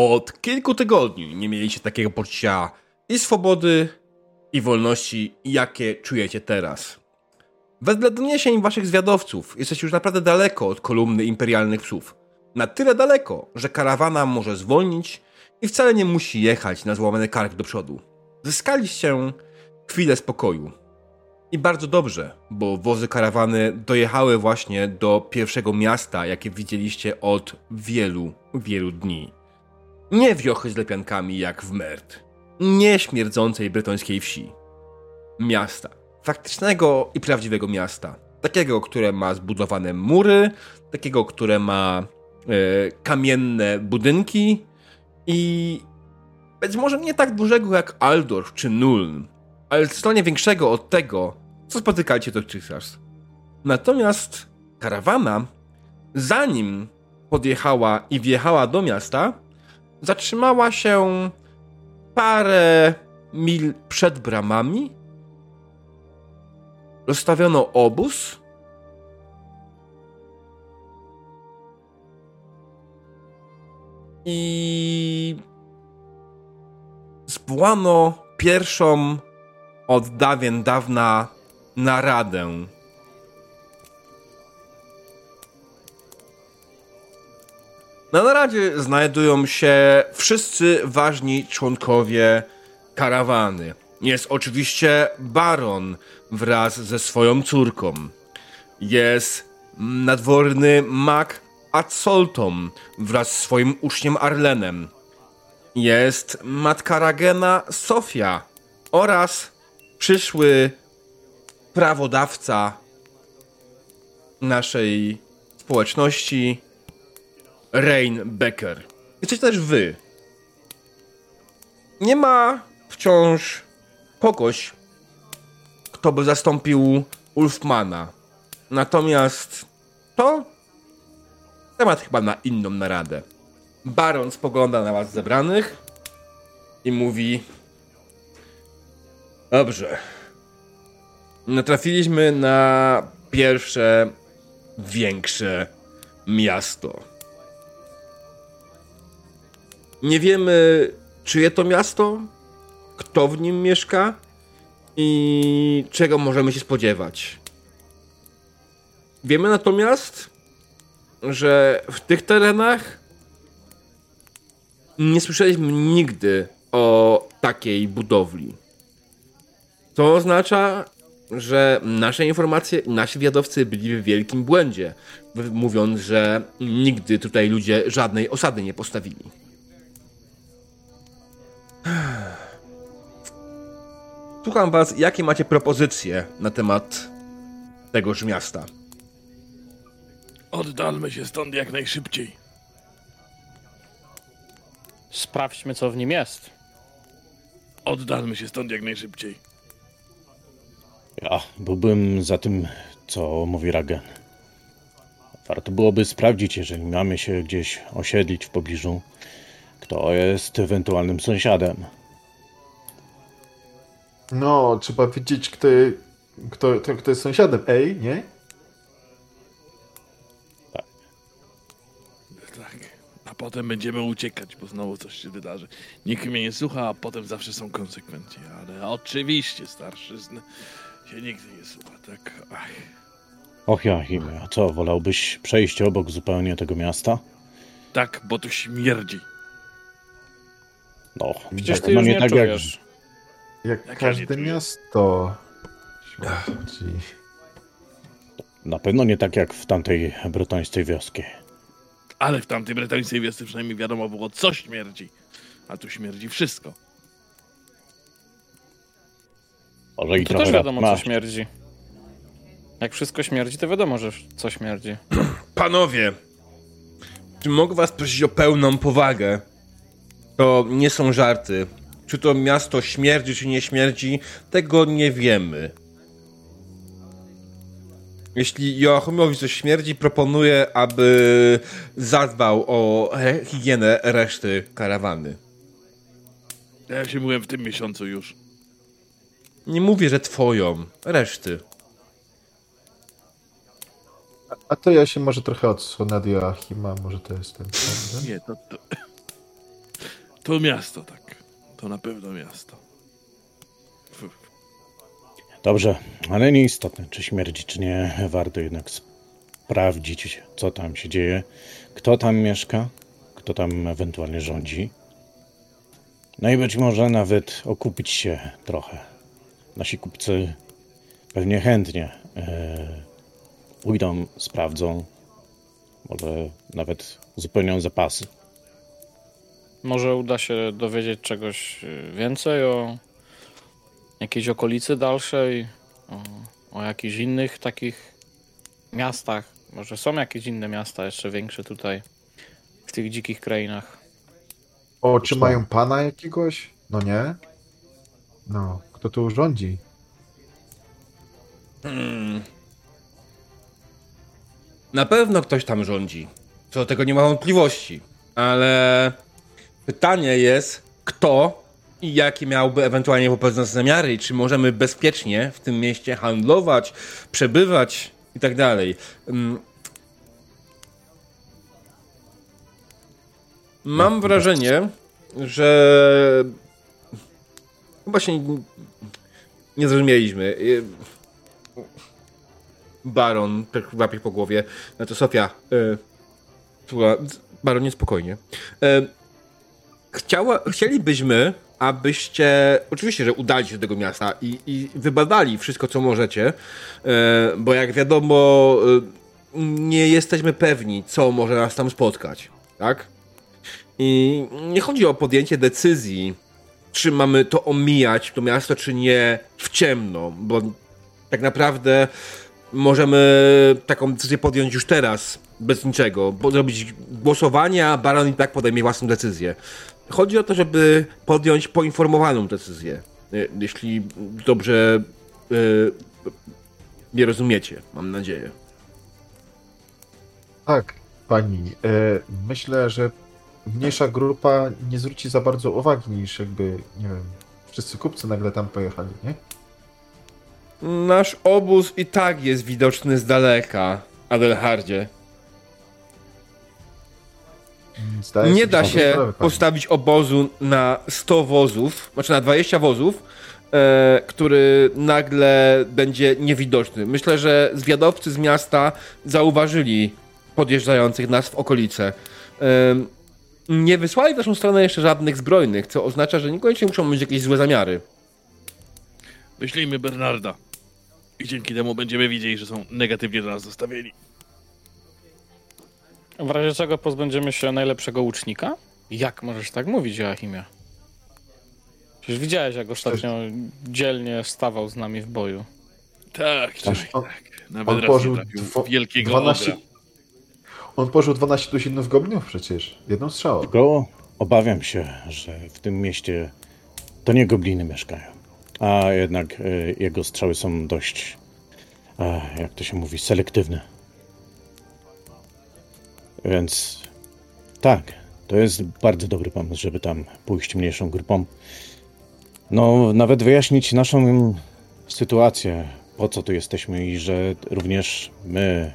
Od kilku tygodni nie mieliście takiego poczucia i swobody, i wolności, jakie czujecie teraz. Wedle doniesień waszych zwiadowców jesteście już naprawdę daleko od kolumny imperialnych psów. Na tyle daleko, że karawana może zwolnić i wcale nie musi jechać na złamany kark do przodu. Zyskaliście chwilę spokoju. I bardzo dobrze, bo wozy karawany dojechały właśnie do pierwszego miasta, jakie widzieliście od wielu, wielu dni. Nie wiochy z lepiankami jak w Mert. Nie śmierdzącej brytońskiej wsi. Miasta. Faktycznego i prawdziwego miasta. Takiego, które ma zbudowane mury, takiego, które ma e, kamienne budynki i być może nie tak dużego jak Aldorf czy Nuln, ale zdecydowanie większego od tego, co spotykacie dotychczas. Natomiast karawana, zanim podjechała i wjechała do miasta, zatrzymała się parę mil przed bramami. Rozstawiono obóz. I zwołano pierwszą od dawien dawna naradę. Na naradzie znajdują się wszyscy ważni członkowie karawany. Jest oczywiście baron wraz ze swoją córką. Jest nadworny mag Atsoltom wraz z swoim uczniem Arlenem. Jest matka Ragena Sofia oraz przyszły prawodawca naszej społeczności, Rain Becker. Jesteście też wy. Nie ma wciąż kogoś, kto by zastąpił Ulfmana. Natomiast to temat chyba na inną naradę. Baron spogląda na was zebranych i mówi: Dobrze. Natrafiliśmy na pierwsze większe miasto. Nie wiemy, czyje to miasto, kto w nim mieszka i czego możemy się spodziewać. Wiemy natomiast, że w tych terenach nie słyszeliśmy nigdy o takiej budowli. To oznacza, że nasze informacje, nasi wiadowcy byli w wielkim błędzie, mówiąc, że nigdy tutaj ludzie żadnej osady nie postawili. Słucham was, jakie macie propozycje na temat tegoż miasta? Oddalmy się stąd jak najszybciej. Sprawdźmy, co w nim jest. Oddalmy się stąd jak najszybciej. Ja byłbym za tym, co mówi Ragen. Warto byłoby sprawdzić, jeżeli mamy się gdzieś osiedlić w pobliżu, kto jest ewentualnym sąsiadem. No, trzeba wiedzieć, kto, kto, kto, kto jest sąsiadem. Ej, nie? Tak. A potem będziemy uciekać, bo znowu coś się wydarzy. Nikt mnie nie słucha, a potem zawsze są konsekwencje. Ale oczywiście starszyzny się nigdy nie słucha, tak? Ach. Och, Joachim, a co, wolałbyś przejść obok zupełnie tego miasta? Tak, bo tu śmierdzi. No, Przecież ty no już nie, tak jak czujesz. Jak Jak ja każde czuję. miasto. Śmierdzi. Na pewno nie tak jak w tamtej brytońskiej wioski. Ale w tamtej bretońskiej wiosce przynajmniej wiadomo było, co śmierdzi. A tu śmierdzi wszystko. Może i trochę też wiadomo, co śmierdzi. Jak wszystko śmierdzi, to wiadomo, że co śmierdzi. Panowie, czy mogę was prosić o pełną powagę? To nie są żarty. Czy to miasto śmierdzi, czy nie śmierdzi, tego nie wiemy. Jeśli Joachimowi coś śmierdzi, proponuję, aby zadbał o higienę reszty karawany. Ja się byłem w tym miesiącu już. Nie mówię, że twoją, reszty. A to ja się może trochę odsunę od Joachima, może to jest ten problem. Nie, to, to... To miasto, tak. To na pewno miasto. F- Dobrze, ale nieistotne, czy śmierdzi, czy nie. Warto jednak sprawdzić, co tam się dzieje, kto tam mieszka, kto tam ewentualnie rządzi. No i być może nawet okupić się trochę. Nasi kupcy pewnie chętnie e, pójdą, sprawdzą, może nawet uzupełnią zapasy. Może uda się dowiedzieć czegoś y, więcej o jakiejś okolicy dalszej, o, o jakichś innych takich miastach. Może są jakieś inne miasta jeszcze większe tutaj w tych dzikich krainach. O, czy Co? mają pana jakiegoś? No nie? No, kto tu rządzi? Hmm. Na pewno ktoś tam rządzi. Co do tego nie ma wątpliwości. Ale pytanie jest, kto i jakie miałby ewentualnie wobec nas zamiary i czy możemy bezpiecznie w tym mieście handlować, przebywać i tak dalej. Mm. Mam wrażenie, że chyba się nie zrozumieliśmy. Y, Baron tak łapie po głowie. No to Sofia. Y, Baron, niespokojnie. Chciała, chcielibyśmy, abyście oczywiście, że udali się do tego miasta i, i wybadali wszystko, co możecie, y, bo jak wiadomo, y, nie jesteśmy pewni, co może nas tam spotkać, tak? I nie chodzi o podjęcie decyzji, czy mamy to omijać, to miasto, czy nie, w ciemno, bo tak naprawdę możemy taką decyzję podjąć już teraz, bez niczego, bo zrobić głosowanie, a Baron i tak podejmie własną decyzję. Chodzi o to, żeby podjąć poinformowaną decyzję, y, jeśli dobrze y, nie rozumiecie, mam nadzieję. Tak, pani. E, myślę, że mniejsza grupa nie zwróci za bardzo uwagi niż jakby, nie wiem, wszyscy kupcy nagle tam pojechali, nie? Nasz obóz i tak jest widoczny z daleka, Adelhardzie. Zdaję Nie da się postawić obozu na 100 wozów, znaczy na 20 wozów, e, który nagle będzie niewidoczny. Myślę, że zwiadowcy z miasta zauważyli podjeżdżających nas w okolice. E, nie wysłali w naszą stronę jeszcze żadnych zbrojnych, co oznacza, że niekoniecznie muszą mieć jakieś złe zamiary. Wyślijmy Bernarda. I dzięki temu będziemy widzieli, że są negatywnie do nas nastawieni. W razie czego pozbędziemy się najlepszego łucznika? Jak możesz tak mówić, Joachimie? Przecież widziałeś, jak ostatnio dzielnie stawał z nami w boju. Tak, tak, on- tak. Nawet On pożył dwo- wielkiego 12... ogra. On pożył 12 tuzinów goblinów przecież. Jedną strzałą. Tylko obawiam się, że w tym mieście to nie gobliny mieszkają, a jednak e, jego strzały są dość, e, jak to się mówi, selektywne. Więc tak, to jest bardzo dobry pomysł, żeby tam pójść mniejszą grupą. No, nawet wyjaśnić naszą sytuację, po co tu jesteśmy i że również my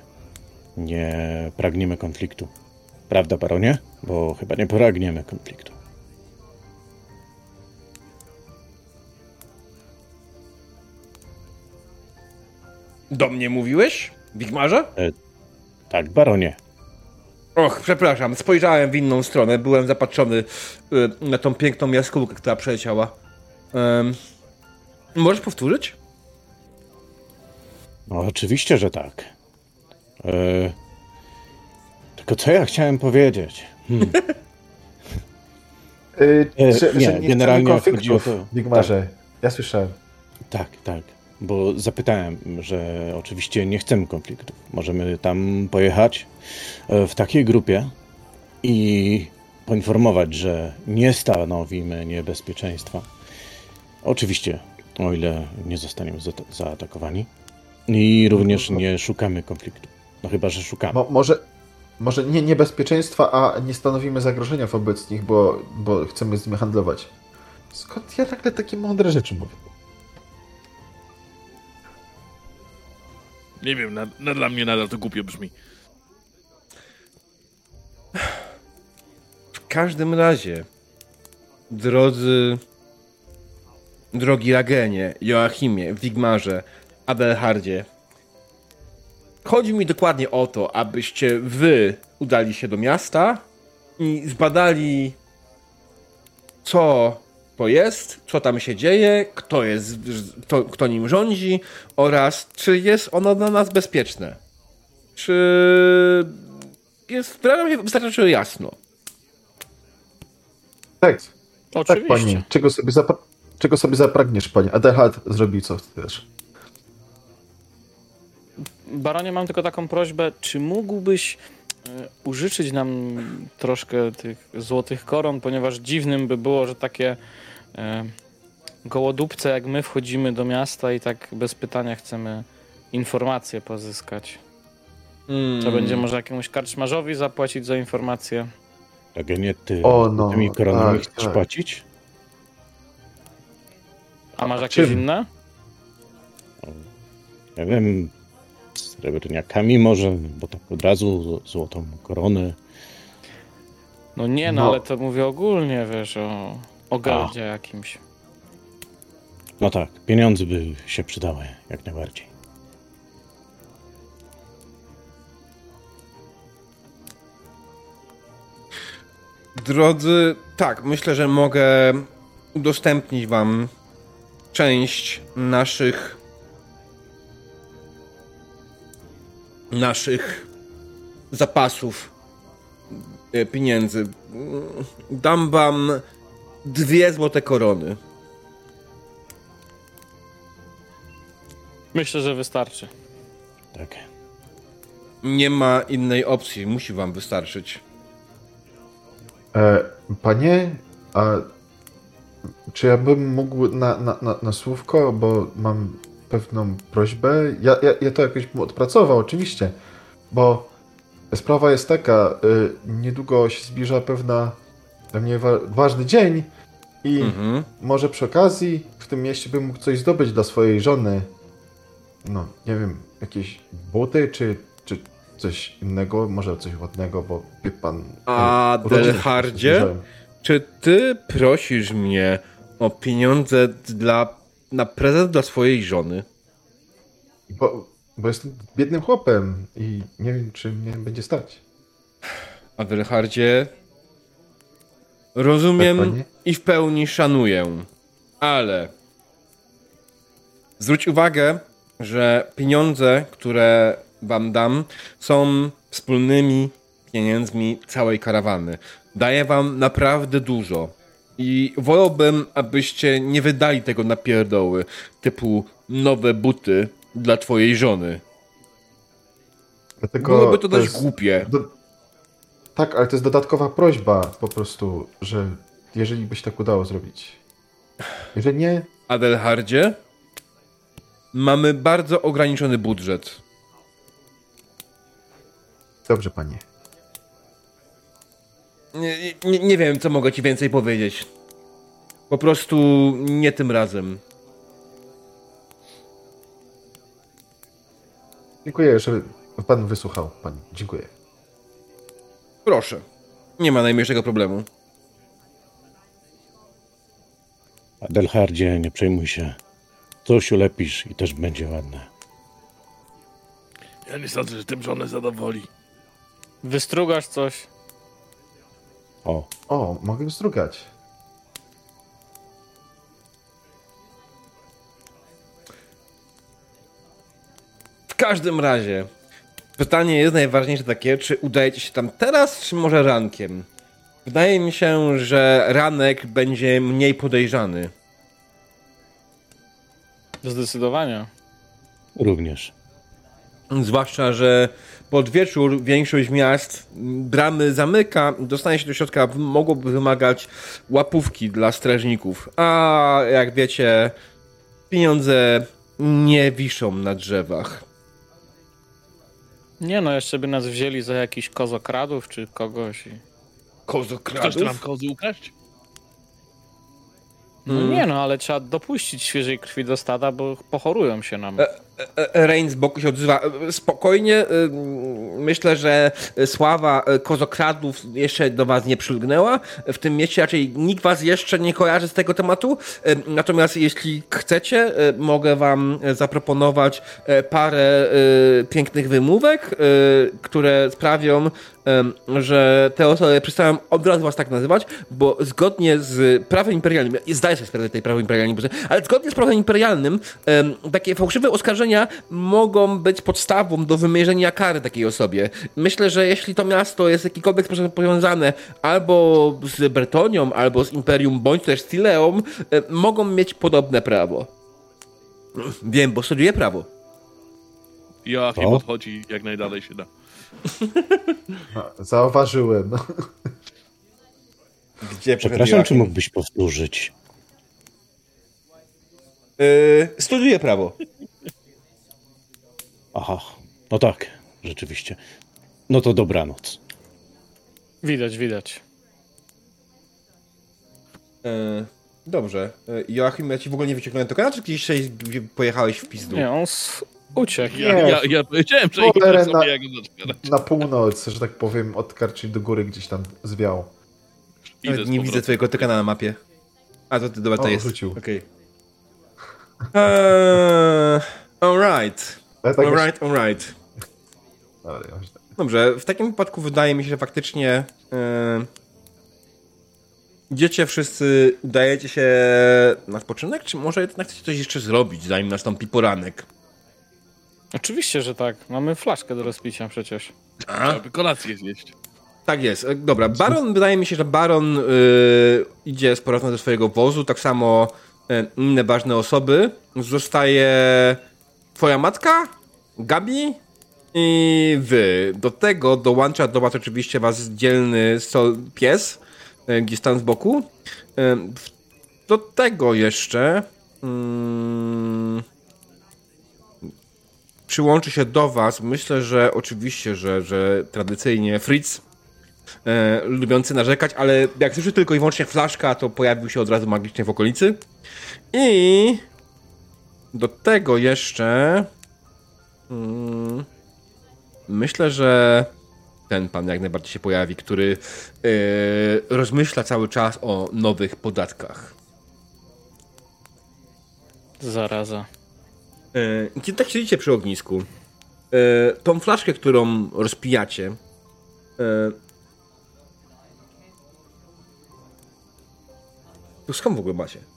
nie pragniemy konfliktu. Prawda, baronie? Bo chyba nie pragniemy konfliktu. Do mnie mówiłeś? Wigmarze? Tak, baronie. Och, przepraszam, spojrzałem w inną stronę, byłem zapatrzony y, na tą piękną jaskółkę, która przeleciała. Ym, możesz powtórzyć? No, oczywiście, że tak. E, tylko co ja chciałem powiedzieć? Hmm. Yy, E, nie, że nie generalnie chodzi o konfliktów, to- Wigmarze. Ja słyszałem. Tak, tak. Bo zapytałem, że oczywiście nie chcemy konfliktów. Możemy tam pojechać e, w takiej grupie i poinformować, że nie stanowimy niebezpieczeństwa. Oczywiście, o ile nie zostaniemy za- zaatakowani. I również nie szukamy konfliktu. No chyba, że szukamy. Mo, może, może nie niebezpieczeństwa, a nie stanowimy zagrożenia wobec nich, bo, bo chcemy z nimi handlować. Skąd ja nagle takie mądre rzeczy mówię? Nie wiem, na, na, dla mnie nadal to głupio brzmi. W każdym razie, Drodzy, drogi Ragenie, Joachimie, Wigmarze, Adelhardzie, chodzi mi dokładnie o to, abyście wy udali się do miasta i zbadali, co to jest, co tam się dzieje, kto jest, kto, kto nim rządzi oraz czy jest ono dla nas bezpieczne. Czy jest dla mnie wystarczająco jasno. Tak, tak, Oczywiście. panie. Czego sobie, zapra- czego sobie zapragniesz, panie? Adelhard zrobił co chcesz. Baronie, mam tylko taką prośbę, czy mógłbyś użyczyć nam troszkę tych złotych koron, ponieważ dziwnym by było, że takie e, gołodupce jak my wchodzimy do miasta i tak bez pytania chcemy informacje pozyskać. Hmm. To będzie może jakiemuś karczmarzowi zapłacić za informację. Ragenie, ty O, no, tymi koronami tak, chcesz tak. płacić? A masz jakieś czym? inne? Nie wiem, srebrniakami może, bo tak od razu złotą koronę. No nie, no, No. ale to mówię ogólnie, wiesz, o, o gardzie jakimś. No tak, pieniądze by się przydały, jak najbardziej. Drodzy, tak, myślę, że mogę udostępnić wam część naszych naszych zapasów e, pieniędzy. Dam wam dwie złote korony. Myślę, że wystarczy. Tak. Nie ma innej opcji, musi wam wystarczyć. E, panie, a czy ja bym mógł na, na, na, na słówko, bo mam pewną prośbę. Ja, ja, ja to jakoś bym odpracował, oczywiście, bo sprawa jest taka, y, niedługo się zbliża pewna dla mnie wa ważny dzień i Mhm. może przy okazji w tym mieście bym mógł coś zdobyć dla swojej żony. No, nie wiem, jakieś buty czy, czy coś innego, może coś ładnego, bo wie pan... A, y, urodziny Delhardzie? Czy ty prosisz mnie o pieniądze dla, na prezent dla swojej żony? Bo, bo jestem biednym chłopem i nie wiem, czy mnie będzie stać. Adelhardzie, rozumiem Tak, i w pełni szanuję, ale zwróć uwagę, że pieniądze, które wam dam, są wspólnymi pieniędzmi całej karawany. Daję wam naprawdę dużo. I wolałbym, abyście nie wydali tego na pierdoły, typu nowe buty dla twojej żony. Dlatego Byłoby to dość jest głupie. Do... Tak, ale to jest dodatkowa prośba po prostu, że jeżeli by się tak udało zrobić. Jeżeli nie, Adelhardzie, mamy bardzo ograniczony budżet. dobrze panie. Nie, nie, nie wiem, co mogę ci więcej powiedzieć. Po prostu nie tym razem. Dziękuję, że pan wysłuchał. Pani. Dziękuję. Proszę. Nie ma najmniejszego problemu. Adelhardzie, nie przejmuj się. Coś ulepisz i też będzie ładne. Ja nie sądzę, że tym żonę zadowoli. Wystrugasz coś? O, O, mogę wzdrugać. W każdym razie, pytanie jest najważniejsze takie, czy udajecie się tam teraz, czy może rankiem? Wydaje mi się, że ranek będzie mniej podejrzany. Zdecydowanie. również. Zwłaszcza, że pod wieczór większość miast bramy zamyka, dostanie się do środka mogłoby wymagać łapówki dla strażników. A jak wiecie, pieniądze nie wiszą na drzewach. Nie no, jeszcze by nas wzięli za jakichś kozokradów czy kogoś. I... Chcesz tu nam kozy ukraść? No Mm. nie no, ale trzeba dopuścić świeżej krwi do stada, bo pochorują się nam. E, Rain z boku się odzywa. E, Spokojnie, e, myślę, że sława e, kozokradów jeszcze do was nie przylgnęła. W tym mieście raczej nikt was jeszcze nie kojarzy z tego tematu. E, Natomiast jeśli chcecie, e, mogę wam zaproponować e, parę e, pięknych wymówek, e, które sprawią, że te osoby przestają od razu was tak nazywać, bo zgodnie z prawem imperialnym, zdaję sobie sprawę tej prawem imperialnym, ale zgodnie z prawem imperialnym takie fałszywe oskarżenia mogą być podstawą do wymierzenia kary takiej osobie. Myślę, że jeśli to miasto jest w jakikolwiek sposób powiązane albo z Bretonią, albo z Imperium, bądź też z Tileą, e, mogą mieć podobne prawo. Wiem, bo studiuję prawo. Joachim Co? odchodzi jak najdalej się da. Zauważyłem. Gdzie Przepraszam, czy mógłbyś powtórzyć? Yy, studiuję prawo. Aha, no tak, rzeczywiście. No to dobranoc. Widać, widać. E, dobrze. E, Joachim, ja ci w ogóle nie wyciągnąłem tokena, czy gdzieś dzisiaj pojechałeś w pizdu? Nie, on s- uciekł. Ja, ja, ja powiedziałem, że na- jak. Na północ, że tak powiem, od Karczy do góry gdzieś tam zwiał. Nawet nie powrotem. widzę twojego tokena na mapie. A to ty, dobra, to O, jest. rzucił. Okej. Eee, alright. Tak Alright, alright. Ale ja myślę- Dobrze, w takim wypadku wydaje mi się, że faktycznie e, idziecie wszyscy, udajecie się na spoczynek, czy może jednak chcecie coś jeszcze zrobić, zanim nastąpi poranek? Oczywiście, że tak. Mamy flaszkę do rozpicia przecież. A? Aby kolację zjeść. Tak jest. E, Dobra, Baron, wydaje mi się, że Baron y, idzie z powrotem do swojego wozu, tak samo inne ważne osoby. Zostaje twoja matka, Gabi i wy. Do tego dołącza do was oczywiście was dzielny sol, pies, e, gdzieś tam z boku. E, do tego jeszcze mm, przyłączy się do was, myślę, że oczywiście, że, że tradycyjnie Fritz, e, lubiący narzekać, ale jak słyszy tylko i wyłącznie flaszka, to pojawił się od razu magicznie w okolicy. I do tego jeszcze mm, myślę, że ten pan jak najbardziej się pojawi, który e, rozmyśla cały czas o nowych podatkach. Zaraza. E, Kiedy tak siedzicie przy ognisku, e, tą flaszkę, którą rozpijacie, e, to skąd w ogóle macie?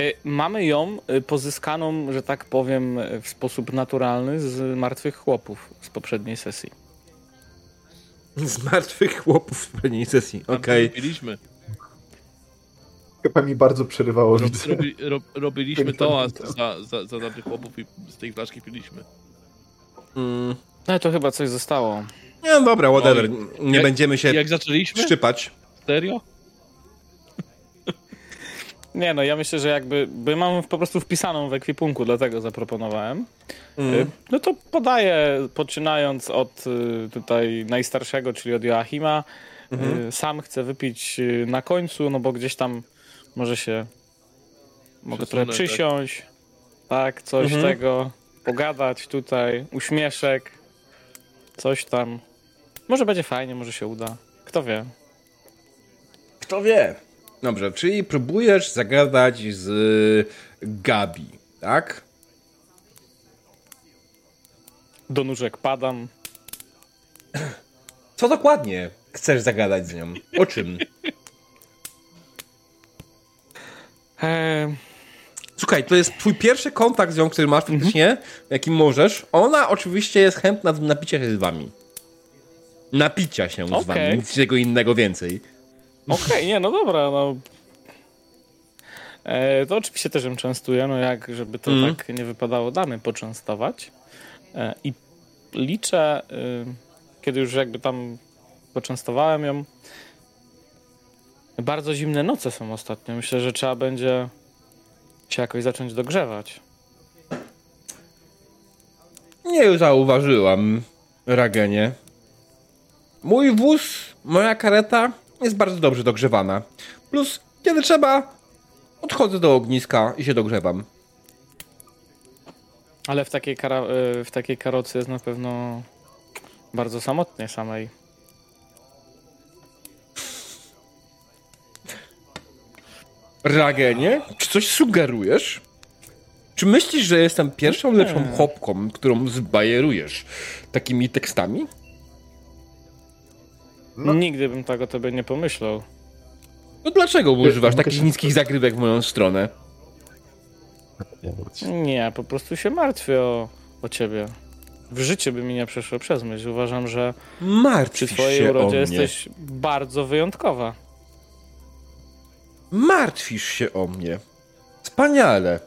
Y, Mamy ją y, pozyskaną, że tak powiem, y, w sposób naturalny z martwych chłopów z poprzedniej sesji. Z martwych chłopów w pewnej sesji. Okej. Robiliśmy, Chyba mi bardzo przerywało rob, robi, rob, robiliśmy to, a za, za, za chłopów i z tej flaszki piliśmy. Mm, No to chyba coś zostało. no dobra, whatever. Nie Jak- będziemy się Jak zaczęliśmy? szczypać. Serio? Nie no, ja myślę, że jakby, by mam po prostu wpisaną w ekwipunku, dlatego zaproponowałem. Mm. Y, No to podaję, poczynając od y, tutaj najstarszego, czyli od Joachima. Y, Sam chcę wypić na końcu, no bo gdzieś tam może się mogę trochę tak. przysiąść. Tak, coś Mhm. tego, pogadać tutaj, uśmieszek, coś tam. Może będzie fajnie, może się uda. Kto wie. Kto wie? Dobrze, czyli próbujesz zagadać z Gabi, tak? Do nóżek padam. Co dokładnie chcesz zagadać z nią? O czym? Eee, Słuchaj, to jest twój pierwszy kontakt z nią, który masz faktycznie, jaki możesz. Ona oczywiście jest chętna do napicia się z wami. Napicia się z wami, nic czego innego więcej. Okej, nie, no dobra, no. E, to oczywiście też ją częstuję, no jak, żeby to Mhm. tak nie wypadało, damy poczęstować. E, I liczę, y, kiedy już jakby tam poczęstowałem ją. Bardzo zimne noce są ostatnio. Myślę, że trzeba będzie się jakoś zacząć dogrzewać. Nie zauważyłam, Ragenie. Mój wóz, moja kareta jest bardzo dobrze dogrzewana. Plus, kiedy trzeba, odchodzę do ogniska i się dogrzewam. Ale w takiej, y, w takiej karocy jest na pewno bardzo samotnie samej. Ragenie, czy coś sugerujesz? Czy myślisz, że jestem pierwszą lepszą chopką, którą zbajerujesz takimi tekstami? No. Nigdy bym tak o tobie nie pomyślał. No dlaczego używasz takich niskich zagrywek w moją stronę? Nie, po prostu się martwię o, o ciebie. W życiu by mi nie przeszło przez myśl. Uważam, że przy Martwisz twojej się o urodzie jesteś bardzo wyjątkowa. Martwisz się o mnie. Wspaniale.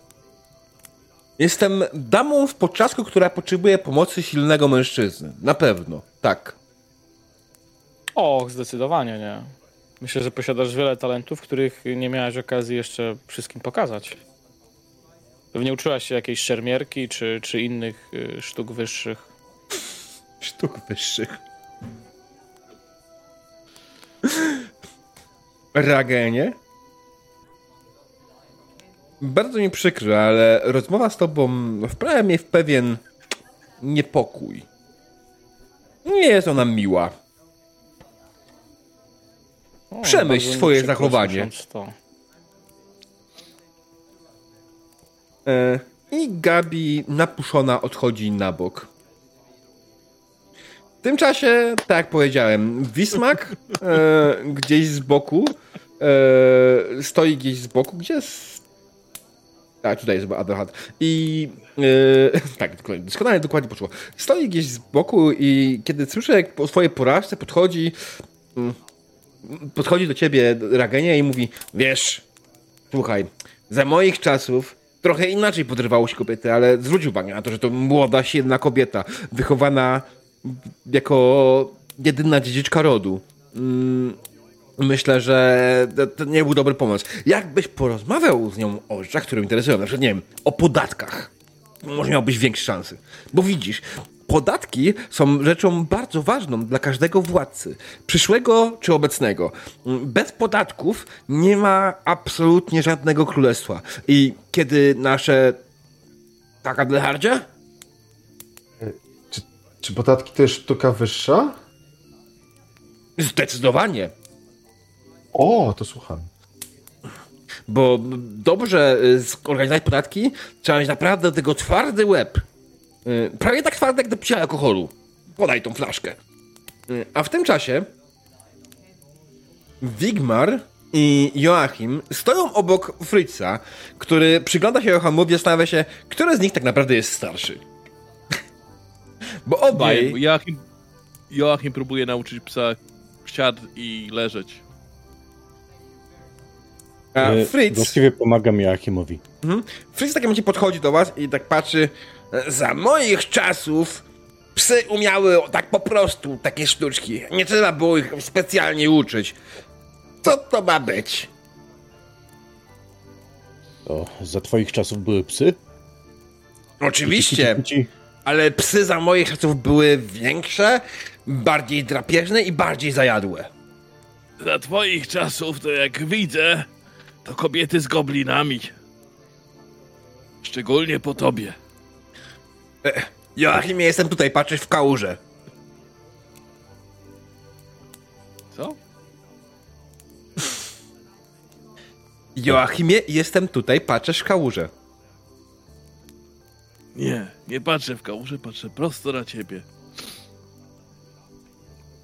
Jestem damą w poczasku, która potrzebuje pomocy silnego mężczyzny. Na pewno, tak. Och, zdecydowanie nie. Myślę, że posiadasz wiele talentów, których nie miałaś okazji jeszcze wszystkim pokazać. Pewnie uczyłaś się jakiejś szermierki czy, czy innych y, sztuk wyższych. Sztuk wyższych. Ragenie? Bardzo mi przykro, ale rozmowa z tobą wprawia mnie w pewien niepokój. Nie jest ona miła. O, Przemyśl swoje zachowanie. E, I Gabi napuszona odchodzi na bok. W tym czasie, tak jak powiedziałem, Wismak e, gdzieś z boku e, stoi gdzieś z boku, gdzie jest... A, tutaj jest Adelhard. I e, tak, dokładnie, doskonale dokładnie poszło. Stoi gdzieś z boku i kiedy słyszę, jak po swojej porażce podchodzi mm, podchodzi do ciebie Ragenia i mówi, wiesz, słuchaj, za moich czasów trochę inaczej podrywało się kobiety, ale zwróć uwagę na to, że to młoda, silna kobieta, wychowana jako jedyna dziedziczka rodu. Mm, Myślę, że to, nie był dobry pomysł. Jakbyś porozmawiał z nią o rzeczach, które interesują, na przykład, nie wiem, o podatkach, może miałbyś większe szanse. Bo widzisz, podatki są rzeczą bardzo ważną dla każdego władcy, przyszłego czy obecnego. Bez podatków nie ma absolutnie żadnego królestwa. I kiedy nasze... Tak, Adelhardzie? Czy, czy podatki to jest sztuka wyższa? Zdecydowanie. O, to słucham. Bo dobrze y, zorganizować podatki, trzeba mieć naprawdę do tego twardy łeb. Y, Prawie tak twardy jak do picia alkoholu. Podaj tą flaszkę. Y, A w tym czasie Wigmar i Joachim stoją obok Fritza, który przygląda się Joachimowi i zastanawia się, który z nich tak naprawdę jest starszy. Bo obaj... Nie, bo Joachim, Joachim próbuje nauczyć psa siad i leżeć. A E, Fritz... Właściwie pomagam Joachimowi. Mhm. Fritz w takim momencie podchodzi do was i tak patrzy. Za moich czasów psy umiały tak po prostu takie sztuczki. Nie trzeba było ich specjalnie uczyć. Co to ma być? To za twoich czasów były psy? Oczywiście, Kici, kici. ale psy za moich czasów były większe, bardziej drapieżne i bardziej zajadłe. Za twoich czasów, to jak widzę, to kobiety z goblinami. Szczególnie po tobie. Joachimie, jestem tutaj, patrzysz w kałużę. Co? Joachimie, jestem tutaj, patrzysz w kałużę. Nie, nie patrzę w kałużę, patrzę prosto na ciebie.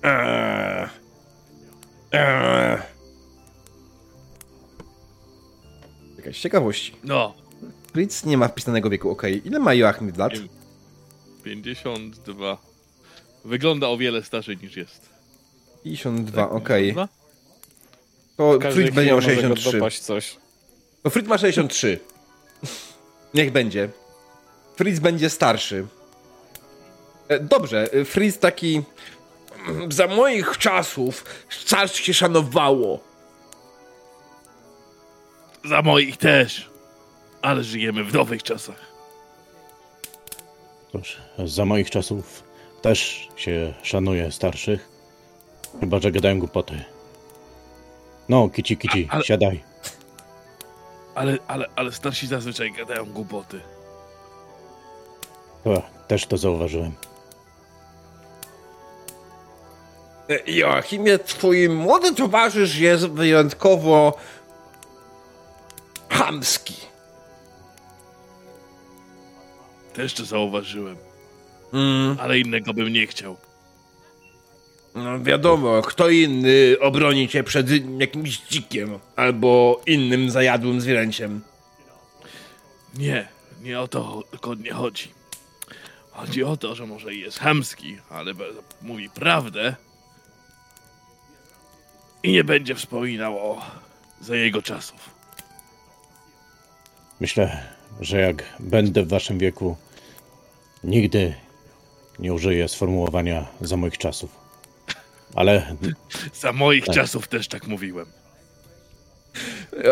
Eee. Eee. Jakaś ciekawości. No, Fritz nie ma wpisanego wieku, okej. Ile ma Joachim lat? Nie. 52. Wygląda o wiele starszy niż jest. 52, okej. 52? To Fritz będzie miał może go 63. dopaść coś. To Fritz ma 63. Niech będzie. Fritz będzie starszy. E, Dobrze, e, Fritz taki... mm, Za moich czasów starszy się szanowało. Za moich też. Ale żyjemy w nowych czasach. Za moich czasów też się szanuje starszych. Chyba, że gadają głupoty. No, kici, kici, A- ale- siadaj. Ale, ale, ale starsi zazwyczaj gadają głupoty. O, też to zauważyłem. E, Joachimie, twój młody towarzysz jest wyjątkowo chamski. Też to zauważyłem, Mm, ale innego bym nie chciał. no wiadomo, kto inny obroni cię przed jakimś dzikiem albo innym zajadłym zwierzęciem. Nie, nie o to tylko nie chodzi. Chodzi o to, że może i jest chamski, ale mówi prawdę i nie będzie wspominał o za jego czasów. Myślę, że jak będę w waszym wieku, nigdy nie użyję sformułowania za moich czasów. Ale Za moich czasów też tak mówiłem.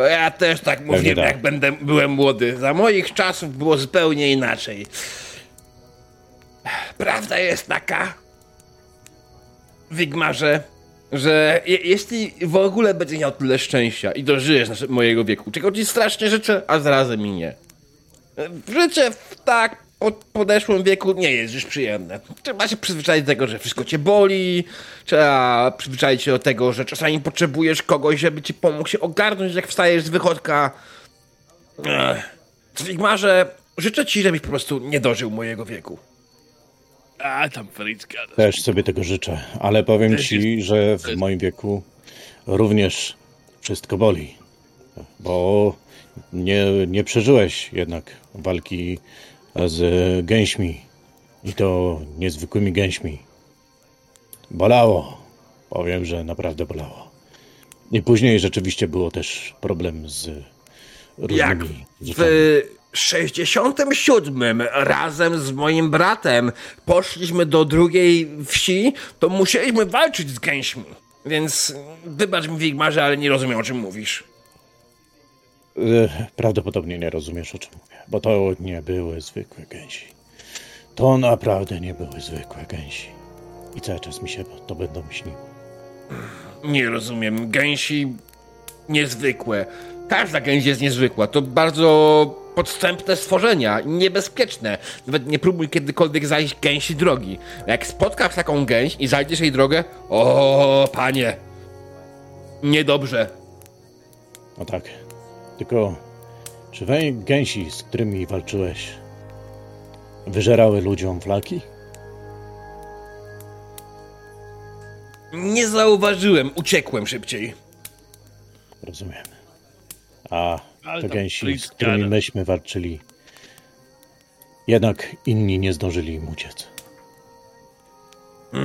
Ja też tak mówiłem, tak. jak będę, byłem młody. Za moich czasów było zupełnie inaczej. Prawda jest taka, Wigmarze, że je, jeśli w ogóle będziesz miał tyle szczęścia i dożyjesz nasze, mojego wieku, czego ci strasznie życzę, a zarazem i nie. Życie w tak pod, podeszłym wieku nie jest już przyjemne. Trzeba się przyzwyczaić do tego, że wszystko cię boli, trzeba przyzwyczaić się do tego, że czasami potrzebujesz kogoś, żeby ci pomógł się ogarnąć, jak wstajesz z wychodka. Ech. Wigmarze, życzę ci, żebyś po prostu nie dożył mojego wieku. A tam gada. też sobie tego życzę. Ale powiem ci, że w moim wieku również wszystko boli. Bo nie, nie przeżyłeś jednak walki z gęśmi. I to niezwykłymi gęśmi. Bolało. Powiem, że naprawdę bolało. I później rzeczywiście było też problem z Jak różnymi w rzeczami. 67 razem z moim bratem poszliśmy do drugiej wsi, to musieliśmy walczyć z gęśmi. Więc wybacz mi, Wigmarze, ale nie rozumiem, o czym mówisz. E, Prawdopodobnie nie rozumiesz, o czym mówię, bo to nie były zwykłe gęsi. To naprawdę nie były zwykłe gęsi. I cały czas mi się to będą śniły. Nie rozumiem. Gęsi niezwykłe. Każda gęś jest niezwykła. To bardzo podstępne stworzenia, niebezpieczne. Nawet nie próbuj kiedykolwiek zajść gęsi drogi. Jak spotkasz taką gęś i zajdziesz jej drogę, o panie, niedobrze. No tak. Tylko, czy we gęsi, z którymi walczyłeś, wyżerały ludziom flaki? Nie zauważyłem, uciekłem szybciej. Rozumiem. A Ale te tam gęsi, z którymi myśmy walczyli, jednak inni nie zdążyli im uciec. E,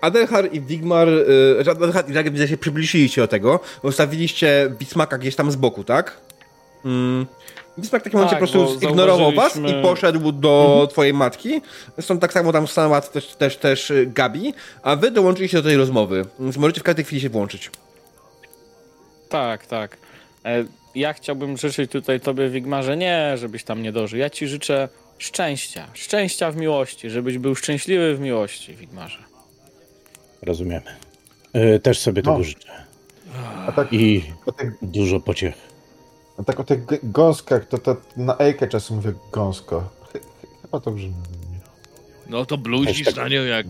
Adelhar i Wigmar, e, Adelhar i Wigmar widzę się przybliżyliście do tego, ustawiliście Bismaka gdzieś tam z boku, tak? Mm. Bismak w takim momencie Tak, po prostu zignorował was i poszedł do twojej matki. Zresztą tak samo tam stała też, też, też e, Gabi, a wy dołączyliście do tej rozmowy. Więc możecie w każdej chwili się włączyć. Tak, tak. E, Ja chciałbym życzyć tutaj tobie, Wigmarze, nie, żebyś tam nie dożył. Ja ci życzę szczęścia. Szczęścia w miłości, żebyś był szczęśliwy w miłości, Wigmarze. Rozumiemy. E, Też sobie No. tego życzę. A tak, I o tych, dużo pociech. a tak o tych gąskach, to, to na Ejkę czasem mówię gąsko. Ch- ch- Chyba to brzmi. No to bluźnisz tak- na nią jak...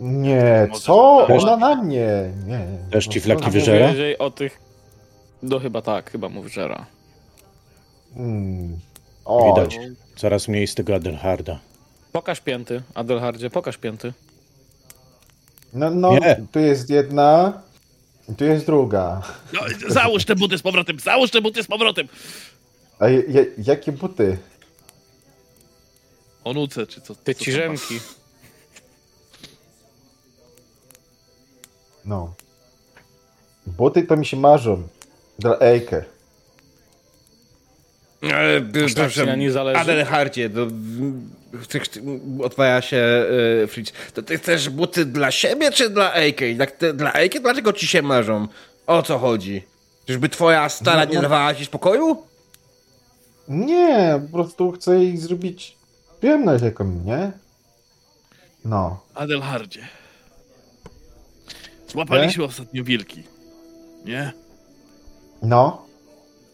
Nie, Może co? też- Ona na mnie. Nie. Też ci No, flaki wyżera? o tych... No chyba tak, chyba mu wyżera. Mm. O, Widać. Coraz mniej z tego Adelharda. Pokaż pięty, Adelhardzie, pokaż pięty. No, no Nie. tu jest jedna, i tu jest druga. No, załóż te buty z powrotem, załóż te buty z powrotem! A je, je, jakie buty? Onuce, czy co? Te ciżemki. No. Buty to mi się marzą. Dla Ejkę. E, b- Aż tak ci na nie zależy? Adelhardzie, to, odwaja się e, Fritz. To ty chcesz buty dla siebie czy dla AK? Te, dla AK? Dlaczego ci się marzą? O co chodzi? Czyżby twoja stara nie dawała ci spokoju? Nie, po prostu chcę jej zrobić przyjemność jaką, nie? No. Adelhardzie. Złapaliśmy ostatnio wilki. Nie? No.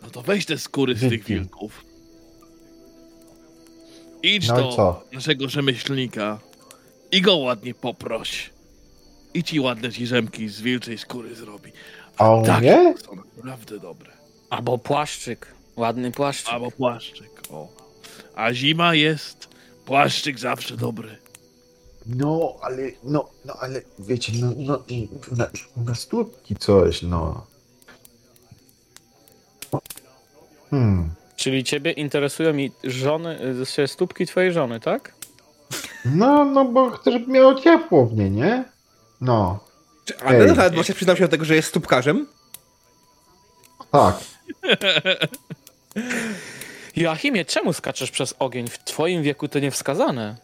No to weź te skóry z Wilki. tych wilków. Idź No do co? naszego rzemieślnika i go ładnie poproś. I ci ładne ci rzemki z wilczej skóry zrobi. A u Tak, mnie? są naprawdę dobre. Albo płaszczyk. Ładny płaszczyk. Albo płaszczyk, o. A zima jest, płaszczyk zawsze dobry. No, ale, no, no, ale wiecie, no, no, na, na stópki coś, no. Hmm. Czyli ciebie interesują mi żony, y, stópki twojej żony, tak? No, no, bo chcę, żeby miało ciepło w niej, nie? No, Czy nawet właśnie przyznał się do tego, że jest stópkarzem? tak. Joachimie, czemu skaczesz przez ogień? W twoim wieku to niewskazane.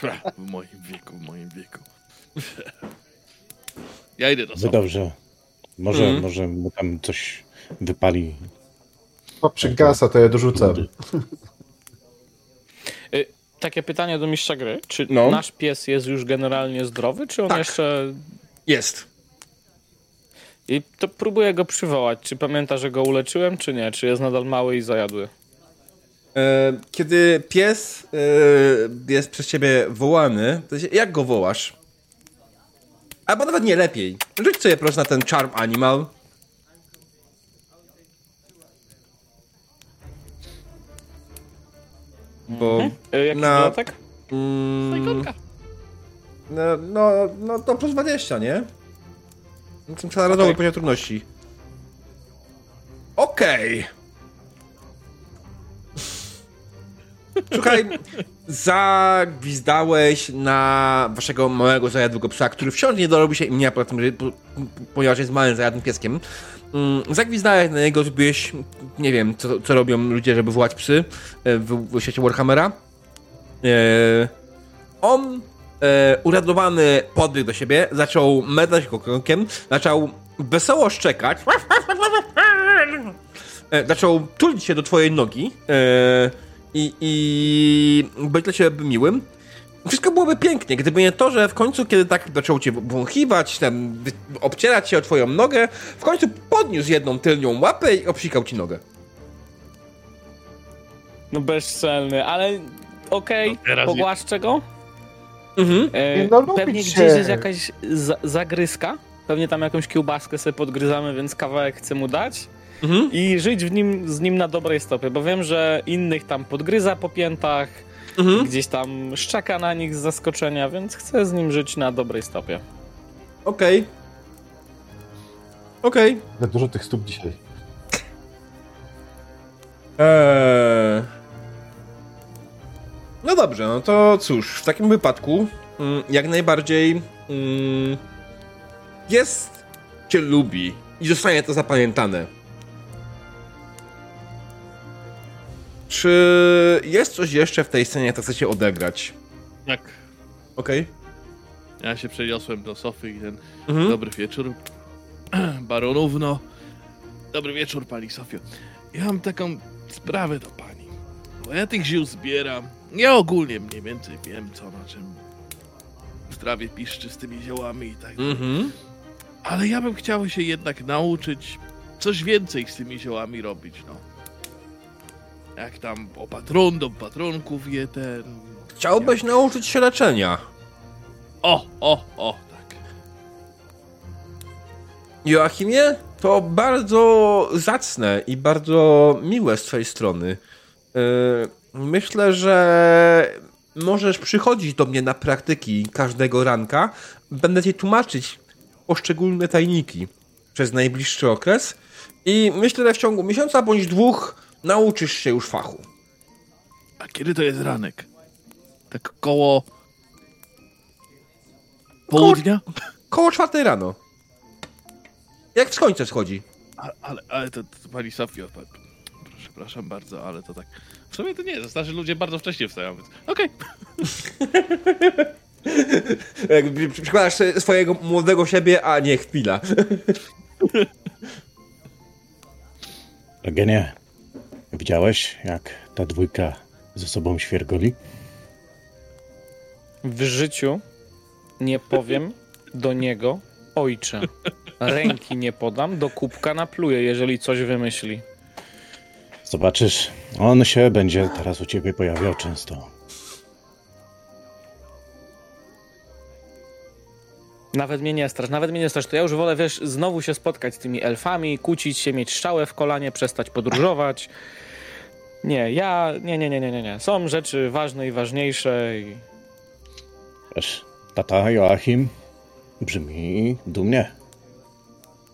Pra, W moim wieku, w moim wieku. Ja idę do No sobie. dobrze. Może, Mhm. może mu tam coś wypali. To przygasa, to ja dorzucam. Y, takie pytanie do mistrza gry. Czy No. nasz pies jest już generalnie zdrowy, czy on Tak. jeszcze... Jest. I to próbuję go przywołać. Czy pamięta, że go uleczyłem, czy nie? Czy jest nadal mały i zajadły? E, Kiedy pies e, jest przez ciebie wołany, to się, jak go wołasz? Albo nawet nie lepiej. Rzuć sobie proszę na ten charm animal. Bo... Y, jaki Na- dodatek? Mm, no, no, no to plus 20, nie? Ten standardowy Okej. poziom trudności. Okej. Słuchaj, zagwizdałeś na waszego małego zajadłego psa, który wciąż nie dorobił się imienia, ponieważ jest małym zajadłym pieskiem. Mm, Zagwizdałeś na niego, zrobiłeś, nie wiem, co, co robią ludzie, żeby wołać psy e, w, w świecie Warhammera. E, on e, uradowany podbiegł do siebie, zaczął medać go krokiem, zaczął wesoło szczekać. E, zaczął tulić się do twojej nogi i, i być dla ciebie miłym. Wszystko byłoby pięknie, gdyby nie to, że w końcu, kiedy tak zaczął cię wąchiwać, tam obcierać się o twoją nogę, w końcu podniósł jedną tylnią łapę i obsikał ci nogę. No bezczelny, ale okej, No teraz pogłaszczę go. Mhm. E, Nie, no pewnie się. gdzieś jest jakaś za zagryzka. Pewnie tam jakąś kiełbaskę sobie podgryzamy, więc kawałek chcę mu dać. Mhm. I żyć w nim, z nim na dobrej stopie, bo wiem, że innych tam podgryza po piętach, Mhm. gdzieś tam szczeka na nich z zaskoczenia, więc chcę z nim żyć na dobrej stopie. Okej. Okej. Za dużo tych stóp dzisiaj. Eee... No dobrze, no to cóż, w takim wypadku mm, jak najbardziej mm, jest cię lubi i zostanie to zapamiętane. Czy jest coś jeszcze w tej scenie, co chcecie odegrać? Tak. Okej? Ja się przeniosłem do Sofy i ten Mhm. dobry wieczór. Baronówno. Dobry wieczór, pani Sofio. Ja mam taką sprawę do pani. Bo ja tych ziół zbieram. Ja ogólnie mniej więcej wiem, co na czym w trawie piszczy z tymi ziołami i tak dalej. Mhm. Ale ja bym chciał się jednak nauczyć coś więcej z tymi ziołami robić, no. Jak tam opatrun do patrunków je ten... Chciałbyś nauczyć się leczenia. O, o, o, tak. Joachimie, to bardzo zacne i bardzo miłe z twojej strony. Yy, Myślę, że możesz przychodzić do mnie na praktyki każdego ranka. Będę ci tłumaczyć poszczególne tajniki przez najbliższy okres i myślę, że w ciągu miesiąca bądź dwóch nauczysz się już fachu. A kiedy to jest ranek? Tak koło... Południa? Koło czwartej rano. Jak w słońce schodzi. A, ale, ale to, to pani Sofio, przepraszam bardzo, ale to tak... W sumie to nie, to starzy ludzie bardzo wcześnie wstają, więc okej. Jakby przykładasz sobie swojego młodego siebie, a nie chwila. Regenie, widziałeś, jak ta dwójka ze sobą świergoli? W życiu nie powiem do niego ojcze. Ręki nie podam, do kubka napluję, jeżeli coś wymyśli. Zobaczysz, on się będzie teraz u ciebie pojawiał często. Nawet mnie nie strasz, nawet mnie nie strasz. To ja już wolę, wiesz, znowu się spotkać z tymi elfami, kłócić się, mieć strzałę w kolanie, przestać podróżować. Nie, ja... Nie, nie, nie, nie, nie, nie. Są rzeczy ważne i ważniejsze i... Wiesz, tata Joachim brzmi dumnie.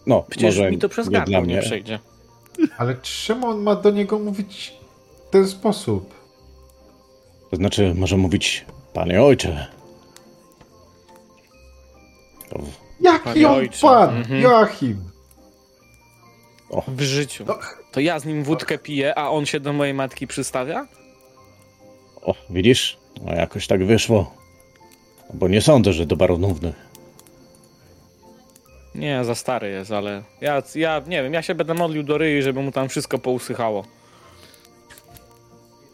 No, Przecież może mi to przez nie dla nie przejdzie. Ale czemu on ma do niego mówić w ten sposób? To znaczy, może mówić, panie ojcze. To w- Jaki Panie on ojcze. pan? Mhm. Joachim! W życiu. No, To ja z nim wódkę piję, a on się do mojej matki przystawia? O, widzisz? No jakoś tak wyszło. Bo nie sądzę, że do baronówny. Nie, za stary jest, ale ja, ja nie wiem, ja się będę modlił do ryi, żeby mu tam wszystko pousychało.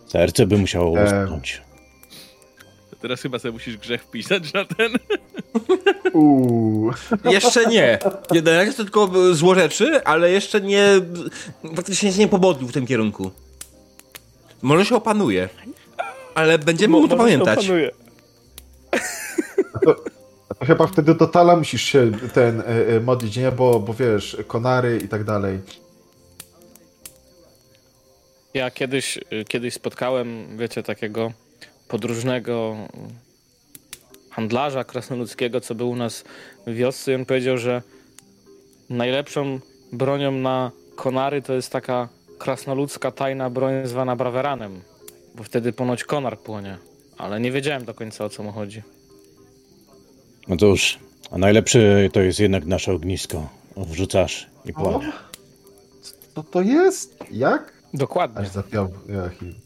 Serce by musiało Em. uschnąć. To teraz chyba sobie musisz grzech wpisać na ten. Uuu. Jeszcze nie. Nie, na razie to tylko e, złorzeczy, ale jeszcze nie... Faktycznie się nie pobodlił w tym kierunku. Może się opanuje. Ale będziemy mu to Może się pamiętać. opanuje. To chyba wtedy do Tala musisz się ten y, y, modlić, nie? Bo, bo wiesz, konary i tak dalej. Ja kiedyś, y, kiedyś spotkałem, wiecie, takiego podróżnego handlarza krasnoludzkiego, co był u nas w wiosce i on powiedział, że najlepszą bronią na konary to jest taka krasnoludzka tajna broń zwana braweranem, bo wtedy ponoć konar płonie. Ale nie wiedziałem do końca o co mu chodzi. No cóż, a najlepszy to jest jednak nasze ognisko. Wrzucasz i płonie. Co to jest? Jak? Dokładnie. Aż zapiał Joachim.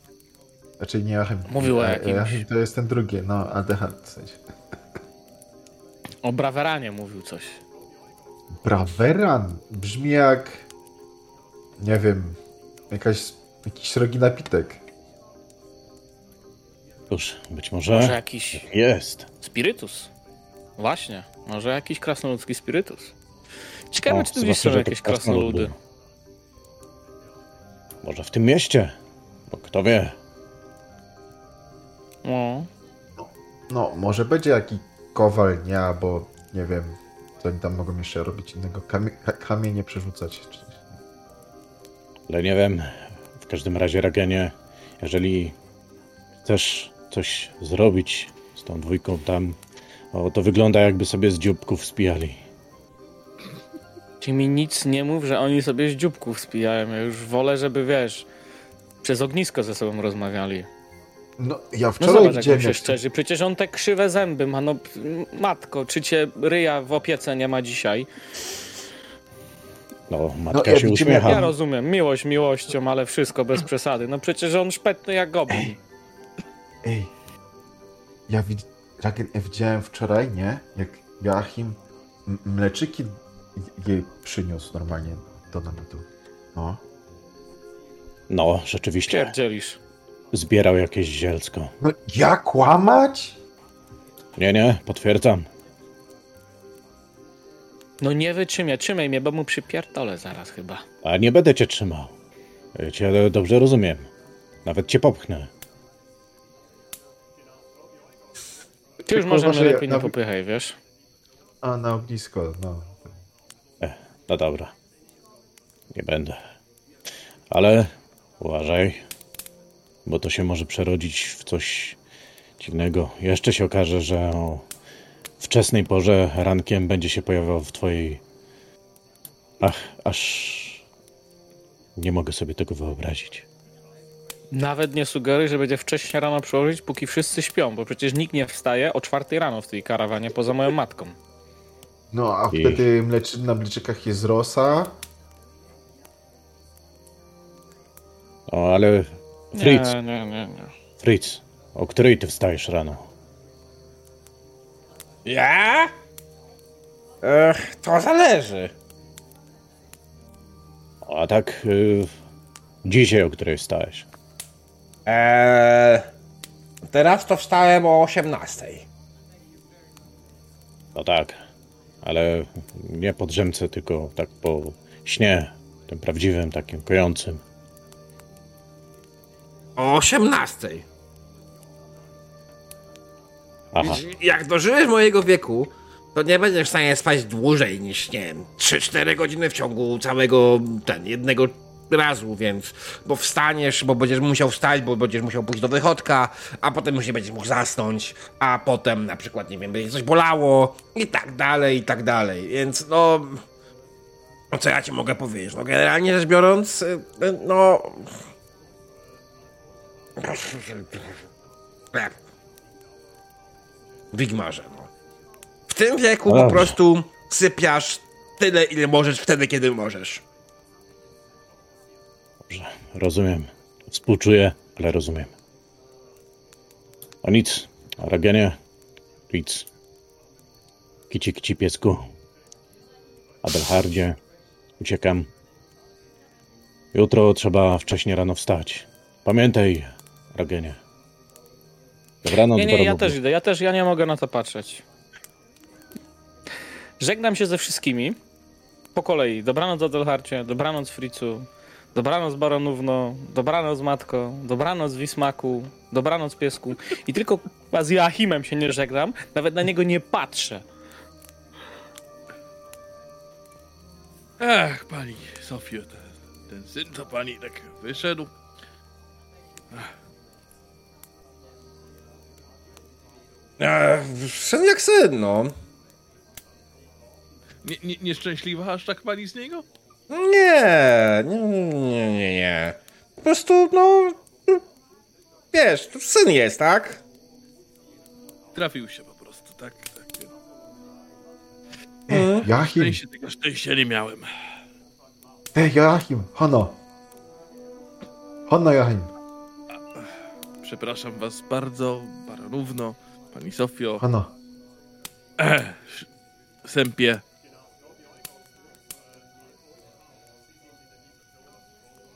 Znaczy nie Joachim. Mówił o E, jakimś- Joachim to jest ten drugi, no, Adehard w sensie. O braweranie mówił coś. Braveran brzmi jak. Nie wiem. Jakaś, jakiś srogi napitek. Cóż, być Może może jakiś jest. spirytus. Właśnie, może jakiś krasnoludzki spirytus. Ciekawe, O, czy tu gdzieś są jakieś krasnolud krasnoludy. Może w tym mieście? Bo kto wie. No, No, może będzie jakiś kowal, nie, albo nie wiem, co oni tam mogą jeszcze robić innego. Kamie ka- kamienie przerzucać. Czy... Ale nie wiem. W każdym razie, Ragenie, jeżeli chcesz coś zrobić z tą dwójką tam, o, to wygląda jakby sobie z dzióbków spijali. Ty mi nic nie mów, że oni sobie z dzióbków spijają. Ja już wolę, żeby wiesz, przez ognisko ze sobą rozmawiali. No, ja No wczoraj zobacz, jak widziałem. się szczerzy. Przecież on te krzywe zęby ma. No, matko, czy cię ryja w opiece nie ma dzisiaj? No, matka ja się widzimy, uśmiecha. Ja rozumiem, miłość miłością, ale wszystko bez przesady. No przecież on szpetny jak goblin. Ej, ja, wid... Ja widziałem wczoraj, nie? Jak Joachim m- mleczyki jej przyniósł normalnie do namiotu. No. No, rzeczywiście. Pierdzielisz. Zbierał jakieś zielsko. No, ja kłamać? Nie, nie, potwierdzam. No nie wytrzymaj, trzymaj mnie, bo mu przypierdolę zaraz chyba. A nie będę cię trzymał. Ja Cię dobrze rozumiem. Nawet cię popchnę. Ty już Tylko może uważaj, lepiej nie na- popychaj, wiesz? A, na ognisko, no. No dobra. Nie będę. Ale uważaj, bo to się może przerodzić w coś dziwnego. Jeszcze się okaże, że o wczesnej porze rankiem będzie się pojawiał w twojej. Ach, aż nie mogę sobie tego wyobrazić. Nawet nie sugeruj, że będzie wcześniej rano przyłożyć, póki wszyscy śpią, bo przecież nikt nie wstaje o czwartej rano w tej karawanie, poza moją matką. No, a I- wtedy mleczy... na mleczykach jest rosa. O, ale Fritz, Nie, nie, nie, nie. Fritz, o której ty wstajesz rano? Ja? Ech, to zależy. A tak, y, dzisiaj o której wstałeś? Eee, teraz to wstałem o 18. No tak, ale nie po drzemce, tylko tak po śnie, tym prawdziwym, takim kojącym. O 18. Aha. Jak dożyjesz mojego wieku, to nie będziesz w stanie spać dłużej niż, nie wiem, 3-4 godziny w ciągu całego, ten, jednego razu, więc, bo wstaniesz, bo będziesz musiał wstać, bo będziesz musiał pójść do wychodka, a potem już nie będziesz mógł zasnąć, a potem na przykład, nie wiem, będzie coś bolało i tak dalej, i tak dalej, więc no... Co ja ci mogę powiedzieć? No generalnie rzecz biorąc, y, no... Wigmarze, no. W tym wieku po prostu sypiasz tyle, ile możesz, wtedy, kiedy możesz. Dobrze, rozumiem. Współczuję, ale rozumiem. A nic, Ragenie, nic. Kici, kici, piesku. Adelhardzie, uciekam. Jutro trzeba wcześnie rano wstać. Pamiętaj, Ragenie. Dobranoc, Nie, nie, ja też idę. Ja też, ja nie mogę na to patrzeć. Żegnam się ze wszystkimi. Po kolei. Dobranoc Adelharcie, dobranoc Fricu, dobranoc Baronówno, dobranoc Matko, dobranoc Wismaku, dobranoc Piesku. I tylko z Joachimem się nie żegnam, nawet na niego nie patrzę. Ach, pani Sofio, ten, ten syn to pani tak wyszedł. Eee, syn jak syn, no. Nie, nie, nieszczęśliwa aż tak pani z niego? Nie, nie, nie, nie, nie. Po prostu, no... Wiesz, to syn jest, tak? Trafił się po prostu, tak, tak. Ej, Joachim, Szczęście, tego szczęścia nie miałem. ej, Joachim, Hono. Hono, Joachim, Przepraszam was bardzo, baronówno, pani Sofio. Ech, sępie.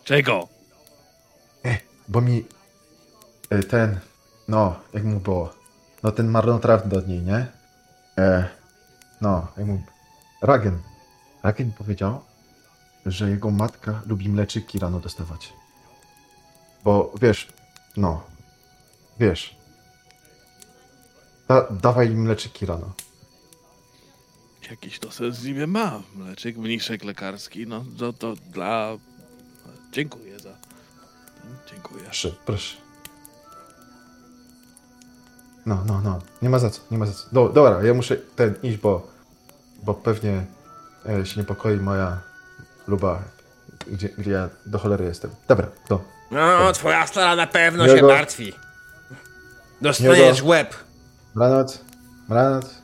Czego? Bo mi e, ten, no, jak mu było, no ten marnotrawny od niej, nie? E, no, jak mu, Ragen. Ragen powiedział, że jego matka lubi mleczyki rano dostawać. Bo wiesz, no, wiesz, da, dawaj im mleczyki rano. Jakiś to sens niby ma. Mleczek, mniszek lekarski, no to, to dla... Dziękuję za... Dziękuję. Proszę, proszę. No, no, no. Nie ma za co, nie ma za co. Do, dobra, ja muszę ten iść, bo, bo pewnie e, się niepokoi moja luba, gdzie, gdzie ja do cholery jestem. Dobra, to. No, twoja stara na pewno się martwi. Dostaniesz Miłego- łeb. Dobranoc, dobranoc.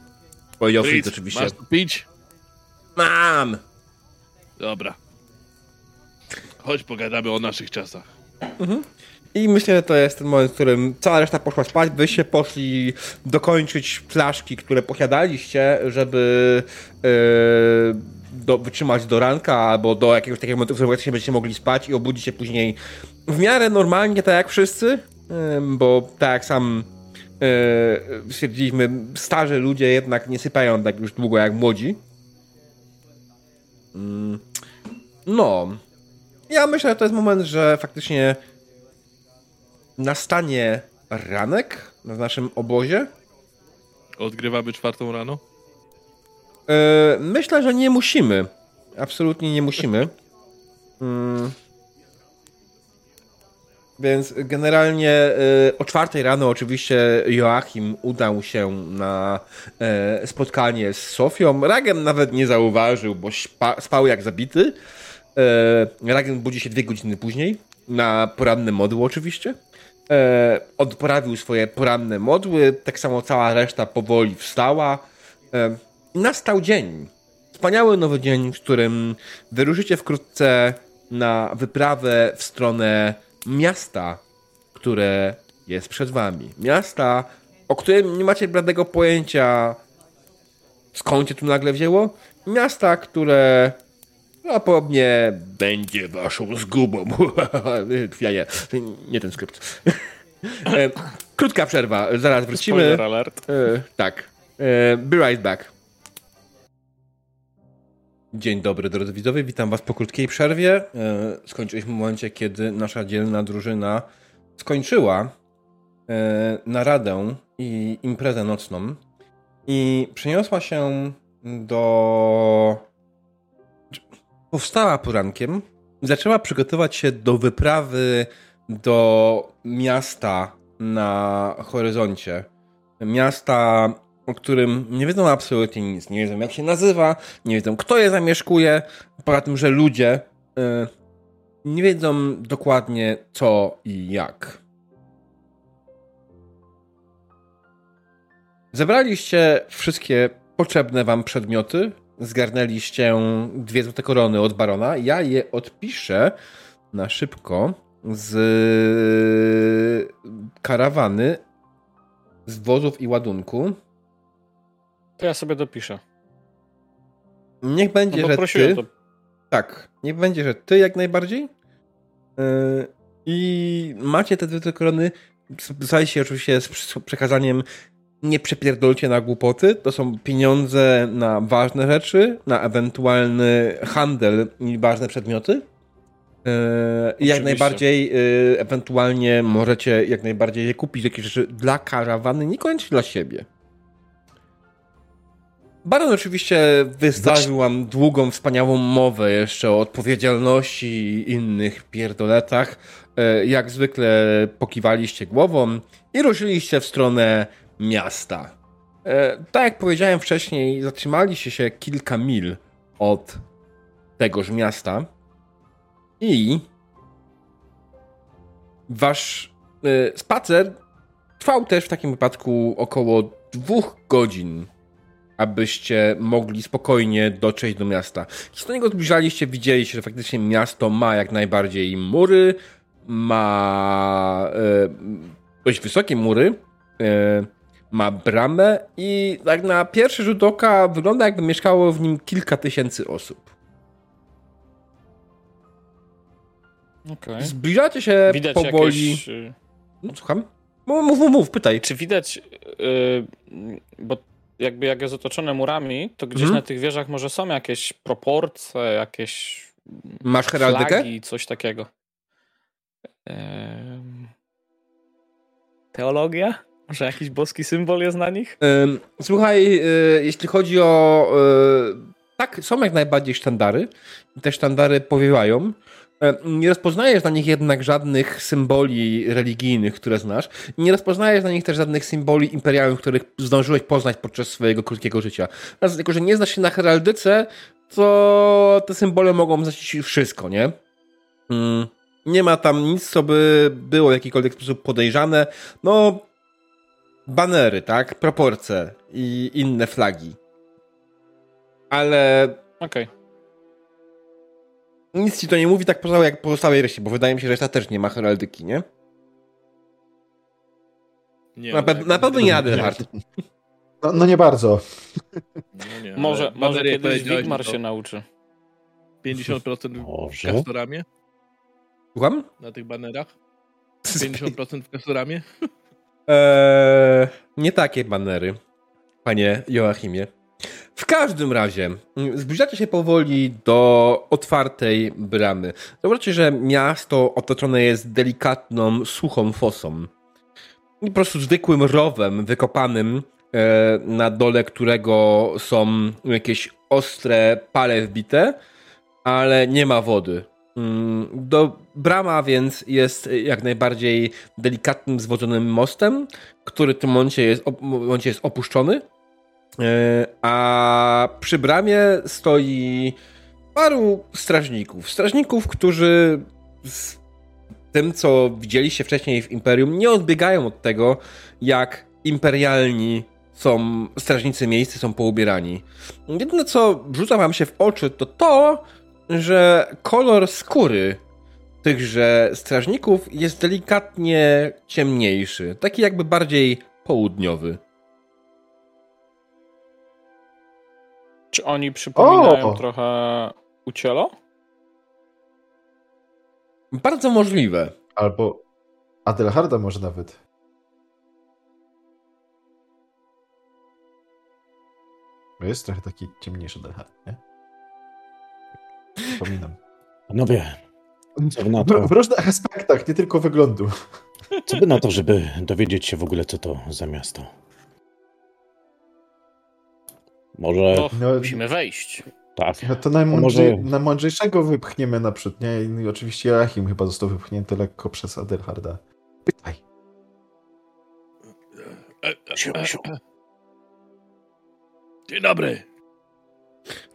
Powiedział Fritz, Fritz oczywiście. masz tu pić? Mam. Dobra. Chodź pogadamy o naszych czasach. I myślę, że to jest ten moment, w którym cała reszta poszła spać, wy się poszli dokończyć flaszki, które posiadaliście, żeby e, do, wytrzymać do ranka albo do jakiegoś takiego momentu, w którym się będziecie mogli spać i obudzić się później w miarę normalnie, tak jak wszyscy, em, bo tak jak sam stwierdziliśmy, starzy ludzie jednak nie sypiają tak już długo jak młodzi. Mm, No. Ja myślę, że to jest moment, że faktycznie nastanie ranek w naszym obozie. Odgrywamy czwartą rano? E, myślę, że nie musimy. Absolutnie nie musimy. Więc generalnie e, o czwartej rano oczywiście Joachim udał się na e, spotkanie z Sofią. Ragen nawet nie zauważył, bo spał jak zabity. E, Ragen budzi się dwie godziny później na poranne modły oczywiście. E, odprawił swoje poranne modły, tak samo cała reszta powoli wstała. Nastał dzień. Wspaniały nowy dzień, w którym wyruszycie wkrótce na wyprawę w stronę miasta, które jest przed wami. Miasta, o którym nie macie bladego pojęcia, skąd się tu nagle wzięło. Miasta, które prawdopodobnie będzie waszą zgubą. ja nie, nie ten skrypt. E, Krótka przerwa, zaraz wrócimy. Spoiler alert. E, tak. E, be right back. Dzień dobry drodzy widzowie, witam was po krótkiej przerwie. E, skończyliśmy w momencie, kiedy nasza dzielna drużyna skończyła e, naradę i imprezę nocną i przeniosła się do. Powstała porankiem zaczęła przygotować się do wyprawy do miasta na horyzoncie. Miasta, o którym nie wiedzą absolutnie nic. Nie wiedzą, jak się nazywa, nie wiedzą, kto je zamieszkuje. Poza tym, że ludzie y, nie wiedzą dokładnie co i jak. Zebraliście wszystkie potrzebne wam przedmioty, zgarnęliście dwie złote korony od barona. Ja je odpiszę na szybko z karawany, z wozów i ładunku. To ja sobie dopiszę. Niech będzie, No że ty... to. Tak, niech będzie, że ty jak najbardziej. Yy, I macie te dwie korony. Słuchajcie oczywiście z przekazaniem nie przepierdolcie na głupoty. To są pieniądze na ważne rzeczy, na ewentualny handel i ważne przedmioty. Yy, I jak najbardziej, yy, ewentualnie możecie jak najbardziej je kupić, jakieś rzeczy dla karawany, niekoniecznie dla siebie. Baron oczywiście wystawił wam długą, wspaniałą mowę jeszcze o odpowiedzialności i innych pierdoletach. E, Jak zwykle pokiwaliście głową i ruszyliście w stronę miasta. E, Tak jak powiedziałem wcześniej, zatrzymaliście się kilka mil od tegoż miasta i wasz e, spacer trwał też w takim wypadku około dwóch godzin abyście mogli spokojnie dotrzeć do miasta. Do niego zbliżaliście, widzieliście, że faktycznie miasto ma jak najbardziej mury, ma e, dość wysokie mury, e, ma bramę i tak na pierwszy rzut oka wygląda jakby mieszkało w nim kilka tysięcy osób. Okej. Zbliżacie się Widać powoli... jakieś... y, Słucham? Mów, mów, mów, pytaj. Czy widać, y, bo jakby jak jest otoczone murami, to gdzieś Mhm. na tych wieżach może są jakieś proporcje, jakieś Masz heraldykę? flagi, coś takiego. Teologia? Może jakiś boski symbol jest na nich? Słuchaj, y, jeśli chodzi o. y, Tak, są jak najbardziej sztandary. Te sztandary powiewają. E, Nie rozpoznajesz na nich jednak żadnych symboli religijnych, które znasz. Nie rozpoznajesz na nich też żadnych symboli imperialnych, których zdążyłeś poznać podczas swojego krótkiego życia. Natomiast jako, że nie znasz się na heraldyce, to te symbole mogą znaczyć wszystko, nie? Mm, Nie ma tam nic, co by było w jakikolwiek sposób podejrzane. No, banery, tak? Proporcje i inne flagi. Ale Okej. Nic ci to nie mówi tak poza jak pozostałej reszcie, bo wydaje mi się, że reszta też nie ma heraldyki, nie? Nie, Na, no, pe- jak na pewno nie Adelhard. No, no nie bardzo. No nie, Może, może kiedyś Wigmar się nauczy. 50% w Może? Castoramie Słucham? na tych banerach? 50% w Castoramie? Eee, nie takie banery, panie Joachimie. W każdym razie, mm, zbliżacie się powoli do otwartej bramy. Zobaczcie, że miasto otoczone jest delikatną, suchą fosą. I po prostu zwykłym rowem wykopanym, e, na dole którego są jakieś ostre pale wbite, ale nie ma wody. Mm, Do brama więc jest jak najbardziej delikatnym, zwodzonym mostem, który w tym momencie jest, momencie jest opuszczony. E, A przy bramie stoi paru strażników. Strażników, którzy z tym, co widzieliście wcześniej w Imperium, nie odbiegają od tego, jak imperialni są strażnicy miejscy, są poubierani. Jedyne, co rzuca wam się w oczy, to to, że kolor skóry tychże strażników jest delikatnie ciemniejszy, taki jakby bardziej południowy. Czy oni przypominają O! trochę Ucielo? Bardzo możliwe. Albo Adelharda może nawet. Bo Jest trochę taki ciemniejszy Adelhard, nie? Przypominam. Panowie, co wy na W, to? w różnych aspektach, nie tylko wyglądu. Co by na to, żeby dowiedzieć się w ogóle, co to za miasto? Może To No, musimy wejść. tak. No to najmądrzej, Może- najmądrzejszego wypchniemy naprzód, nie? I oczywiście Joachim chyba został wypchnięty lekko przez Adelharda. Pytaj. Siu, siu. Dzień dobry.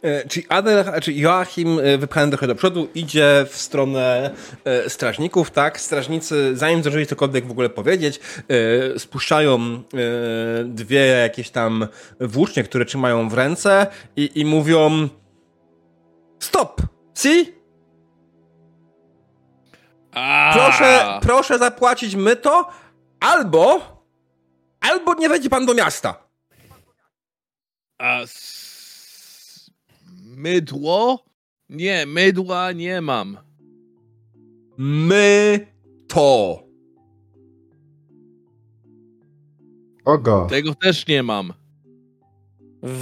E, Czyli Adel, czy Joachim e, wypchany trochę do przodu idzie w stronę e, strażników, tak? Strażnicy, zanim zdążyli cokolwiek w ogóle powiedzieć, spuszczają dwie jakieś tam włócznie, które trzymają w ręce i, i mówią stop! Si? A, Proszę, proszę zapłacić myto albo albo nie wejdzie pan do miasta. A. mydło? Nie, mydła nie mam. My to. Ogo. Tego też nie mam.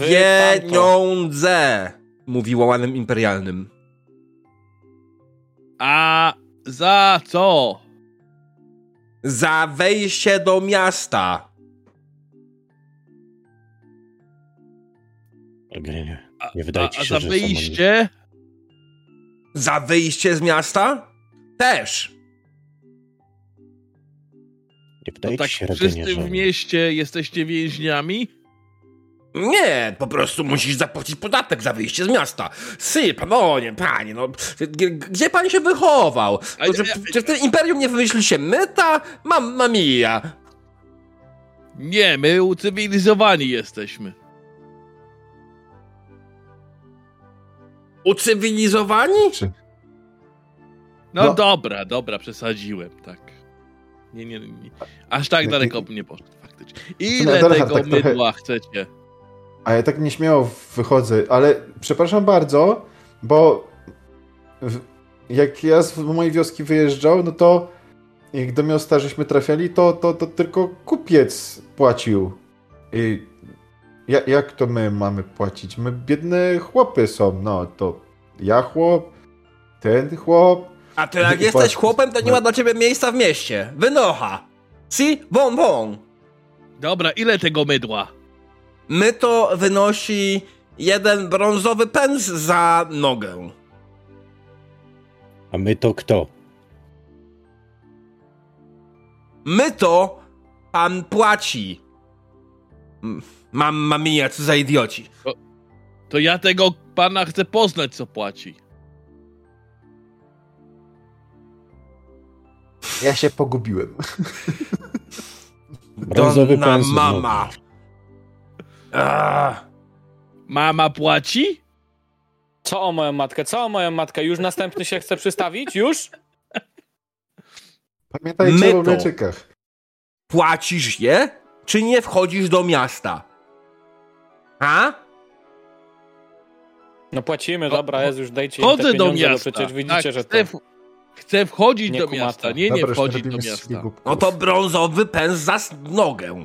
Pieniądze! Mówiła łanem imperialnym. A za co? Za wejście do miasta. Nie. A, wydaje a, ci a się, za że wyjście? Za wyjście z miasta? Też. Nie wydaje tak ci się, wszyscy że... w mieście jesteście więźniami? Nie, po prostu musisz zapłacić podatek za wyjście z miasta. Sy, panonie, panie, no. Gdzie pan się wychował? A- No, a- czy w tym imperium nie wymyśliliście myta? Mamma mia. Nie, my ucywilizowani jesteśmy. Ucywilizowani? Czy... No, No. dobra, dobra, przesadziłem, tak. Nie, nie, nie. Aż tak daleko nie- nie poszedł, faktycznie. Ile Adelhard tego tak trochę- mydła chcecie? A ja tak nieśmiało wychodzę, ale przepraszam bardzo, bo w, jak ja z mojej wioski wyjeżdżał, no to jak do miasta żeśmy trafiali, to, to, to tylko kupiec płacił. I ja, jak to my mamy płacić? My biedne chłopy są, no to ja chłop, ten chłop. A to jak jesteś płacić. chłopem, to nie ma dla ciebie miejsca w mieście. Wynocha. Si, won, won. Dobra, ile tego mydła? My to wynosi jeden brązowy pens za nogę. A my to kto? My to pan płaci. M- Mamma mia, co za idioci. To ja tego pana chcę poznać, co płaci. Ja się pogubiłem. Brązowy Donna pędzel. mama. Mama płaci? Co o moją matkę? Co o moją matkę? Już następny się chce przystawić? Już? Pamiętajcie My o to. Leczykach. Płacisz je, czy nie wchodzisz do miasta? A? No płacimy, No, dobra, jest już dajcie im te Chodzę do miasta. przecież widzicie, tak, że to... chcę, wchodzić Nie do miasta. Nie, nie Dobra, wchodzić do miasta. No to brązowy pens za nogę.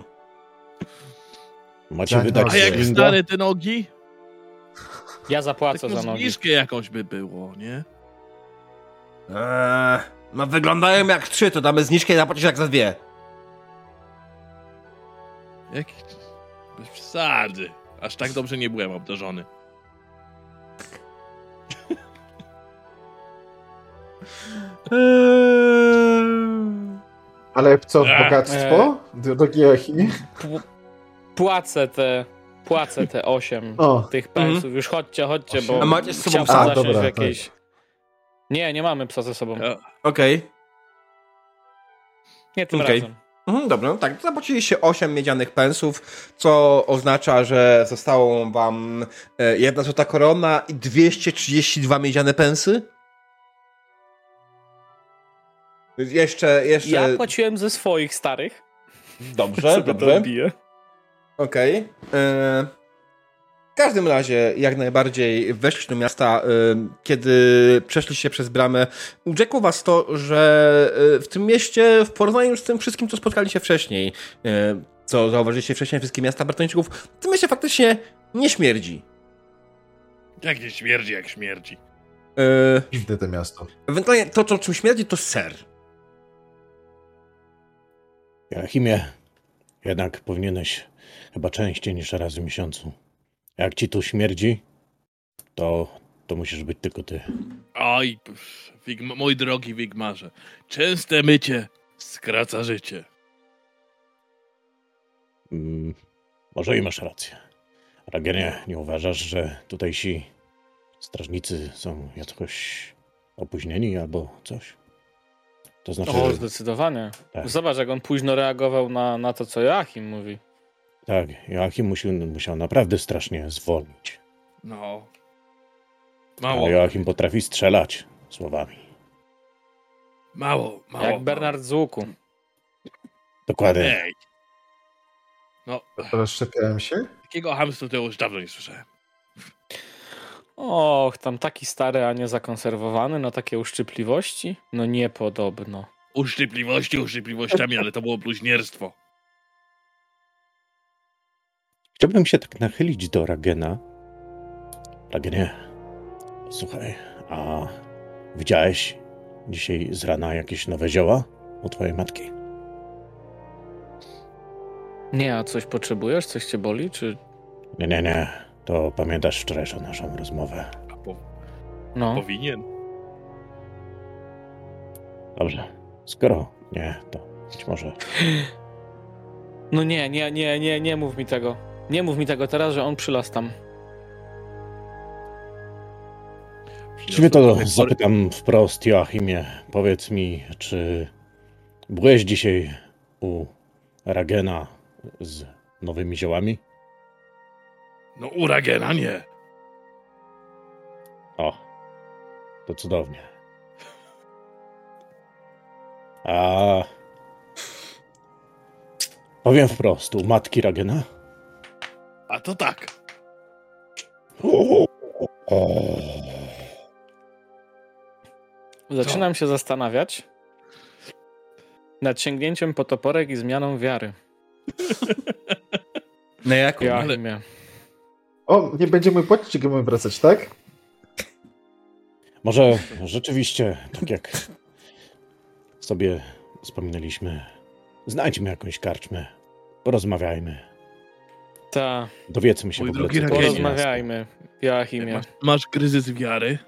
Macie Tak, wydać no, A jak stare te nogi? Ja zapłacę za nogi. zniżkę jakąś by było, nie? Eee, no wyglądają jak trzy, to damy zniżkę i zapłacisz jak za dwie. Jaki... Bez przesady. Aż tak dobrze nie byłem obdarzony. Ale co, Ech. bogactwo? Drogi Joachimie? P- Płacę te... Płacę te 8 O, tych pensów. Już chodźcie, chodźcie, bo. A macie z sobą psa? A, dobra, w jakiejś... Nie, nie mamy psa ze sobą. Okej. Nie tym Okej. razem. Mhm, dobra, no tak, zapłaciliście 8 miedzianych pensów, co oznacza, że zostało wam e, jedna złota korona i 232 miedziane pensy. Jeszcze, jeszcze... Ja płaciłem ze swoich starych. Dobrze, dobrze. Okej. E, W każdym razie, jak najbardziej weszliście do miasta, e, kiedy przeszliście przez bramę. Urzekło was to, że e, w tym mieście, w porównaniu z tym wszystkim, co spotkaliście wcześniej, e, co zauważyliście wcześniej, wszystkie miasta Bartończyków, w tym mieście faktycznie nie śmierdzi. Jak nie śmierdzi, jak śmierdzi. Dziwne to miasto. Ewentualnie to, co czym śmierdzi, to ser. Joachimie, jednak powinieneś chyba częściej niż raz w miesiącu. Jak ci tu śmierdzi, to, to musisz być tylko ty. Oj, mój drogi Wigmarze, częste mycie skraca życie. Mm, może i masz rację. Ragenie, nie uważasz, że tutejsi strażnicy są jakoś opóźnieni albo coś? To znaczy, O, zdecydowanie. Tak. Zobacz, jak on późno reagował na, na to, co Joachim mówi. Tak, Joachim musiał, musiał naprawdę strasznie zwolnić. No. A Mało, Joachim potrafi strzelać słowami. mało, mało. Jak Bernard z łuku. Dokładnie. Ej. No, Rozszczepiałem się? takiego hamstwa to już dawno nie słyszałem. Och, tam taki stary, a nie zakonserwowany, no takie uszczypliwości? No niepodobno. Uszczypliwości uszczypliwościami, ale to było bluźnierstwo. Chciałbym się tak nachylić do Ragena. Ragenie, słuchaj, a widziałeś dzisiaj z rana jakieś nowe zioła u twojej matki? Nie, a coś potrzebujesz? Coś cię boli? Czy... Nie, nie, nie. To pamiętasz wczorajszą naszą rozmowę. A po, No, powinien. Dobrze. Skoro nie, to być może. no nie, nie, nie, nie, nie mów mi tego. Nie mów mi tego teraz, że on przylas tam. Właściwie to zapytam wprost, Joachimie. Powiedz mi, czy byłeś dzisiaj u Ragena z nowymi ziołami? No uragena nie. O, to cudownie. A powiem wprost, u matki Ragena? A to tak. Zaczynam się zastanawiać nad sięgnięciem po toporek i zmianą wiary. Na jaką? Joachimie. O, nie będziemy płacić, czy będziemy wracać, tak? Może rzeczywiście, tak jak sobie wspominaliśmy, znajdźmy jakąś karczmę, porozmawiajmy, Ta, dowiedzmy się Mój w ogóle, co porozmawiajmy. Joachimie. Masz, masz kryzys wiary?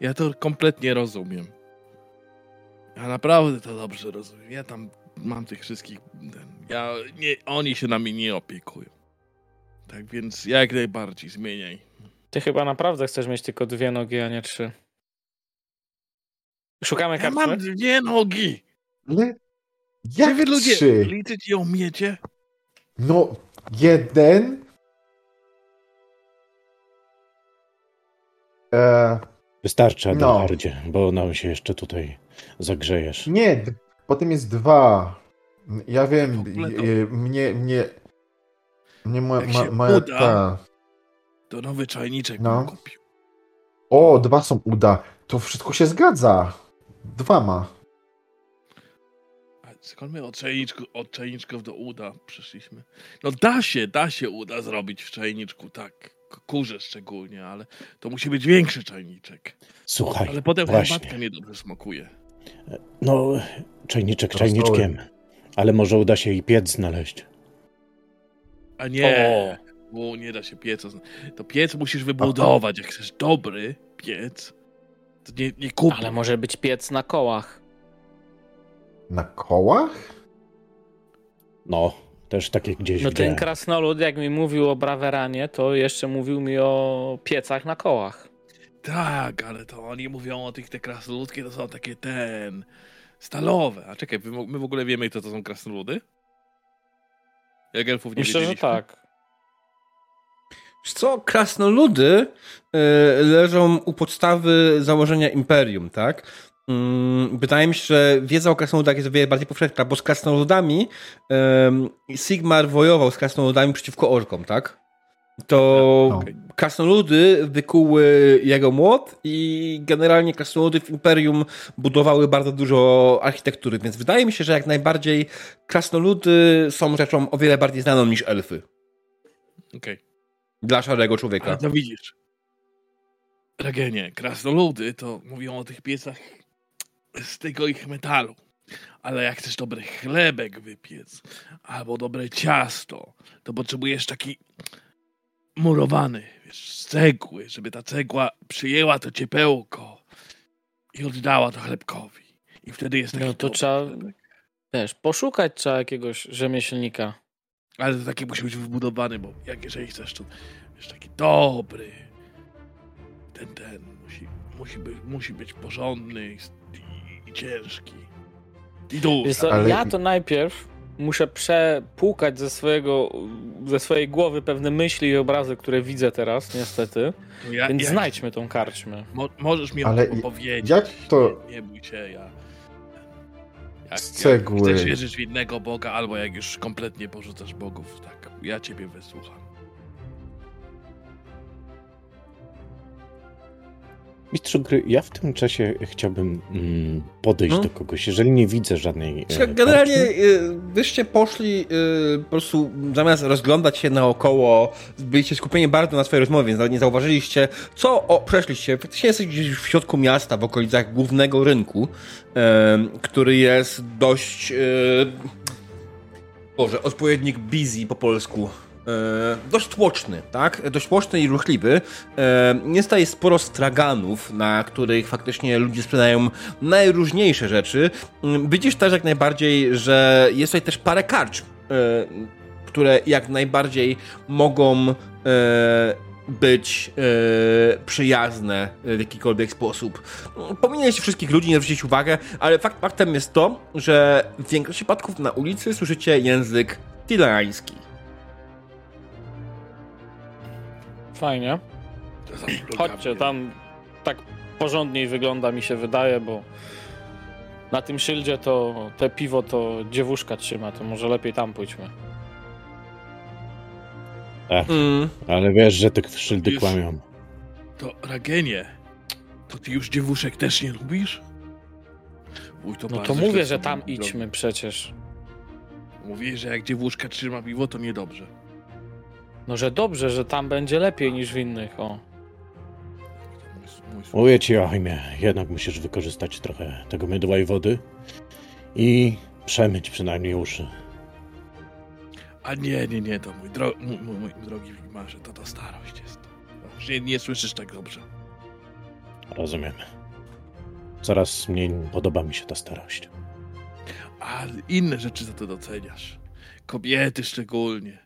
Ja to kompletnie rozumiem. Ja naprawdę to dobrze rozumiem. Ja tam mam tych wszystkich. Ja, nie, oni się nami nie opiekują. Tak więc jak najbardziej zmieniaj. Ty chyba naprawdę chcesz mieć tylko dwie nogi, a nie trzy. Szukamy Ja mam dwie nogi. Ale Czy jak wy ludzie trzy? liczyć ją umiecie? No, jeden. E, Wystarczy, No. Adelhardzie, bo nam się jeszcze tutaj zagrzejesz. nie, potem jest dwa. Ja wiem, to- e, mnie, mnie, mnie ma, Jak ma, się moja uda- ta... To nowy czajniczek No. kupił. O, dwa są uda. To wszystko się zgadza. Dwa ma. Skąd my od, czajniczku, od czajniczków do uda przyszliśmy? No da się, da się uda zrobić w czajniczku, tak. Kurze szczególnie, ale to musi być większy czajniczek. Słuchaj, Ale potem właśnie. herbatka niedobrze smakuje. No, czajniczek czajniczkiem, ale może uda się i piec znaleźć. A nie, bo nie da się pieca. To piec musisz wybudować. Jak chcesz dobry piec, to nie, nie kup. Ale może być piec na kołach. Na kołach? No, też takie gdzieś No ten krasnolud, jak mi mówił o Braweranie, to jeszcze mówił mi o piecach na kołach. Tak, ale to oni mówią o tych te krasnoludkie, to są takie ten... Stalowe. A czekaj, my w ogóle wiemy, kto to są krasnoludy? Jak elfów nie Myślę, że tak. Wiesz co, krasnoludy e, leżą u podstawy założenia imperium, tak? Mm, wydaje mi się, że wiedza o krasnoludach jest o wiele bardziej powszechna, bo z krasnoludami Sigmar wojował z krasnoludami przeciwko orkom, tak? To No. Krasnoludy wykuły jego młot i generalnie krasnoludy w imperium budowały bardzo dużo architektury, więc wydaje mi się, że jak najbardziej krasnoludy są rzeczą o wiele bardziej znaną niż elfy. Okej. Dla szarego człowieka. Ale to widzisz. Regenie, krasnoludy to mówią o tych piecach z tego ich metalu. Ale jak chcesz dobry chlebek wypiec, albo dobre ciasto, to potrzebujesz taki murowany, wiesz, z cegły, żeby ta cegła przyjęła to ciepełko i oddała to chlebkowi. I wtedy jest taki No to trzeba- chlebek. Wiesz, poszukać trzeba jakiegoś rzemieślnika. Ale to taki musi być wybudowany, bo jak jeżeli chcesz, to wiesz, taki dobry. Ten, ten, musi, musi, być, musi być porządny i, ciężki. I duży. Co, Ale- ja to najpierw muszę przepłukać ze swojego, ze swojej głowy pewne myśli i obrazy, które widzę teraz, niestety. To ja, Więc ja- znajdźmy tą karczmę. Mo, możesz mi Ale o tym opowiedzieć. jak to- Nie, nie bój się, ja... Jak, Z cegły. Jak chcesz wierzyć w innego Boga, albo jak już kompletnie porzucasz bogów, tak, ja ciebie wysłucham. Mistrzu gry, ja w tym czasie chciałbym mm, podejść No. do kogoś, jeżeli nie widzę żadnej. e, Słuchaj, Generalnie y, wyście poszli y, po prostu zamiast rozglądać się naokoło, byliście skupieni bardzo na swojej rozmowie, więc nawet nie zauważyliście, co o, przeszliście. Faktycznie jesteś gdzieś w środku miasta, w okolicach głównego rynku, em, który jest dość. Y, Boże, odpowiednik busy po polsku. E, dość tłoczny, tak? Dość tłoczny i ruchliwy. Jest tutaj sporo straganów, na których faktycznie ludzie sprzedają najróżniejsze rzeczy. Mm, Widzisz też jak najbardziej, że jest tutaj też parę karcz, e, które jak najbardziej mogą e, być przyjazne w jakikolwiek sposób. Pominęliście wszystkich ludzi, nie zwrócić uwagę, ale fakt, faktem jest to, że w większości przypadków na ulicy słyszycie język tilański. Fajnie. Chodźcie, tam tak porządniej wygląda mi się wydaje, bo na tym szyldzie to te piwo to dziewuszka trzyma, to może lepiej tam pójdźmy. Mm. Ale wiesz, że te szyldy Już- kłamią. To Ragenie, to ty już dziewuszek też nie lubisz? Uj, to No to mówię, że tam drogi. idźmy przecież. Mówisz, że jak dziewuszka trzyma piwo, to niedobrze. No że dobrze, że tam będzie lepiej niż w innych, o. Mówię ci, Joachimie, jednak musisz wykorzystać trochę tego mydła i wody i przemyć przynajmniej uszy. A nie, nie, nie, to mój, dro, mój, mój, mój drogi Wigmarze, to to starość jest. Nie, nie słyszysz tak dobrze. Rozumiem. Coraz mniej podoba mi się ta starość. Ale inne rzeczy za to doceniasz. Kobiety szczególnie.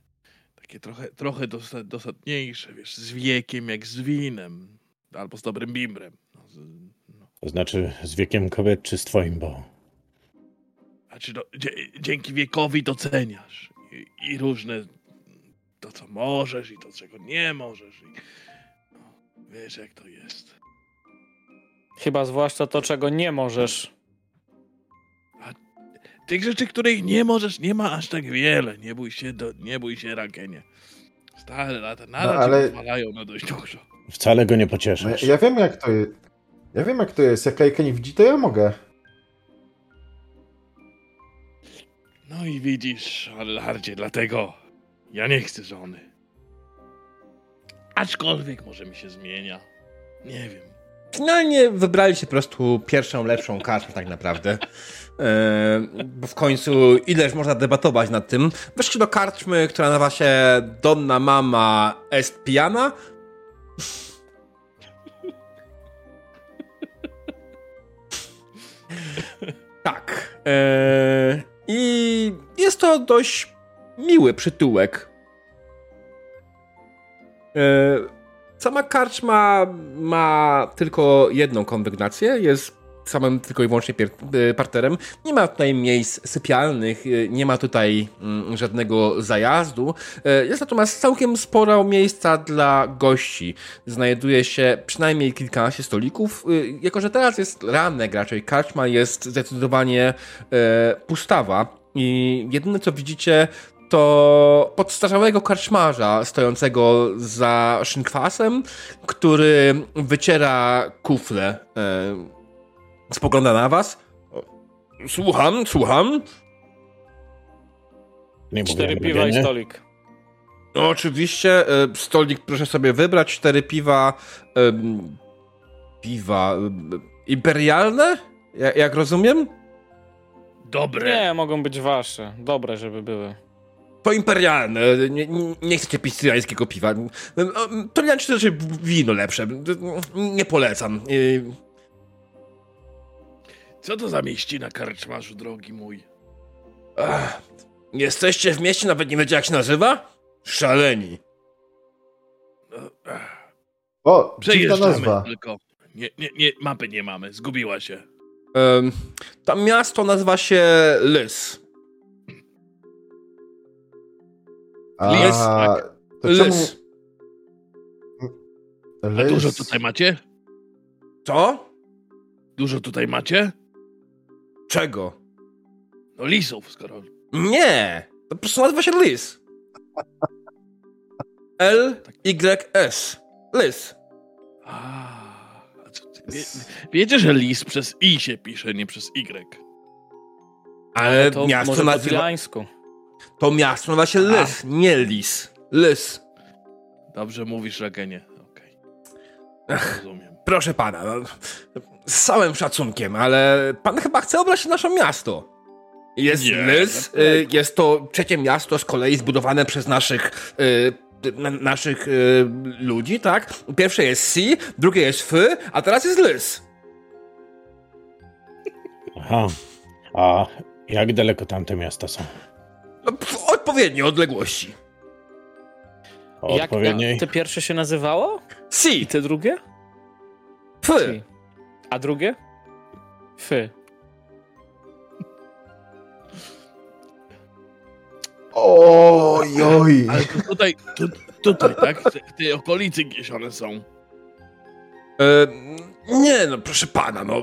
Takie trochę, trochę dosa- dosadniejsze, wiesz, z wiekiem jak z winem. Albo z dobrym bimbrem. No, z, no. To znaczy z wiekiem kobiet czy z twoim, bo A czy do, dzie, dzięki wiekowi doceniasz. I, I różne to, co możesz i to, czego nie możesz. I, no, wiesz, jak to jest. Chyba zwłaszcza to, czego nie możesz. Tych rzeczy, których nie możesz, nie ma aż tak wiele. Nie bój się, do, nie bój się, Rakenie. Stare lata nadal No, ale... pozwalają na dość dużo. wcale go nie No, pocieszysz. ja, ja wiem jak to jest. Ja wiem jak to jest. Jak Kajka nie widzi, to ja mogę. No i widzisz, Allardzie, dlatego ja nie chcę żony. Aczkolwiek może mi się zmienia. Nie wiem. Finalnie wybraliście po prostu pierwszą, lepszą kartę tak naprawdę. E, bo w końcu ileż można debatować nad tym. Weszliście do karczmy, która nazywa się Donna Mama Est Piana. tak. E, I jest to dość miły przytułek. E, Sama karczma ma tylko jedną kondygnację, jest samym tylko i wyłącznie y, parterem. Nie ma tutaj miejsc sypialnych, y, nie ma tutaj mm, żadnego zajazdu. Y, Jest natomiast całkiem sporo miejsca dla gości. Znajduje się przynajmniej kilkanaście stolików. Jako, że teraz jest ranek raczej, karczma jest zdecydowanie pustawa i jedyne co widzicie to podstarzałego karczmarza stojącego za szynkwasem, który wyciera kufle. Spogląda na was. Słucham, słucham. Nie Cztery piwa i stolik. No, oczywiście, e, stolik proszę sobie wybrać, cztery piwa. piwa imperialne? Ja, jak rozumiem? Dobre. Nie, mogą być wasze. Dobre, żeby były. To imperialne. Nie, nie- chcecie pić syriańskiego piwa. Toliańczycy raczej wino lepsze. Nie polecam. Co to za mieścina karczmarzu, drogi mój? Ach, jesteście w mieście, nawet nie wiecie jak się nazywa? Szaleni. No, O, dziwna Przejeżdżamy nazwa. tylko. Nie, nie, nie, mapy nie mamy, zgubiła się. Um, to miasto nazywa się Lys. A, Jest, tak. to czemu... Lys. A Lys? dużo tutaj macie? Co? Dużo tutaj macie? Czego? No lisów, skoro... Nie! To po prostu nazywa się Lys. L-Y-S. Lys. A, a co ty, wie, wiecie, że lis przez i się pisze, nie przez y. Ale To miasto nazywa... To miasto nazywa się Lys, nie Lis. Lys. Dobrze mówisz, Ragenie. Okej. Rozumiem. Proszę pana, no, z całym szacunkiem, ale pan chyba chce obrać nasze miasto. Jest Nie, Lys, y, jest to trzecie miasto z kolei zbudowane przez naszych y, na, naszych y, ludzi, tak? Pierwsze jest Si, drugie jest F, a teraz jest Lys. Aha. A jak daleko tamte miasta są? No, W odpowiedniej odległości. Jak, odpowiedniej? jak te pierwsze się nazywało? I Si, te drugie? F. A drugie? Fy. Oj, oj. Ale to tutaj, tu, tutaj, tak? W tej okolicy gdzieś one są. E, nie, no proszę pana, no.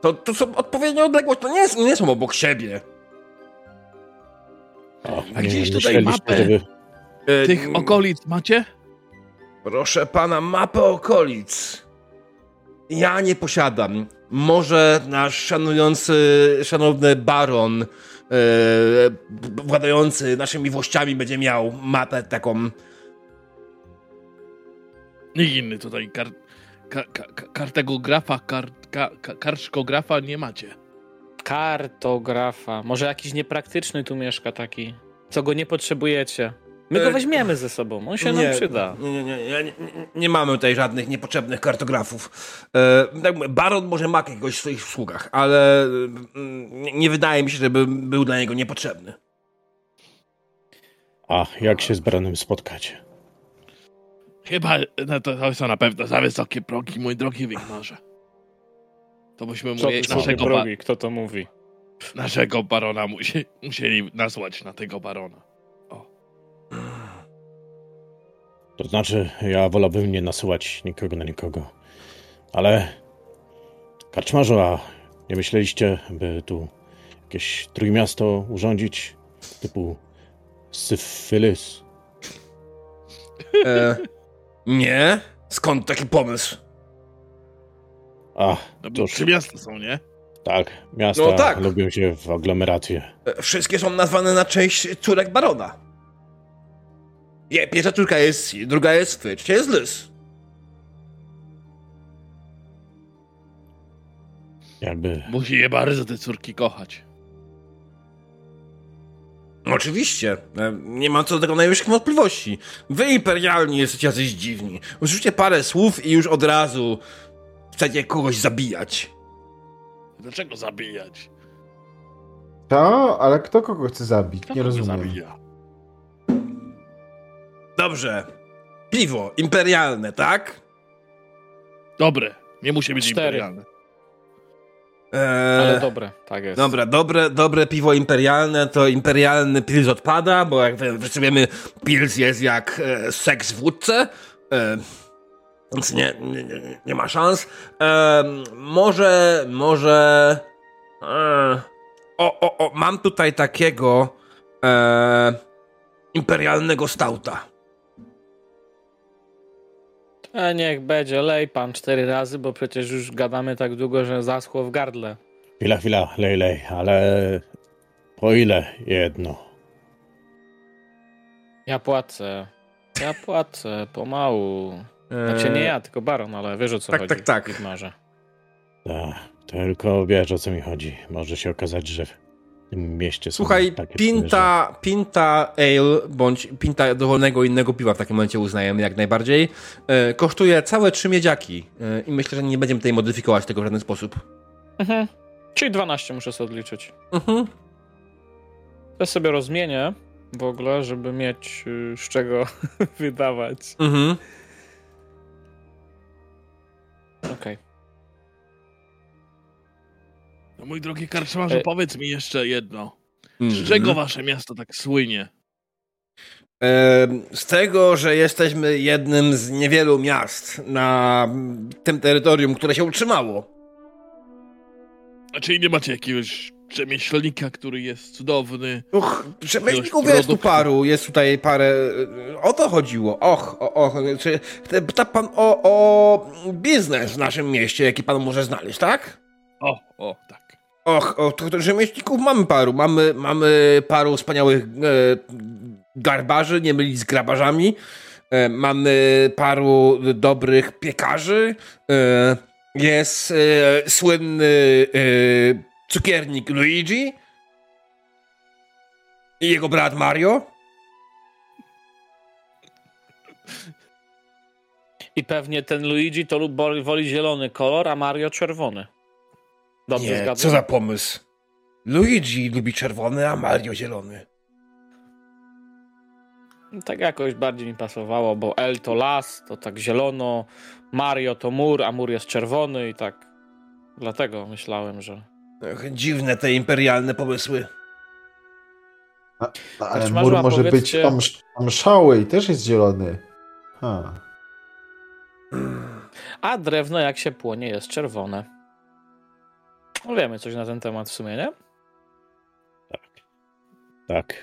To, to są odpowiednie odległości, to nie, jest, nie są obok siebie. O, A nie gdzieś tutaj mapę. żeby... E, Tych okolic macie? Proszę pana, mapę okolic. Ja nie posiadam. Może nasz szanujący, szanowny baron, b- władający naszymi włościami, będzie miał mapę taką. Nikt inny tutaj kar, ka, ka, ka, kartegografa, kar, karczkografa nie macie. Kartografa. Może jakiś niepraktyczny tu mieszka taki, co go nie potrzebujecie. My E, go weźmiemy ze sobą, on się nam przyda. Nie, nie, nie, nie, nie, nie mamy tutaj żadnych niepotrzebnych kartografów. E, tak baron może ma jakiegoś w swoich sługach, ale mm, nie, nie wydaje mi się, żeby był dla niego niepotrzebny. A jak się z Baronem spotkać? Chyba no to, to są na pewno za wysokie progi, mój drogi Wigmarze. To byśmy mu naszego, ba, drogi, kto to mówi? naszego barona musi, musieli nasłać na tego barona. To znaczy, ja wolałbym nie nasyłać nikogo na nikogo. Ale... Karczmarzu, a nie myśleliście, by tu jakieś trójmiasto urządzić? Typu Syfilis? E, nie? Skąd taki pomysł? A, No bo trzy miasta są, nie? tak, miasta No tak. lubią się w aglomerację. E, Wszystkie są nazwane na część córek barona. Je, pierwsza córka jest Si, druga jest Fy, trzecia jest Lys. Jakby... Musi je bardzo te córki kochać. Oczywiście, e, nie mam co do tego najmniejszych wątpliwości. Wy imperialni jesteście jacyś dziwni. Usłyszycie parę słów i już od razu chcecie kogoś zabijać. Dlaczego zabijać? To? Ale kto kogo chce zabić? Kto Nie kogo rozumiem. zabija? Dobrze. Piwo, imperialne, tak? Dobre, nie musi być Cztery. imperialne. Eee, Ale dobre, tak jest. Dobra, dobre, dobre piwo imperialne to imperialny pils odpada, bo jak wiemy, pils jest jak e, seks w wódce, e, więc nie, nie, nie, nie ma szans. E, może, może... E, o, o, o, mam tutaj takiego e, imperialnego stauta. E, niech będzie, lej pan cztery razy, bo przecież już gadamy tak długo, że zaschło w gardle. Chwila, chwila, lej, lej, ale... Po ile jedno? Ja płacę. Ja płacę, pomału. Znaczy nie ja, tylko baron, ale wiesz o co tak, chodzi. tak, tak. Wigmarze. Tak, tylko wiesz o co mi chodzi. Może się okazać, że tym mieście Słuchaj, pinta, pinta ale, bądź pinta dowolnego innego piwa w takim momencie uznajemy jak najbardziej, e, kosztuje całe trzy miedziaki e, i myślę, że nie będziemy tutaj modyfikować tego w żaden sposób. Mhm. Czyli 12 muszę sobie odliczyć. Mhm. Ja sobie rozmienię w ogóle, żeby mieć y, z czego wydawać. Mhm. Okej. No, mój drogi karczmarzu, E- powiedz mi jeszcze jedno. Mhm. Z czego wasze miasto tak słynie? E, Z tego, że jesteśmy jednym z niewielu miast na tym terytorium, które się utrzymało. A czyli nie macie jakiegoś rzemieślnika, który jest cudowny? Uch, rzemieślników Jakiegoś jest tu paru, jest tutaj parę. e, O to chodziło. Och, o, och, czy pyta pan o, o biznes w naszym mieście, jaki pan może znaleźć, tak? O, o, tak. Och, o, to, to rzemieślników mamy paru. Mamy, mamy paru wspaniałych e, garbarzy, nie mylić z grabarzami. E, mamy paru dobrych piekarzy. E, jest e, słynny e, cukiernik Luigi. I jego brat Mario. I pewnie ten Luigi to woli zielony kolor, a Mario czerwony. Dobrze Nie, zgadzam? co za pomysł. Luigi lubi czerwony, a Mario zielony. Tak jakoś bardziej mi pasowało, bo L to las, to tak zielono, Mario to mur, a mur jest czerwony i tak. Dlatego myślałem, że. Ach, dziwne te imperialne pomysły. A, ale mur może być powiedzcie- omsz, omszały i też jest zielony. Ha. A drewno, jak się płonie, jest czerwone. No Wiemy coś na ten temat w sumie, nie? Tak.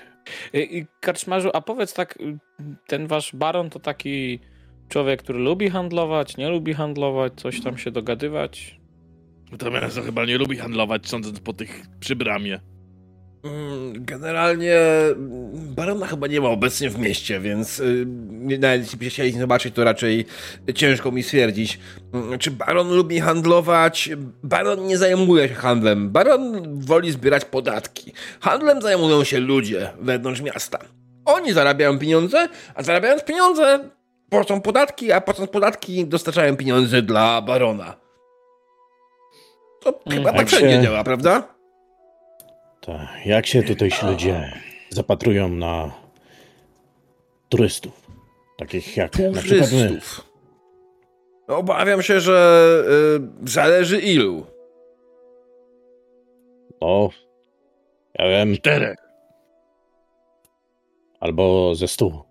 I, i karczmarzu, a powiedz tak, y, ten wasz baron to taki człowiek, który lubi handlować, nie lubi handlować, coś tam się dogadywać? To miasto chyba nie lubi handlować, sądząc po tych przy bramie. Mm, Generalnie mm, barona chyba nie ma obecnie w mieście, więc y, nie- nawet jeśli chcieli zobaczyć, to raczej ciężko mi stwierdzić. Mm, Czy baron lubi handlować? Baron nie zajmuje się handlem. Baron woli zbierać podatki. Handlem zajmują się ludzie wewnątrz miasta. Oni zarabiają pieniądze, a zarabiając pieniądze płacą podatki, a płacąc podatki dostarczają pieniądze dla barona. To chyba tak tak wszędzie się- działa, prawda? Jak się tutejsi ludzie zapatrują na turystów? Takich jak na przykład my. Turystów. Obawiam się, że y, zależy ilu. No, ja wiem, Czterech. albo ze stu.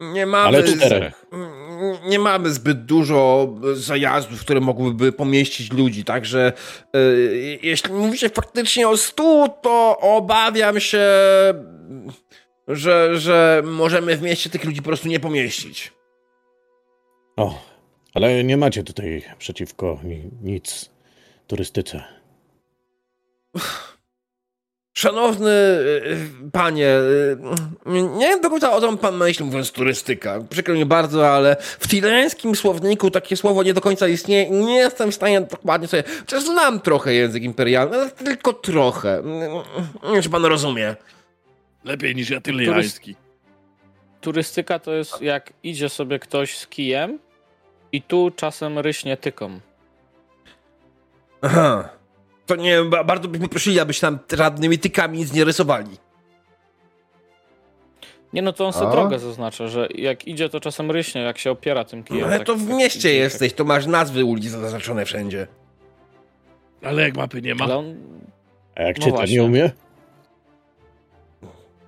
Nie mamy, Ale czterech. Nie mamy zbyt dużo zajazdów, które mogłyby pomieścić ludzi, także y, jeśli mówicie faktycznie o stu, to obawiam się, że, że możemy w mieście tych ludzi po prostu nie pomieścić. O, ale nie macie tutaj przeciwko ni nic turystyce. Szanowny y, panie, y, nie wiem do końca o co pan myśli, mówiąc turystyka. Przykro mi bardzo, ale w tileńskim słowniku takie słowo nie do końca istnieje. Nie jestem w stanie dokładnie sobie... Czy znam trochę język imperialny, ale tylko trochę. Nie wiem, czy pan rozumie. Lepiej niż ja tyliański. Turystyka to jest jak idzie sobie ktoś z kijem i tu czasem ryśnie tyką. Aha. To nie, ba- bardzo byśmy prosili, abyś tam żadnymi tykami nic nie rysowali. Nie no, to on sobie A? drogę zaznacza, że jak idzie to czasem ryśnie, jak się opiera tym kijem. No, ale tak- to w tak mieście idzie, jesteś, to masz nazwy ulic zaznaczone wszędzie. Ale jak mapy nie Tak. ma, Ale on... A jak No czyta właśnie. nie umie?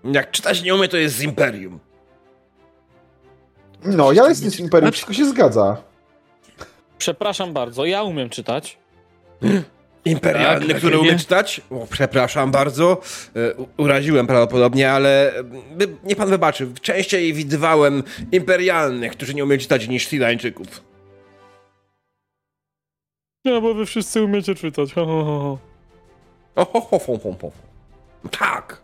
Jak czytać nie umie, to jest z Imperium. No, ja jestem z Imperium, wszystko się zgadza. Przepraszam bardzo, ja umiem czytać. Imperialny, Tak, który takie umie nie. czytać? O, przepraszam bardzo. E, uraziłem prawdopodobnie, ale e, niech pan wybaczy. Częściej widywałem imperialnych, którzy nie umieją czytać niż Tilańczyków. Nie, bo wy wszyscy umiecie czytać. Ho, ho, ho. O, ho, ho, ho, ho, ho. Tak.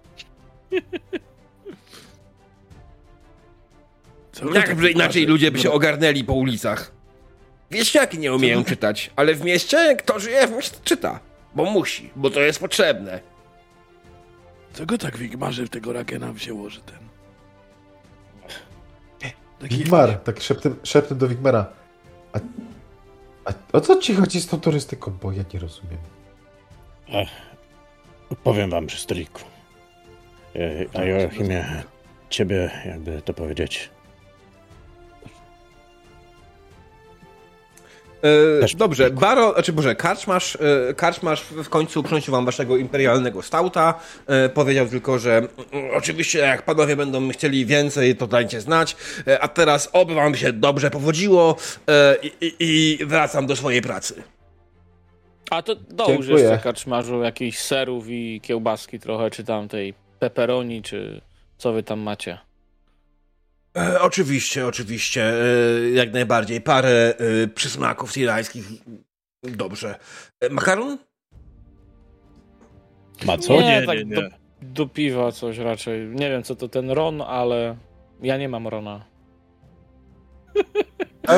Jakby tak inaczej ludzie by się ogarnęli po ulicach. Wieśniaki nie umieją czytać, ale w mieście kto żyje w mieście czyta. Bo musi, bo to jest potrzebne. Co go tak wigmarzy w tego Ragena wzięło, że ten... Taki Wigmar, tak szeptem, szeptem do Wigmara. A, a o co ci chodzi z tą turystyką? Bo ja nie rozumiem. Powiem wam przy stoliku. E, A Joachimie, ciebie, jakby to powiedzieć, Też dobrze, Baro, znaczy Boże, Karczmasz, e, Karczmasz w końcu przynosił wam waszego imperialnego stauta. E, powiedział tylko, że mm, oczywiście jak panowie będą chcieli więcej, to dajcie znać. E, a teraz oby wam się dobrze powodziło e, i, i, i wracam do swojej pracy. A to dołóż jeszcze karczmarzu jakichś serów i kiełbaski trochę, czy tam tej pepperoni, czy co wy tam macie. E, oczywiście, oczywiście, e, jak najbardziej. Parę e, przysmaków tirańskich. Dobrze. Makaron? ma co? Nie, nie, tak nie, nie. Do, do piwa coś raczej. Nie wiem, co to ten ron, ale ja nie mam rona.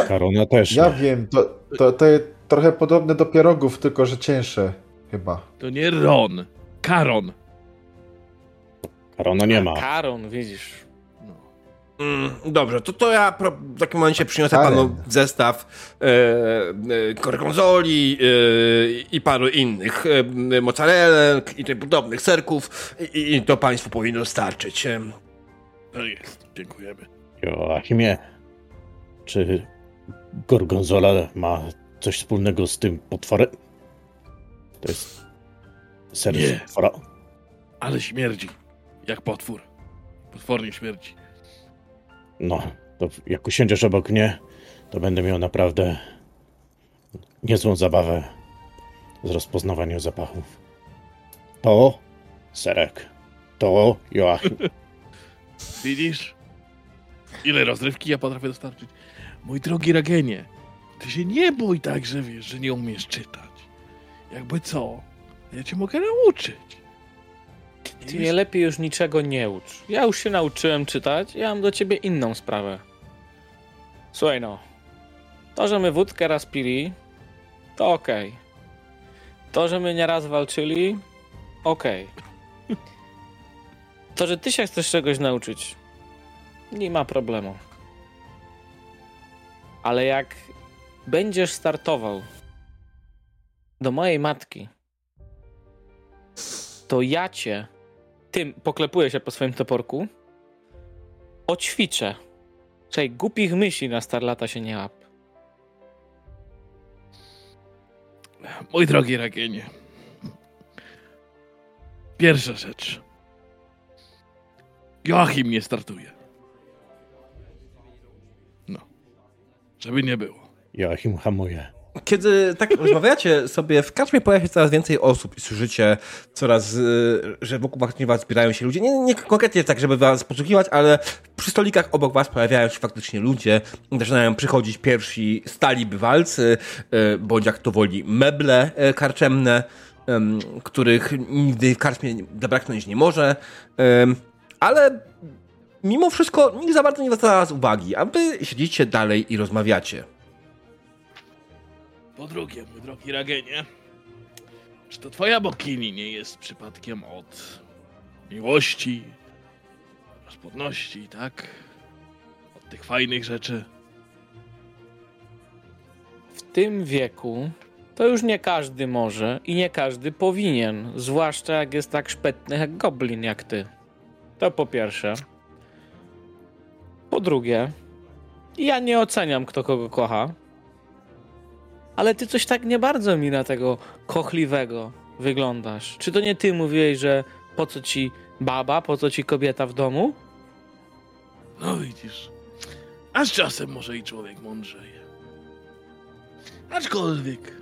Karona też. Ja nie. wiem, to, to, to jest trochę podobne do pierogów, tylko że cięższe. Chyba. To nie Ron, Karon. Karona nie ma. Karon, widzisz. No. Mm, dobrze, to, to ja pro, w takim momencie przyniosę Karen. panu zestaw e, e, gorgonzoli e, i paru innych e, mozzarellek i tym podobnych serków i, i to państwu powinno starczyć. E, To jest, dziękujemy. Joachimie, czy Gorgonzola ma coś wspólnego z tym potworem? To jest ser Nie. z potwora? Ale śmierdzi, jak potwór. Potwornie śmierdzi. No, to jak usiądziesz obok mnie, to będę miał naprawdę niezłą zabawę z rozpoznawaniem zapachów. To serek. To Joachim. Widzisz? Ile rozrywki ja potrafię dostarczyć. Mój drogi Ragenie, ty się nie bój tak, że wiesz, że nie umiesz czytać. Jakby co, ja cię mogę nauczyć. Ty mnie lepiej już niczego nie ucz. Ja już się nauczyłem czytać, ja mam do ciebie inną sprawę. Słuchaj no, to, że my wódkę raz pili, to okej. To, że my nieraz walczyli, okej. To, że ty się chcesz czegoś nauczyć, nie ma problemu. Ale jak będziesz startował do mojej matki, to ja cię tym poklepuję się po swoim toporku, oćwiczę. Czej głupich myśli na star lata się nie łap. Mój drogi Ragenie. Pierwsza rzecz. Joachim nie startuje. No. Żeby nie było. Joachim hamuje. Kiedy tak rozmawiacie sobie, w karczmie pojawia się coraz więcej osób i słyszycie coraz, y, że wokół was- zbierają się ludzie. Nie, nie konkretnie tak, żeby was podsłuchiwać, ale przy stolikach obok was pojawiają się faktycznie ludzie. Zaczynają przychodzić pierwsi stali bywalcy, y, bądź jak to woli, meble y, karczemne, których nigdy w karczmie zabraknąć nie może. Ale mimo wszystko nikt za bardzo nie zwraca uwagi, a wy siedzicie dalej i rozmawiacie. Po drugie, mój drogi Ragenie, czy to twoja bokini nie jest przypadkiem od miłości, rozpłodności, tak? Od tych fajnych rzeczy. W tym wieku to już nie każdy może i nie każdy powinien, zwłaszcza jak jest tak szpetny jak goblin jak ty. To po pierwsze. Po drugie, ja nie oceniam kto kogo kocha, ale ty coś tak nie bardzo mi na tego kochliwego wyglądasz. Czy to nie ty mówiłeś, że po co ci baba, po co ci kobieta w domu? No widzisz, aż czasem może i człowiek mądrzeje. Aczkolwiek,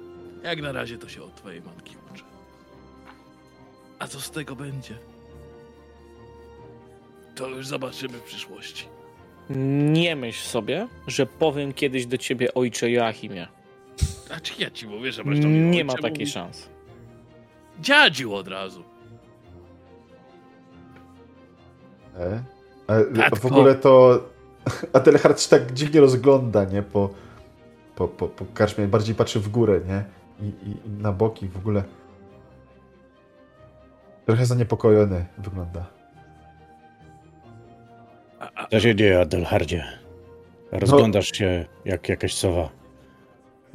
jak na razie to się od twojej matki uczy. A co z tego będzie? To już zobaczymy w przyszłości. Nie myśl sobie, że powiem kiedyś do ciebie ojcze Joachimie. A czy ja ci mówię, że masz mnie Nie ma takiej mówić? szans. Dziadziu od razu. E? A, Tatko. w ogóle to Adelhard się tak dziwnie rozgląda, nie? Po, po, po, po karczmie, bardziej patrzy w górę, nie? I, i, i na boki w ogóle. Trochę zaniepokojony wygląda. Co się dzieje, Adelhardzie? Rozglądasz się jak jakaś sowa.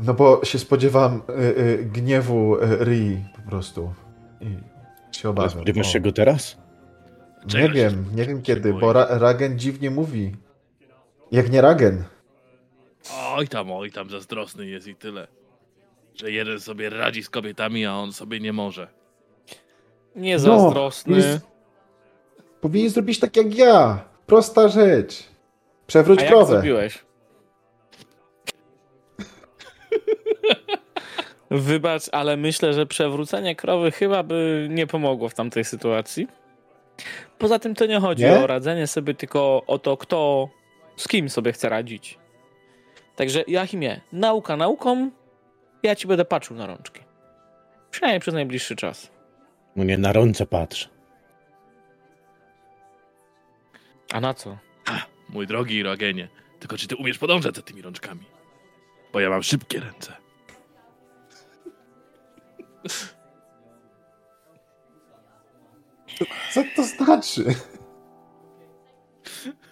No bo się spodziewam y, y, gniewu y, Rii po prostu. I się Ale obawiam. spodziewasz O. się go teraz? Nie Czego wiem, nie wiem kiedy, bo Ra Ragen dziwnie mówi. Jak nie Ragen. Oj tam, oj tam, zazdrosny jest i tyle. Że jeden sobie radzi z kobietami, a on sobie nie może. Nie zazdrosny. No, jest- Powinien zrobić tak jak ja. Prosta rzecz. Przewróć A jak krowę. zrobiłeś? Wybacz, ale myślę, że przewrócenie krowy chyba by nie pomogło w tamtej sytuacji. Poza tym to nie chodzi Nie? o radzenie sobie, tylko o to, kto z kim sobie chce radzić. Także Jachimie, nauka nauką, ja ci będę patrzył na rączki. Przynajmniej przez najbliższy czas. Mnie na ręce patrz. A na co? Mój drogi Rogenie, tylko czy ty umiesz podążać za tymi rączkami? Bo ja mam szybkie ręce. Co to znaczy?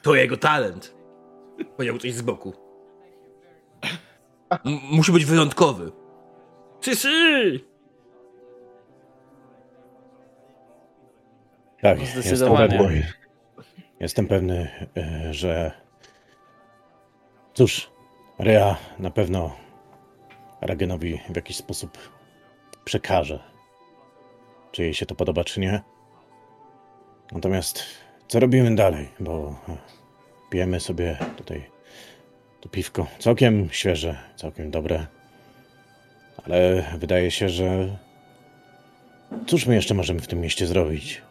To jego talent. Powiedział coś z boku. M- musi być wyjątkowy. Sy, sy! Tak, Zdecydowanie. Jestem pewny, jestem pewny, e, że. Cóż, Rea na pewno Ragenowi w jakiś sposób przekaże. Czy jej się to podoba, czy nie. Natomiast co robimy dalej? Bo e, pijemy sobie tutaj to piwko. Całkiem świeże, całkiem dobre. Ale wydaje się, że. Cóż my jeszcze możemy w tym mieście zrobić?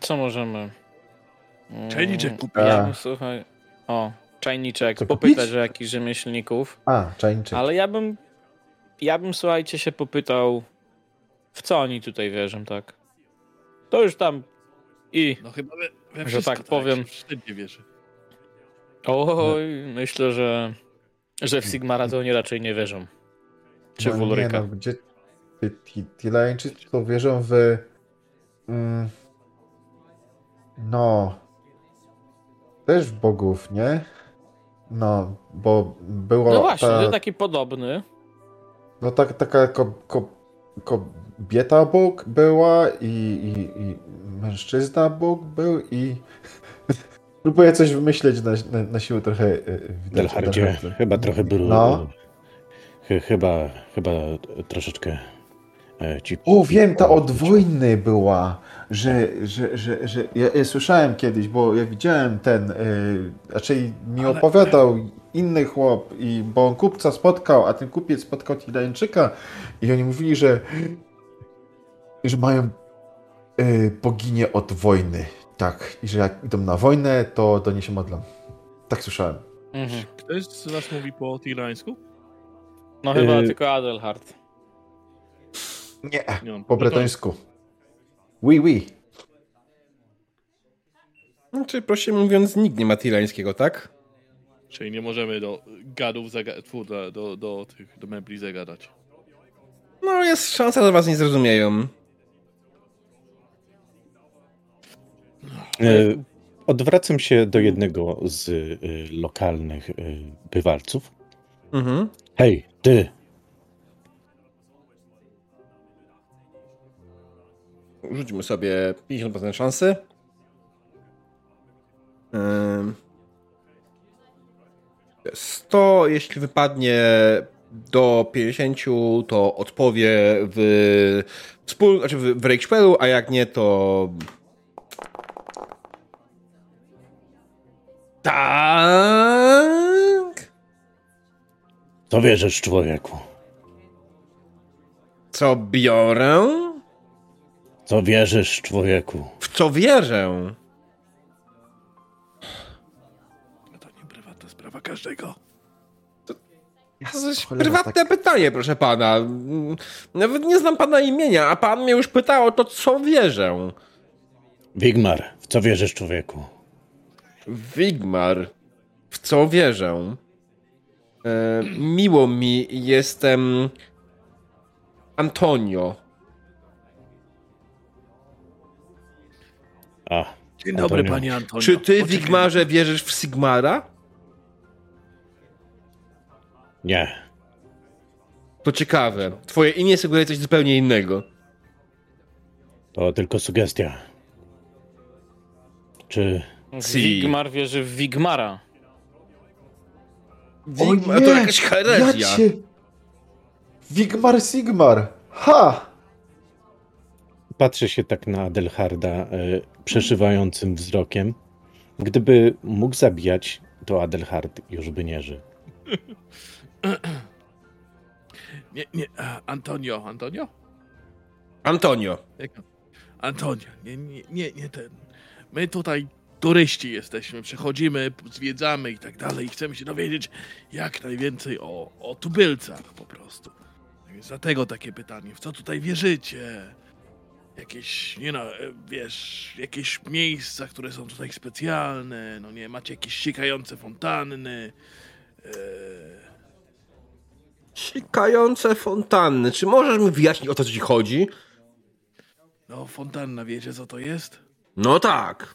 Co możemy? Mm, Czajniczek kupić. Ja słuchaj... O, czajniczek. Popytać o jakichś rzemieślników. A, czańczyk. Ale ja bym, ja bym, słuchajcie, się popytał, w co oni tutaj wierzą, tak? To już tam i, No chyba we, we Że wszystko, tak powiem. Wszędzie wierzy. oj, myślę, że, że w Sigmara to oni raczej nie wierzą. Czy w no, nie, Ulryka. no, gdzie ci, ci, ci Lańczycy to wierzą w... Mm, no... Też w bogów, nie? No, bo było No właśnie, ta, to taki podobny. No tak, taka ko, ko, kobieta Bóg była i, i, i mężczyzna Bóg był i próbuję coś wymyśleć na, na, na siłę trochę y, widać. Delhardzie, chyba trochę był. No. Chy, chyba, chyba troszeczkę e, ci. O, wiem, ta od wojny była, że, że, że, że ja, ja słyszałem kiedyś, bo ja widziałem ten, yy, raczej mi Ale- opowiadał inny chłop, i, bo on kupca spotkał, a ten kupiec spotkał Tilańczyka i oni mówili, że, że mają yy, boginię od wojny, tak, i że jak idą na wojnę, to do niej się modlą. Tak słyszałem. Mhm. Ktoś z was mówi po tilańsku? No chyba Y- tylko Adelhard. Nie, Nie po bretońsku. Oui, oui. Znaczy, prościej mówiąc, nikt nie ma tilańskiego, tak? Czyli nie możemy do gadów, zaga- tfu, do, do, do tych, do mebli zagadać. No, jest szansa, że was nie zrozumieją. E, Odwracam się do jednego z e, lokalnych e, bywalców. Mhm. Hej, ty! Rzućmy sobie 50% szansy. Ym. 100, jeśli wypadnie do 50, to odpowie w wspól, znaczy w, w Reichspelu, a jak nie, to tak. Co wierzysz, człowieku? Co biorę? Co wierzysz, człowieku? W co wierzę? To nie prywatna sprawa każdego. To jest Cholera, prywatne tak. pytanie, proszę pana. Nawet nie znam pana imienia, a pan mnie już pytał o to, co wierzę. Wigmar, w co wierzysz, człowieku? Wigmar. W co wierzę? E, miło mi, jestem Antonio. A, Dzień dobry, Antonio. panie Antonio. Czy ty, Poczekaj. Wigmarze, wierzysz w Sigmara? nie. To ciekawe. Twoje imię sugeruje coś zupełnie innego. To tylko sugestia. Czy Si. Wigmar wierzy w Wigmara. Wigmar to jakaś herezja. Ja cię... Wigmar Sigmar! Ha! Patrzę się tak na Adelharda e, przeszywającym wzrokiem. Gdyby mógł zabijać, to Adelhard już by nie żył. Nie, nie, Antonio, Antonio? Antonio. Antonio, nie, nie, nie, nie ten. My tutaj turyści jesteśmy, przechodzimy, zwiedzamy i tak dalej i chcemy się dowiedzieć jak najwięcej o, o tubylcach po prostu. Tak Więc dlatego takie pytanie, w co tutaj wierzycie? Jakieś, nie no, e, wiesz, jakieś miejsca, które są tutaj specjalne, no nie, macie jakieś sikające fontanny, e, Sikające fontanny. Czy możesz mi wyjaśnić o co ci chodzi? no fontanna, wiecie co to jest? No tak.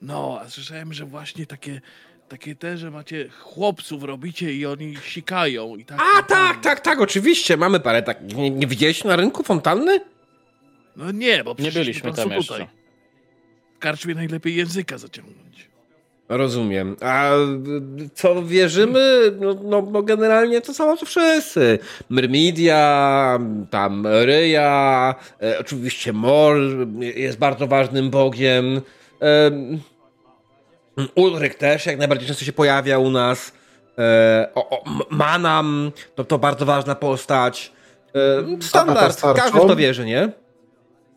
No, a słyszałem, że właśnie takie, takie te, że macie chłopców robicie i oni sikają i tak. A tak, tak, tak, oczywiście. Mamy parę tak. Nie, nie widziałeś na rynku fontanny? No nie, bo Nie byliśmy tam jeszcze. tutaj. W karczmie najlepiej języka zaciągnąć. Rozumiem. A co wierzymy? No, no, no generalnie to samo co wszyscy. Myrmidia, tam Ryja, e, oczywiście Mor jest bardzo ważnym bogiem. Em, Ulryk też jak najbardziej często się pojawia u nas. E, o, o, Manam to, to bardzo ważna postać. E, standard, każdy w to wierzy, nie?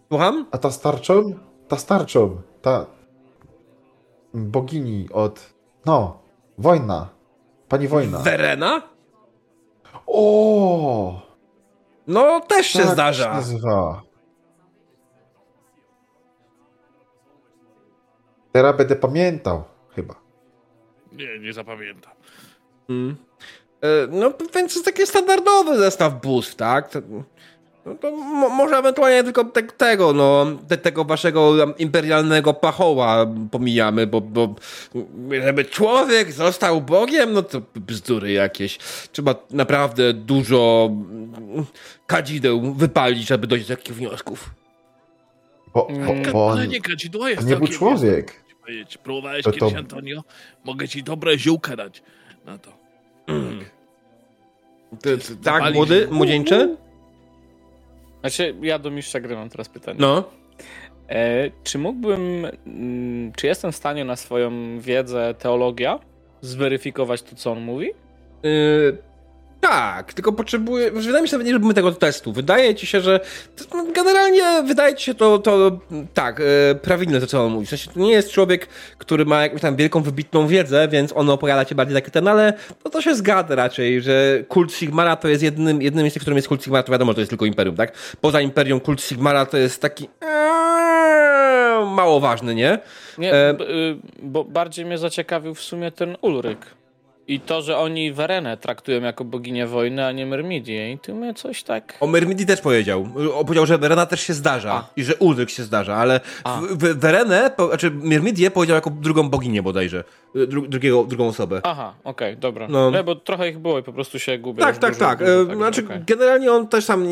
Słucham? A ta starczą? Ta starczą. Ta bogini od... No, wojna. Pani wojna. Verena? O! No też się tak się zdarza. nazywa. Teraz będę pamiętał, chyba. Nie, nie zapamiętam. Mm. E, No, więc to jest taki standardowy zestaw bóstw, tak? To, no to mo- może ewentualnie tylko te, tego, no, te, tego waszego imperialnego pachoła pomijamy, bo, bo żeby człowiek został Bogiem, no to bzdury jakieś. Trzeba naprawdę dużo mm, kadzideł wypalić, żeby dojść do takich wniosków. Bo, bo, bo on, Ale nie kadzidło jest on nie był człowiek. powiedzieć. Próbowałeś To to- kiedyś, Antonio? Mogę ci dobre ziółka dać na to. Ty, ty, tak, Zapalić. młody, młodzieńcze? Znaczy, ja do mistrza gry mam teraz pytanie. No. E, czy mógłbym, mm, czy jestem w stanie na swoją wiedzę teologia zweryfikować to, co on mówi? Yy, tak, tylko potrzebuję. Wydaje mi się, że nie robimy tego testu. Wydaje ci się, że. Generalnie wydaje ci się to, to tak, yy, prawidłne to, co on mówi. W sensie to nie jest człowiek, który ma jakąś tam wielką, wybitną wiedzę, więc on opowiada ci bardziej taki ten, ale no to się zgadza raczej, że kult Sigmara to jest jednym, jednym miejscem, w którym jest kult Sigmara, to wiadomo, to jest tylko Imperium, tak? Poza Imperium kult Sigmara to jest taki. Eee, mało ważny, nie? Nie, E, y, bo bardziej mnie zaciekawił w sumie ten Ulryk. I to, że oni Werenę traktują jako boginię wojny, a nie Myrmidię. I tu mnie coś tak... O Myrmidii też powiedział. O, powiedział, że Verena też się zdarza A. i że Ulryk się zdarza, ale A. w, w, Verenę, po, znaczy Myrmidię powiedział jako drugą boginię bodajże. Dru, drugiego, drugą osobę. Aha, okej, dobra. No. No. bo trochę ich było i po prostu się gubię. tak, tak, dużo, tak. dużo, E, także znaczy, okej. generalnie on też tam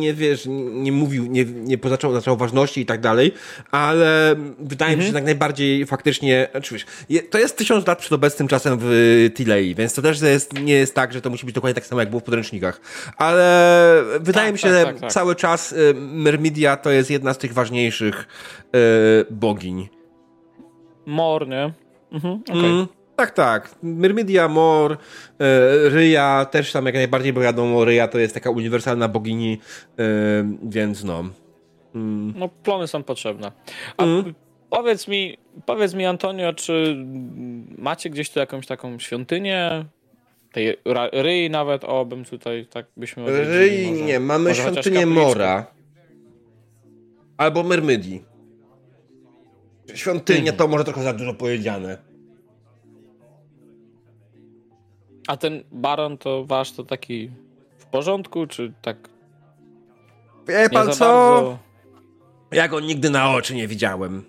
nie, wiesz, nie mówił, nie, nie pozaczął zaczął ważności i tak dalej, ale wydaje mi się, że jak najbardziej faktycznie, znaczy wiesz, je, to jest tysiąc lat przed obecnym czasem w Tilei, więc to też jest, nie jest tak, że to musi być dokładnie tak samo, jak było w podręcznikach. Ale wydaje Tak, mi się, tak, że tak, tak. cały czas y, Myrmidia to jest jedna z tych ważniejszych y, bogiń. Mor, nie? Mhm, okej. Mm, tak, tak. Myrmidia, Mor, e, Ryja też tam jak najbardziej, bo wiadomo, Ryja to jest taka uniwersalna bogini, e, więc no. Mm. No, plony są potrzebne. A Mm. powiedz mi, powiedz mi, Antonio, czy macie gdzieś tu jakąś taką świątynię? Tej Ryi nawet, o, bym tutaj, tak byśmy może. nie, mamy świątynię. Mora. Albo Myrmidii. Świątynia to może trochę za dużo powiedziane. A ten baron to wasz to taki w porządku, czy tak Wie pan co? bardzo? Ja go nigdy na oczy nie widziałem.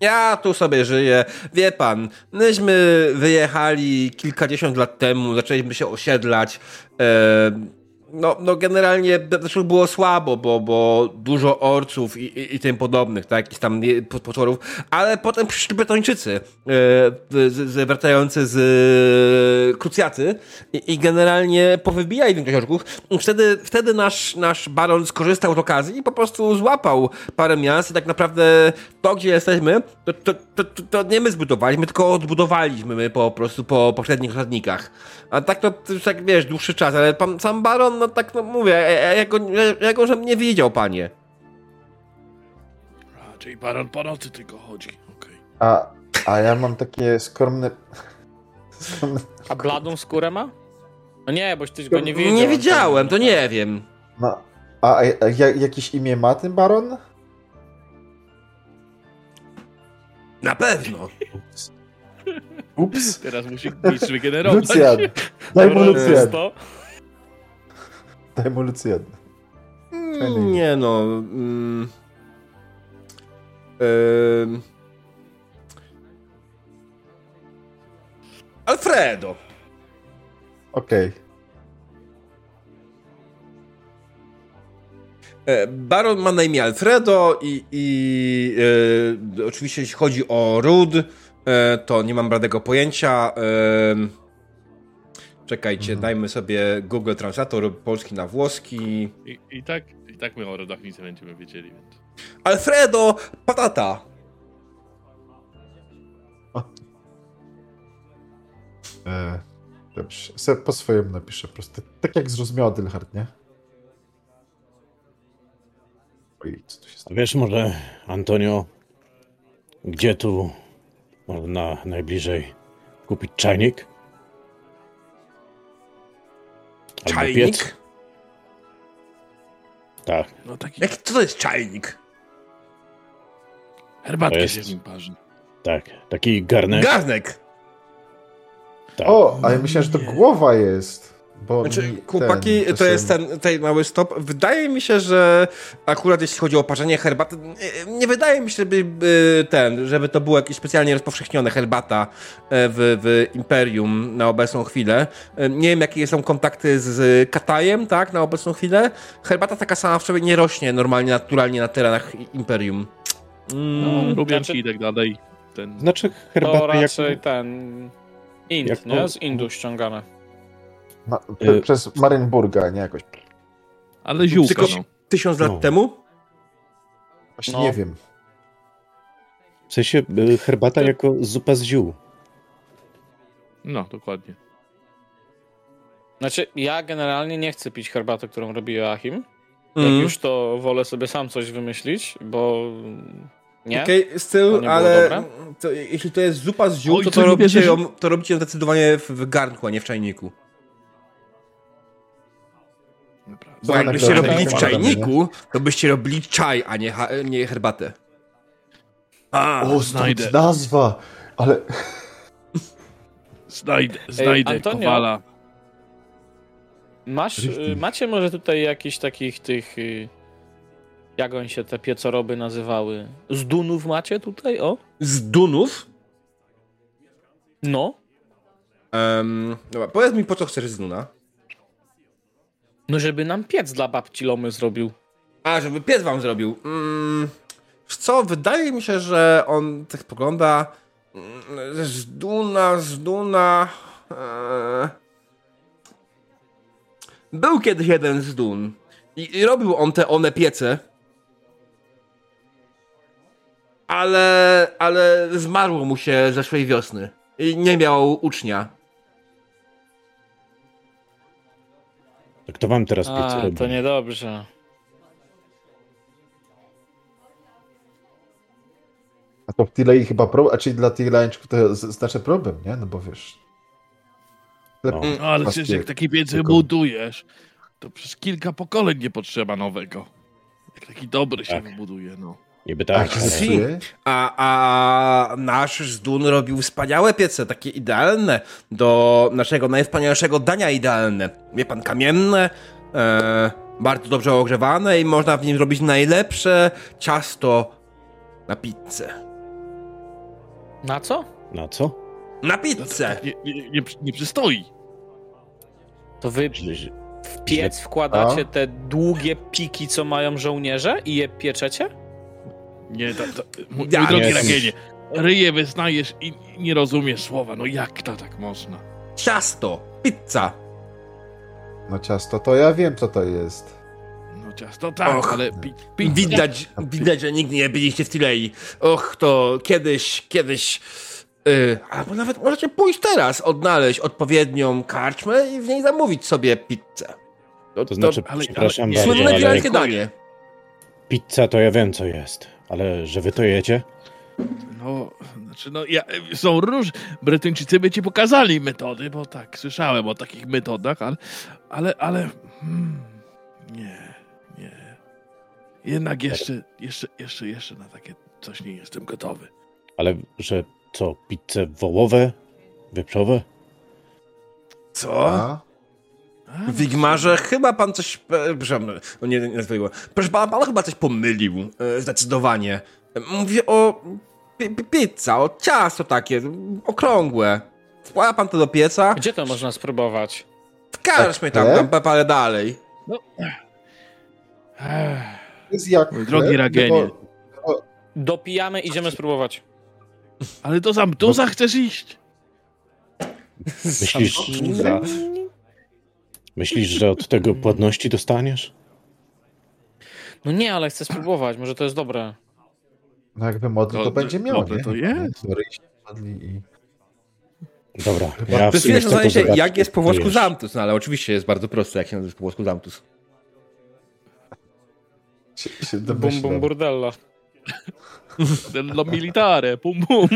Ja tu sobie żyję. Wie pan, myśmy wyjechali kilkadziesiąt lat temu, zaczęliśmy się osiedlać. E, no, no generalnie znaczy było słabo, bo, bo dużo orców i, i, i tym podobnych, tak, jakichś tam potworów, ale potem przyszli betończycy, e, z, wracający z e, krucjaty i, i generalnie powybijali większość orków. Wtedy, wtedy nasz, nasz baron skorzystał z okazji i po prostu złapał parę miast i tak naprawdę to, gdzie jesteśmy, to, to, to, to, nie my zbudowaliśmy, tylko odbudowaliśmy my po prostu po poprzednich osadnikach. A tak to, już tak wiesz, dłuższy czas, ale pan sam baron, no tak no mówię, ja, go, ja, go żem nie widział, panie. A, czyli baron po nocy tylko chodzi. Okej. A, a ja mam takie skromne... skromne... A bladą skórę ma? No nie, boś tyś go nie widział. Nie widziałem, to nie wiem. No, a, a, a ja- jakieś imię ma ten baron? Na pewno. Ups. Teraz musi mistrz wygenerować. Lucjan. Daj mu Lucjan. Lucjan. Mm, Nie no. Mm, ym. Alfredo. Okej. E, Baron ma na imię Alfredo i, i e, oczywiście jeśli chodzi o ród, e, to nie mam bladego pojęcia. E, czekajcie, dajmy sobie Google Translator polski na włoski. I, I tak, i tak my o rodach nic nie będziemy wiedzieli, więc. Alfredo Patata. E, Dobrze. Se po swojemu napiszę po prostu. Tak jak zrozumiała Dylhard, nie? Oj, co tu się stało? wiesz może, Antonio, gdzie tu można najbliżej kupić czajnik? Czajnik? piec? Tak. No taki. Jak, co to jest czajnik? Herbatkę jest- się z nim parzy. Tak, taki garnek. Garnek. tak. O, a ja myślałem, że to głowa jest. Bo Znaczy, chłopaki, ten, to jest ten tutaj mały stop. Wydaje mi się, że akurat jeśli chodzi o parzenie herbaty, nie, nie wydaje mi się, żeby by ten, żeby to było jakieś specjalnie rozpowszechnione herbata e, w, w Imperium na obecną chwilę. E, Nie wiem, jakie są kontakty z Katajem, tak, na obecną chwilę. Herbata taka sama w sobie nie rośnie normalnie, naturalnie na terenach Imperium. Mm, No, rubianki znaczy- i tak dalej. Ten. Znaczy To herbatę jak... raczej ten... Ind, Jak nie? Z Indu ściągane. Ma, Y- przez Marynburga, nie jakoś. Ale ziółka, Tylko- no. Tysiąc lat No. temu? Właśnie No. nie wiem. W sensie y, herbata jako zupa z ziół. No, dokładnie. Znaczy, ja generalnie nie chcę pić herbaty, którą robi Joachim. Jak Mm. już to wolę sobie sam coś wymyślić, bo nie. Okej, To styl, ale to, jeśli to jest zupa z ziół, Oj, to, to, nie robicie ją, to robicie ją zdecydowanie w, w garnku, a nie w czajniku. Bo Tak, jakbyście tak, robili tak, w tak, czajniku, to byście robili czaj, a nie, ha- nie herbatę. A, O, znajdę. nazwa! Ale Znajdę, znajdę Antonio? kowala. Masz, Richtig. y, macie może tutaj jakichś takich tych. y, Jak on się te piecoroby nazywały? Z Dunów macie tutaj? O? Z Dunów? No. Um, dobra, powiedz mi, po co chcesz z Duna? No, żeby nam piec dla babci Lomy zrobił. A, żeby pies wam zrobił. Mm, co, wydaje mi się, że on tak pogląda mm, z Duna, z Duna... E, był kiedyś jeden z Dun i, i robił on te one piece, ale, ale zmarło mu się zeszłej wiosny i nie miał ucznia. To kto wam teraz pizzę A, robi? to niedobrze. A to w Tilei chyba problem, a czyli dla Tileńczyków to znaczy problem, nie? No bo wiesz. No. No, ale przecież jak taki piec tylko- wybudujesz, to przez kilka pokoleń nie potrzeba nowego. Jak taki dobry się Tak. wybuduje, no. Niby A, tak, ale... zepsuje? A, a nasz Zdun robił wspaniałe piece, takie idealne do naszego najwspanialszego dania idealne. Wie pan, kamienne, e, bardzo dobrze ogrzewane i można w nim zrobić najlepsze ciasto na pizzę. Na co? Na co? Na pizzę! nie, nie, nie, nie przystoi. To wy w piec wkładacie te długie piki, co mają żołnierze i je pieczecie? Nie, to, to, mój, Ja mój drogi ryje wyznajesz i nie rozumiesz słowa. No jak to tak można? Ciasto! Pizza! No ciasto, to ja wiem, co to jest. No ciasto tak, Och. ale pi, pi, Widać, widać, że nigdy nie byliście w Tilei. Och, to kiedyś, kiedyś... Yy, albo nawet możecie pójść teraz, odnaleźć odpowiednią karczmę i w niej zamówić sobie pizzę. To, To znaczy, ale- przepraszam ale- bardzo, słynne ale danie. pizza to ja wiem, co jest. Ale że wy to jecie? No, znaczy, no, ja, są róż... Brytyjczycy by ci pokazali metody, bo tak, słyszałem o takich metodach, ale, ale, ale, hmm, nie, nie. Jednak jeszcze, jeszcze, jeszcze, jeszcze na takie coś nie jestem gotowy. Ale że co, pizze wołowe? Wieprzowe? Co? A? Wigmarze chyba pan coś... e, Przepraszam, no nie, nie nazwijmy. Proszę pana, pan chyba coś pomylił. e, Zdecydowanie. Mówię o pi- pi- pizza, o ciasto takie, okrągłe. Wkłada pan to do pieca, Gdzie to można spróbować? w karczmie tam, Tak? tam parę dalej. To jest jak drogi Ragenie. bo- Dopijamy, idziemy spróbować. ale to za mtuza chcesz iść? Myślisz, myślisz, że od tego płatności dostaniesz? No nie, ale chcę spróbować, może to jest dobre. No jakby modli, to, To- będzie miał, dobre nie? to jest. To i... Dobra, Chyba- ja To jest wiesz, chcę w sensie, zobaczyć, jak jest po włosku zamtus, no ale oczywiście jest bardzo proste, jak się nazywa po włosku zamtus. Się, się Bum, bum, burdella. Dello militare, pum pum.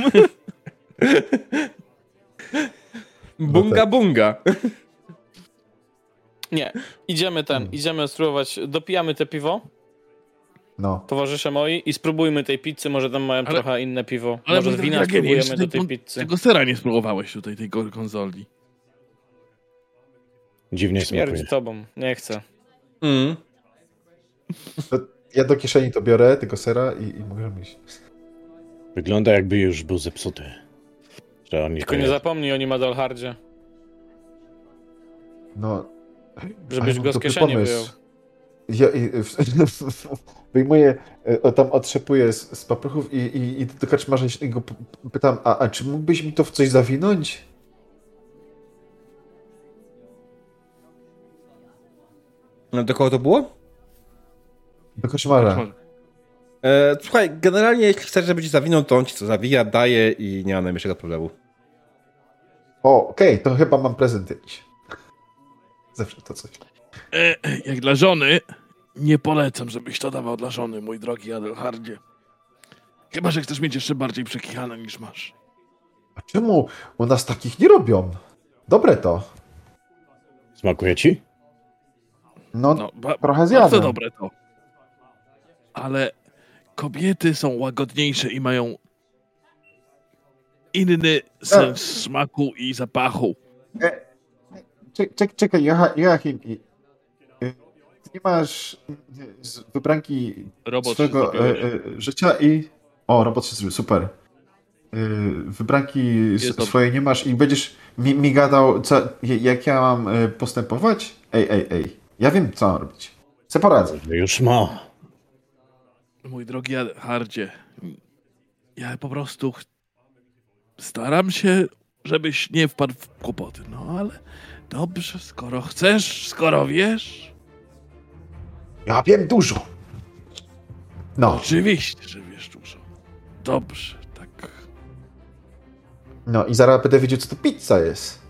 Bunga bunga. Nie, idziemy ten, Hmm. idziemy spróbować, dopijamy te piwo, No. towarzysze moi, i spróbujmy tej pizzy, może tam mają Ale- trochę inne piwo. Ale może wina spróbujemy do tej pizzy. Tego sera nie spróbowałeś tutaj, tej konzoli. Dziwnie Śmierdzi smakuje. tobą, nie chcę. Mm. Ja do kieszeni to biorę, tego sera i, i możemy iść. Wygląda jakby już był zepsuty. Tylko nie zapomnij o nim Adalhardzie, No. Żebyś go z kieszeni pomysł. wyjął. Ja i, wyjmuję, tam otrzepuję z, z paprochów i, i, i do kaczmarza i go pytam, a, a czy mógłbyś mi to w coś zawinąć? No do kogo to było? Do kaczmarza. E, słuchaj, generalnie jeśli chcesz, żeby ci zawinął, to on ci co zawija, daje i nie ma najmniejszego problemu. O, okej, to chyba mam prezent jakiś. Zawsze to coś. E, jak dla żony, nie polecam, żebyś to dawał dla żony, mój drogi Adelhardzie. Chyba, że chcesz mieć jeszcze bardziej przekichane niż masz. A czemu u nas takich nie robią? Dobre to. Smakuje ci? No, No, ba- trochę bardzo zjadłem. dobre to. Ale kobiety są łagodniejsze i mają inny sens smaku i zapachu. Czek, czek, czekaj, Jocha- Joachim, i- y, ty nie masz y, z wybranki Robot swojego e, e, życia i... O, robot się zrobił, super. Y, Wybranki swojej nie masz i będziesz mi, mi gadał, co, jak ja mam y, postępować? Ej, ej, ej, ja wiem, co mam robić. Co poradzę. Już ma. Mój drogi Hardzie, ja po prostu staram się, żebyś nie wpadł w kłopoty. No ale dobrze, skoro chcesz, skoro wiesz, Ja wiem dużo. No, oczywiście, że wiesz dużo. Dobrze, tak. no i zaraz będę wiedział, co to pizza jest.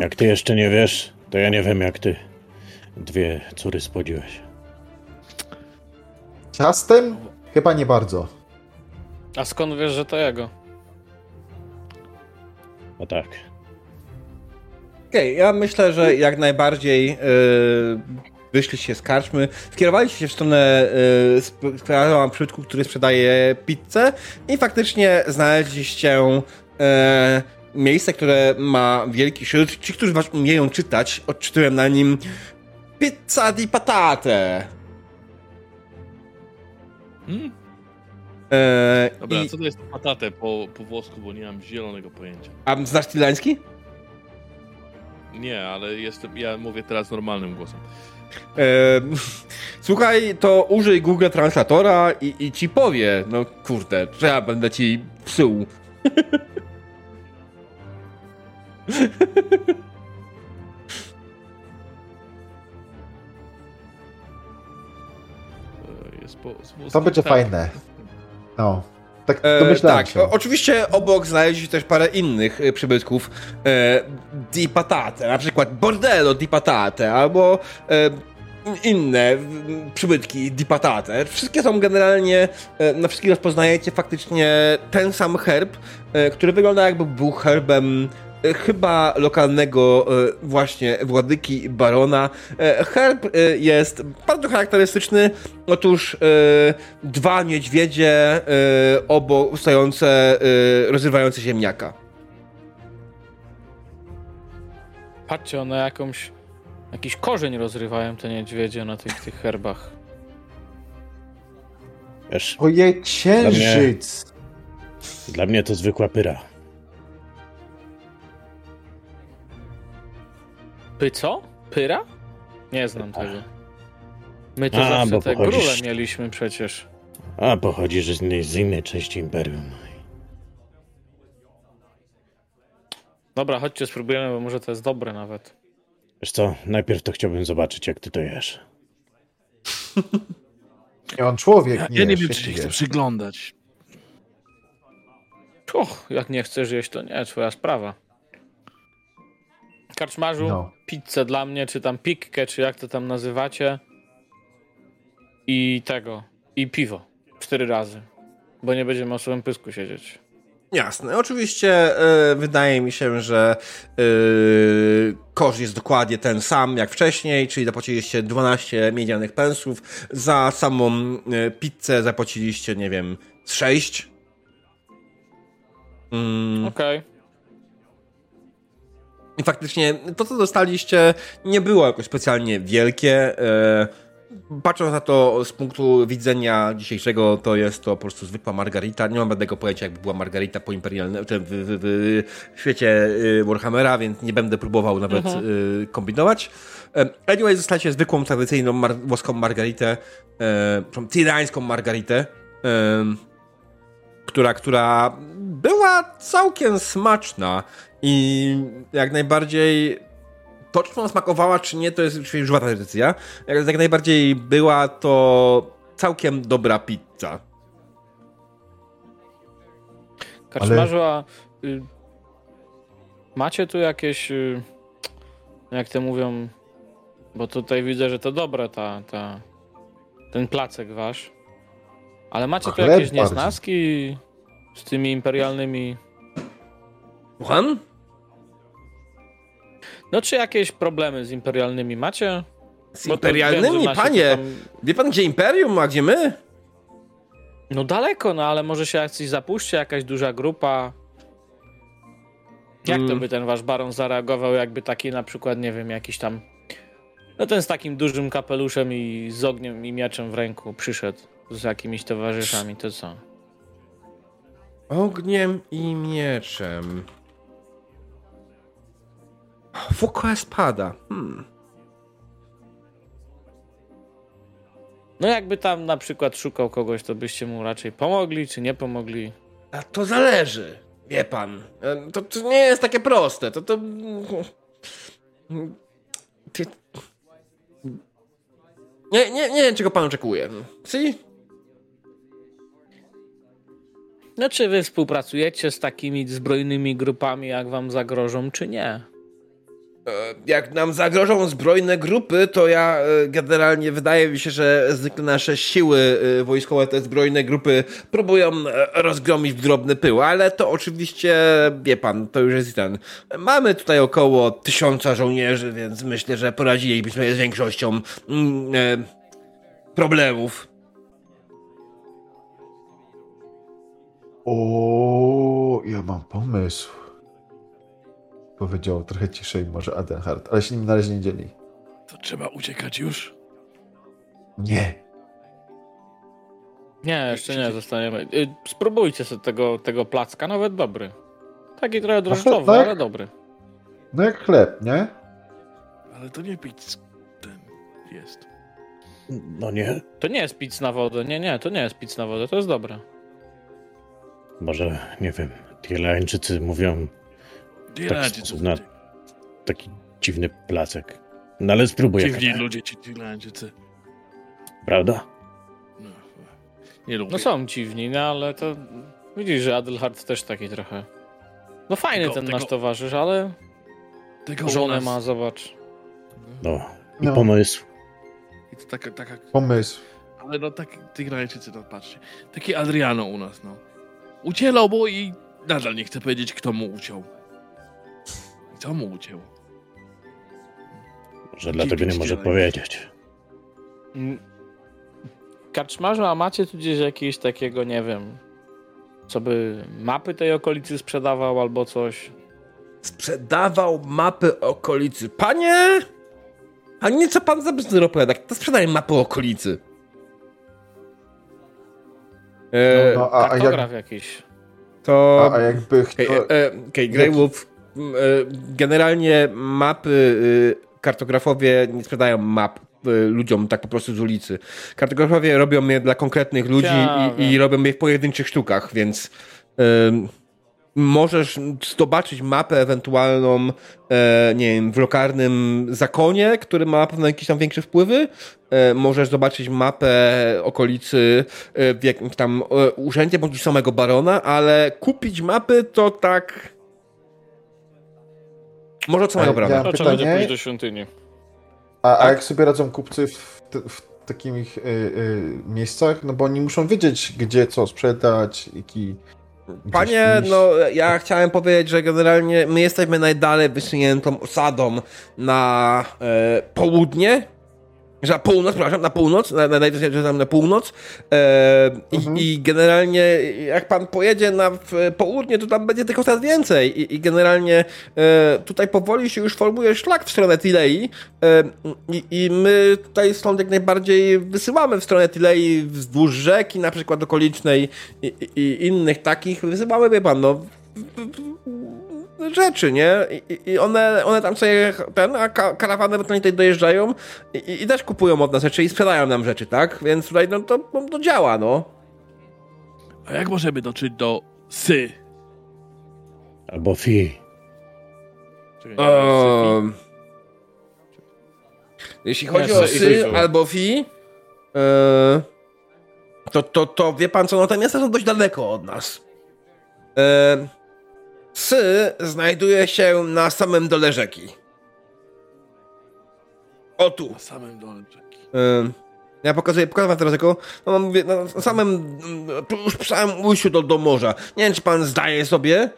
Jak ty jeszcze nie wiesz, to ja nie wiem jak ty. Dwie córy spłodziłeś. Ciastem? Chyba nie bardzo. A skąd wiesz, że to jego? No tak. Okej, ja myślę, że jak najbardziej yy, wyszliście z karczmy, skierowaliście się w stronę yy, sprzedawała przybytku, który sprzedaje pizzę i faktycznie znaleźliście yy, miejsce, które ma wielki szyld. Ci, którzy was umieją czytać, odczytują na nim pizza di patate. Hmm? E, Dobra, i, co to jest patatę po, po włosku, bo nie mam zielonego pojęcia. A znasz tilański? Nie, ale jestem, ja mówię teraz normalnym głosem. E, słuchaj, to użyj Google Translatora i, i ci powie. No kurde, że ja będę ci psuł. To będzie tak. fajne. No. Tak E, tak, o, oczywiście obok znaleźli się też parę innych e, przybytków e, di patate, na przykład bordello di patate, albo e, inne przybytki di patate. Wszystkie są generalnie, e, na wszystkich rozpoznajecie faktycznie ten sam herb, e, który wygląda jakby był herbem chyba lokalnego e, właśnie władyki barona. E, Herb e, jest bardzo charakterystyczny. Otóż e, dwa niedźwiedzie e, obok stojące, e, rozrywające ziemniaka. Patrzcie, one jakąś, jakiś korzeń rozrywają te niedźwiedzie na tych, tych herbach. Wiesz, Ojej, księżyc! dla mnie to zwykła pyra. Py co? Pyra? Nie znam tego. My to A, zawsze te pochodzisz- grule mieliśmy przecież. A pochodzisz z innej, z innej części Imperium. Dobra, chodźcie, spróbujemy, bo może to jest dobre nawet. Wiesz co, najpierw to chciałbym zobaczyć, jak ty to jesz. Nie, on człowiek, Ja, nie ja nie wiem, czy się nie chcę przyglądać. Och, jak nie chcesz jeść, to nie, twoja sprawa. Karczmarzu, No. pizzę dla mnie, czy tam pikkę, czy jak to tam nazywacie. I tego, i piwo. Cztery razy. Bo nie będziemy o swoim pysku siedzieć. Jasne. Oczywiście e, wydaje mi się, że e, koszt jest dokładnie ten sam jak wcześniej, czyli zapłaciliście 12 miedzianych pensów. Za samą e, pizzę zapłaciliście, nie wiem, z 6. Mm. Okej. I faktycznie to, co dostaliście, nie było jakoś specjalnie wielkie. E, patrząc na to z punktu widzenia dzisiejszego, to jest to po prostu zwykła margarita. Nie mam żadnego pojęcia, jakby była margarita po imperialnym, w, w, w świecie y, Warhammera, więc nie będę próbował nawet kombinować. E, Anyway, zostaliście zwykłą, tradycyjną mar włoską margaritę, e, tyrańską margaritę. E, która, która była całkiem smaczna i jak najbardziej to, czy ona smakowała, czy nie, to jest oczywiście żywa tradycja. Jak, jak najbardziej była to całkiem dobra pizza. Karczmarzu, a y, macie tu jakieś, y, jak to mówią, bo tutaj widzę, że to dobre ta, ta, ten placek wasz, ale macie tu jakieś niesnaski z tymi imperialnymi, Słucham? no czy jakieś problemy z imperialnymi macie? Z Bo imperialnymi, wiem, panie. tam- Wie pan, gdzie imperium, a gdzie my? No daleko, no ale może się jacyś zapuści, jakaś duża grupa. Jak to Mm. by ten wasz baron zareagował, jakby taki na przykład, nie wiem, jakiś tam. No ten z takim dużym kapeluszem i z ogniem i mieczem w ręku przyszedł z jakimiś towarzyszami, to co? Ogniem i mieczem. Fuka spada. Hmm. No jakby tam na przykład szukał kogoś, to byście mu raczej pomogli, czy nie pomogli? A to zależy, wie pan. E, To, to nie jest takie proste. To to. Ty... Nie, nie, nie wiem, czego pan oczekuje. Si? Czy wy współpracujecie z takimi zbrojnymi grupami, jak wam zagrożą, czy nie? E, Jak nam zagrożą zbrojne grupy, to ja e, generalnie wydaje mi się, że zwykle nasze siły e, wojskowe, te zbrojne grupy próbują rozgromić w drobny pył, ale to oczywiście, wie pan, to już jest ten. Mamy tutaj około tysiąca żołnierzy, więc myślę, że poradzilibyśmy z większością mm, problemów. O, ja mam pomysł. Powiedział trochę ciszej może Adenhard, ale się nim na razie nie dzieli. To trzeba uciekać już? Nie. Nie, jeszcze nie, zostaniemy. Y, Spróbujcie sobie tego, tego placka, nawet dobry. Taki trochę drożdżowy, tak? ale dobry. No jak chleb, nie? Ale to nie pić ten jest. No nie, To nie jest pic na wodę, nie, nie, to nie jest pic na wodę, to jest dobre. Może, nie wiem, Tirlańczycy mówią Irlandczycy sposób na- taki dziwny placek. No ale spróbuj, jaka Dziwni ta- ludzie ci Irlandczycy. prawda? No, nie lubię. No są dziwni, no ale to widzisz, że Adelhard też taki trochę. No fajny Tego- ten tego- nasz towarzysz, ale Tego żonę nas- ma, zobacz. No, i No. pomysł. I to taka, taka, Pomysł. ale no tak, ty Irlandczycy, no patrzcie. Taki Adriano u nas, no. Ucielał mu i nadal nie chcę powiedzieć, kto mu uciął. Co mu uciął? Że dlatego nie może powiedzieć. Mm. Karczmarzu, a macie tu gdzieś jakieś takiego, nie wiem, co by mapy tej okolicy sprzedawał albo coś? Sprzedawał mapy okolicy. Panie! A nie co pan za bzdur opowiada? To sprzedaje mapy okolicy. E, No, a, a, jak, Kartograf jakiś. to... a, a jakby Okej, chciał... e, okej, Grey Wolf. e, Generalnie mapy, y, kartografowie nie sprzedają map y, ludziom tak po prostu z ulicy. Kartografowie robią je dla konkretnych ludzi Ja i, i robią je w pojedynczych sztukach, więc ym, możesz zobaczyć mapę ewentualną, e, nie wiem, w lokalnym zakonie, który ma pewno jakieś tam większe wpływy. E, możesz zobaczyć mapę okolicy e, w jakimś tam e, urzędzie bądź samego barona, ale kupić mapy to tak. Może od samego barona. ja- To trzeba będzie pytanie? pójść do świątyni. A, a jak sobie radzą kupcy w, w takich y, y, miejscach? No bo oni muszą wiedzieć, gdzie co sprzedać, jaki... Panie, no ja chciałem powiedzieć, że generalnie my jesteśmy najdalej wysuniętą osadą na e, południe. Że na północ, przepraszam, na północ, na, na, na, na, na północ. E, Mhm. i, I generalnie, jak pan pojedzie na południe, to tam będzie tych osad więcej. I, i generalnie e, tutaj powoli się już formuje szlak w stronę Tilei. E, i, I my tutaj stąd jak najbardziej wysyłamy w stronę Tilei wzdłuż rzeki, na przykład okolicznej i innych takich. Wysyłamy, wie pan, no. Rzeczy, nie? I, i one, one tam sobie ten, a ka karawany tutaj dojeżdżają i, i, też kupują od nas rzeczy i sprzedają nam rzeczy, tak? Więc tutaj no, to, to działa, no. A jak możemy dotrzeć do Sy? Albo fi. Czekaj. Um, jeśli chodzi o Sy- albo fi, e, to, to, to wie pan co, no te miasta są dość daleko od nas. E, sy znajduje się na samym dole rzeki. O tu. Na samym dole rzeki. Ym, Ja pokazuję, pokazuję teraz jako, no mówię, na na samym, mm, już przy samym ujściu do, do morza. Nie wiem, czy pan zdaje sobie.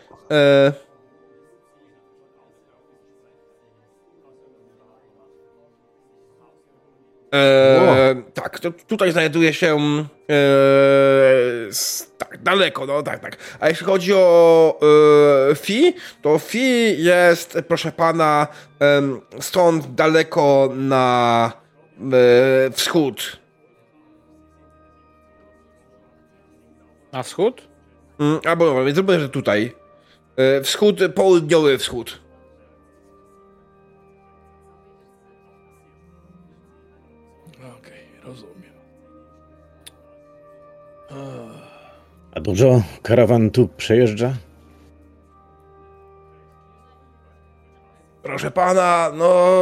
E, tak, to tutaj znajduje się e, s- tak, daleko, no tak, tak. A jeśli chodzi o e, Fi, to Fi jest, proszę pana, stąd daleko na e, wschód. Na wschód? Mm, albo więc zróbmy, że tutaj. E, wschód, południowy wschód. A dużo karawan tu przejeżdża? Proszę pana, no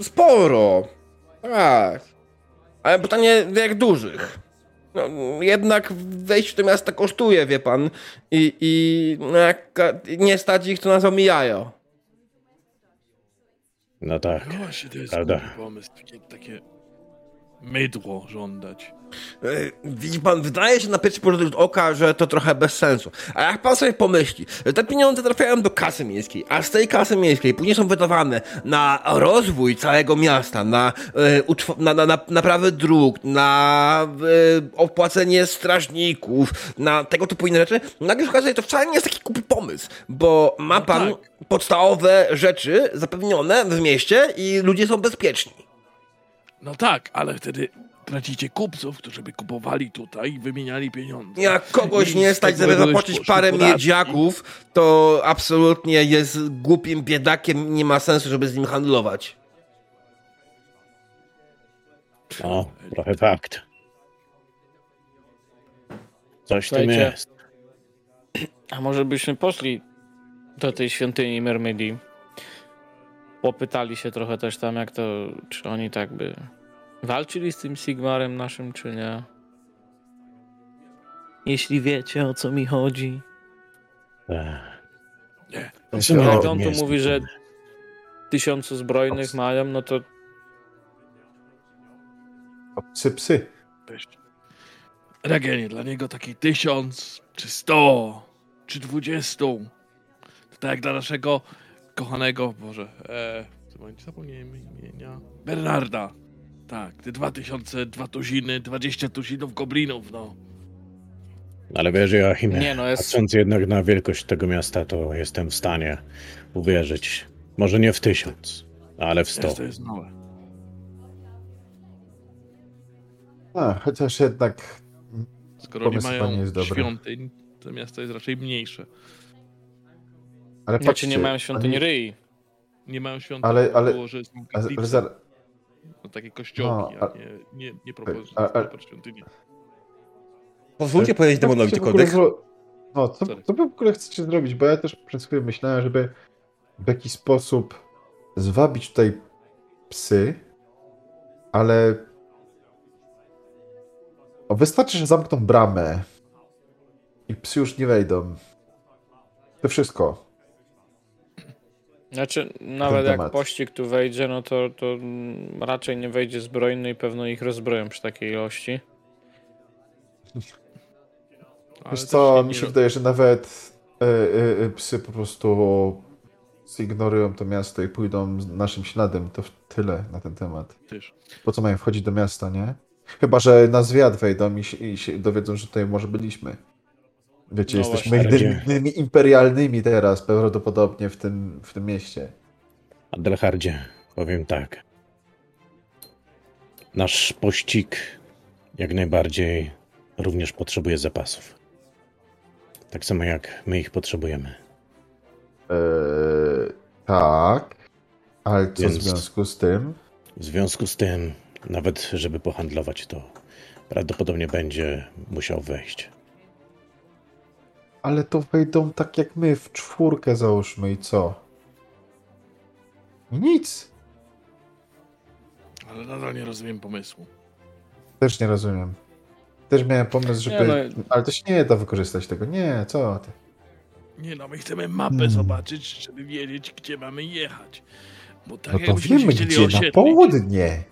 sporo. Tak. Ale pytanie, jak dużych? No, jednak wejść do miasta kosztuje, wie pan. I, i no, jak nie stać ich, to nas omijają. No tak. No właśnie, to jest Prawda. pomysł. Takie mydło żądać. Widzi pan, wydaje się na pierwszy rzut oka, że to trochę bez sensu. A jak pan sobie pomyśli, że te pieniądze trafiają do kasy miejskiej, a z tej kasy miejskiej później są wydawane na rozwój całego miasta, na, e, na, na, na naprawę dróg, na e, opłacenie strażników, na tego typu inne rzeczy, nagle się okazuje, że to wcale nie jest taki głupi pomysł, bo ma No pan tak. podstawowe rzeczy zapewnione w mieście i ludzie są bezpieczni. No tak, ale wtedy tracicie kupców, którzy by kupowali tutaj i wymieniali pieniądze. Jak kogoś I nie stać, żeby zapłacić parę podatki. miedziaków, to absolutnie jest głupim biedakiem, nie ma sensu, żeby z nim handlować. No, trochę fakt. Coś tym Słuchajcie. jest. A może byśmy poszli do tej świątyni Mermedi? Popytali się trochę też tam, jak to, czy oni tak by walczyli z tym Sigmarem naszym, czy nie? Jeśli wiecie, o co mi chodzi. Ech. Nie. Jak on tu mówi, że tysiącu zbrojnych mają, no to psy, psy. Regenie, dla niego taki tysiąc, czy sto, czy dwudziestu. To tak jak dla naszego kochanego, Boże, e, w tym momencie zapomniałem imienia. Bernarda. Tak, te dwa tysiące, dwa tuziny, dwadzieścia tuzinów goblinów, no. Ale wiesz, Joachimie, Nie, no jest- patrząc jednak na wielkość tego miasta, to jestem w stanie uwierzyć. Może nie w tysiąc, ale w sto. Jest, to jest małe. A, chociaż jednak Skoro nie mają świątyń, to miasto jest raczej mniejsze. Ale znaczy patrzcie, nie mają świątyni oni- Ryi. Nie mają świątyń, Ale- ale- było, że są Ale, zar... no, takie kościołki, No, a nie, nie, nie propos świątyni. Pozwólcie powiedzieć Co demonowi zro- No, co, co wy w ogóle chcecie zrobić? Bo ja też przez chwilę myślałem, żeby w jakiś sposób zwabić tutaj psy, ale o, wystarczy, że zamkną bramę i psy już nie wejdą. To wszystko. Znaczy, nawet jak temat. pościg tu wejdzie, no to, to raczej nie wejdzie zbrojny i pewno ich rozbroją przy takiej ilości. Ale Wiesz co, mi się wydaje, że nawet e, e, e, psy po prostu zignorują to miasto i pójdą z naszym śladem. To w tyle na ten temat. Po co mają wchodzić do miasta, nie? Chyba, że na zwiat wejdą i się, i się dowiedzą, że tutaj może byliśmy. Wiecie, No jesteśmy jedynymi imperialnymi teraz prawdopodobnie w tym, w tym mieście. Adelhardzie, powiem tak. Nasz pościg jak najbardziej również potrzebuje zapasów. Tak samo jak my ich potrzebujemy. Eee, tak, ale co Więc- w związku z tym? W związku z tym, nawet żeby pohandlować, to prawdopodobnie będzie musiał wejść. Ale to wejdą tak jak my, w czwórkę załóżmy i co? I nic. Ale nadal nie rozumiem pomysłu. Też nie rozumiem. Też miałem pomysł, żeby... no- Ale to się nie da wykorzystać tego. Nie, co ty? Nie no, my chcemy mapę Hmm. zobaczyć, żeby wiedzieć, gdzie mamy jechać. Bo tak No to wiemy gdzie, na osiedlić, południe.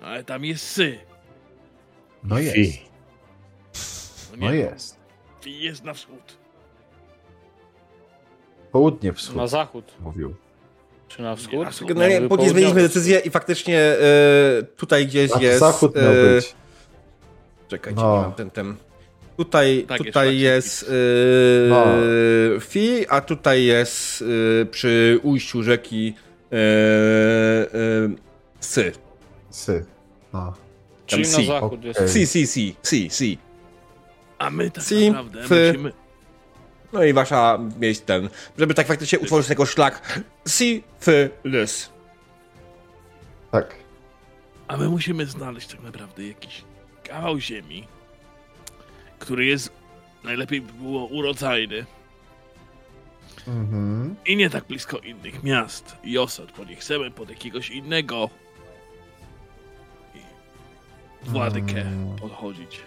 Ale tam jest sy. No jest. Nie, No jest. I jest na wschód. Południe wschód, Na zachód, mówił. czy na wschód? Nie, na. Generalnie później zmieniliśmy decyzję i faktycznie e, tutaj gdzieś Tak, jest... zachód miał e, być. Czekajcie, No. nie mam ten, ten. Tutaj, Tak, tutaj jest jest yy, No. Fi, a tutaj jest yy, przy ujściu rzeki yy, yy, Sy. Sy. No. Czyli Tam na si. zachód jest. Okej. Si, si, si, si, si. A my tak Si, naprawdę fy. musimy... No i wasza mieć ten, żeby tak faktycznie utworzyć tego szlak Si, Fy, Lys. Tak. A my musimy znaleźć tak naprawdę jakiś kawał ziemi, który jest najlepiej by było urodzajny Mhm. i nie tak blisko innych miast i osad, bo nie chcemy pod jakiegoś innego władykę Mm. podchodzić.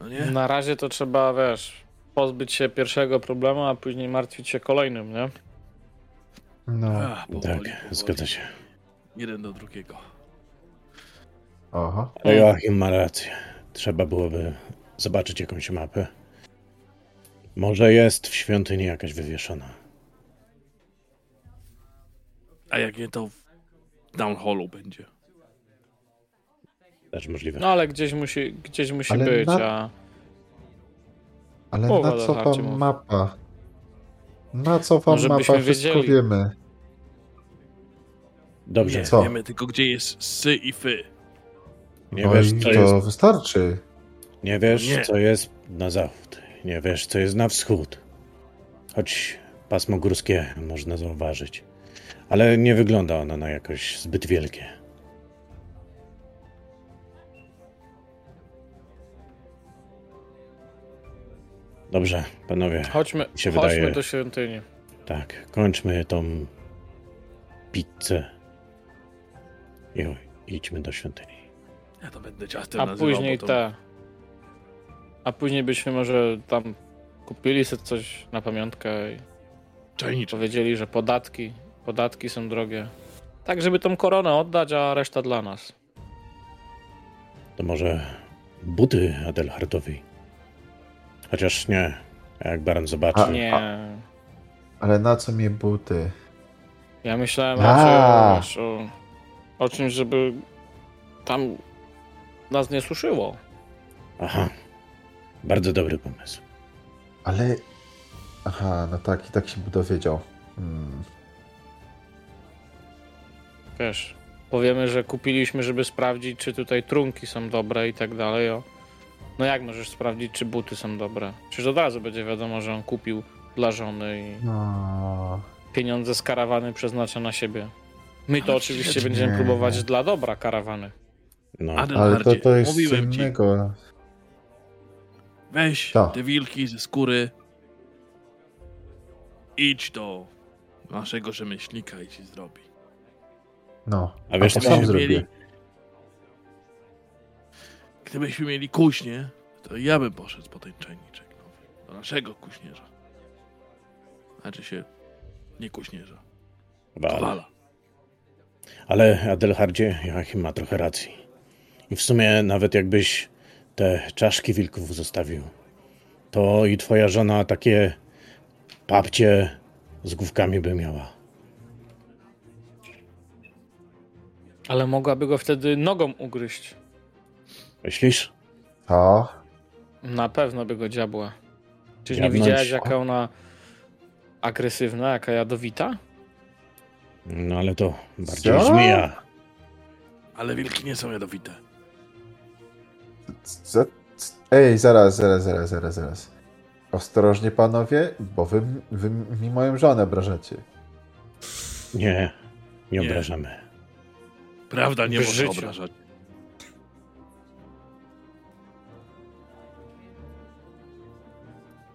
No nie? Na razie to trzeba, wiesz, pozbyć się pierwszego problemu, a później martwić się kolejnym, nie? No. Ach, powoli, Tak, powoli. zgadza się. Jeden do drugiego. Aha. Ale Joachim ma rację. Trzeba byłoby zobaczyć jakąś mapę. Może jest w świątyni jakaś wywieszona. A jak nie, to w downhallu będzie. Też możliwe. No ale gdzieś musi, gdzieś musi Ale być, na- a Ale Połowa na co wam mów. mapa? Na co wam No, żebyśmy mapa? Wszystko wiedzieli. wiemy. Dobrze. Nie, Co? wiemy tylko, gdzie jest sy i fy. Nie no wiesz, i co to jest, wystarczy. nie wiesz, Nie. co jest na zachód. Nie wiesz, co jest na wschód. Choć pasmo górskie można zauważyć. Ale nie wygląda ono na jakoś zbyt wielkie. Dobrze, panowie. Chodźmy, się chodźmy wydaje. do świątyni. Tak, kończmy tą pizzę. I idźmy do świątyni. Ja to będę ciastem A nazywał, później to... te. A później byśmy może tam kupili sobie coś na pamiątkę i Czajniczek. powiedzieli, że podatki, podatki są drogie. Tak, żeby tą koronę oddać, a reszta dla nas. To może buty Adelhardowi. Chociaż nie, jak Baron zobaczy. A- Nie. Ale na co mi buty? Ja myślałem A. raczej o, o, czymś, żeby tam nas nie suszyło. Aha, bardzo dobry pomysł. Ale... Aha, no tak, i tak się dowiedział. Hmm. Wiesz, powiemy, że kupiliśmy, żeby sprawdzić, czy tutaj trunki są dobre i tak dalej. O. No jak możesz sprawdzić, czy buty są dobre? Przecież od razu będzie wiadomo, że on kupił dla żony i No... pieniądze z karawany przeznacza na siebie. My to Ale oczywiście przecież będziemy próbować dla dobra karawany. No, Ale to, to jest mówiłem ci, innego. weź Co? te wilki ze skóry, idź do naszego rzemieślnika i ci zrobi. No. A wiesz, to co zrobię. Mieli? Gdybyśmy mieli kuźnię, to ja bym poszedł po ten czajniczek nowy. Do naszego kuźnierza. Znaczy się, nie kuźnierza, Wala. kowala. Ale Adelhardzie, Joachim ma trochę racji. I w sumie nawet jakbyś te czaszki wilków zostawił, to i twoja żona takie papcie z główkami by miała. Ale mogłaby go wtedy nogą ugryźć. Myślisz? To... Na pewno by go dziabła. Czyż nie widziałeś, jaka ona agresywna, jaka jadowita? No ale to bardziej Co? żmija. Ale wilki nie są jadowite. Za... Ej, zaraz, zaraz, zaraz, zaraz, zaraz. Ostrożnie panowie, bo wy, wy mi moją żonę obrażacie. Nie, nie Nie. obrażamy. Prawda nie W może życiu. obrażać.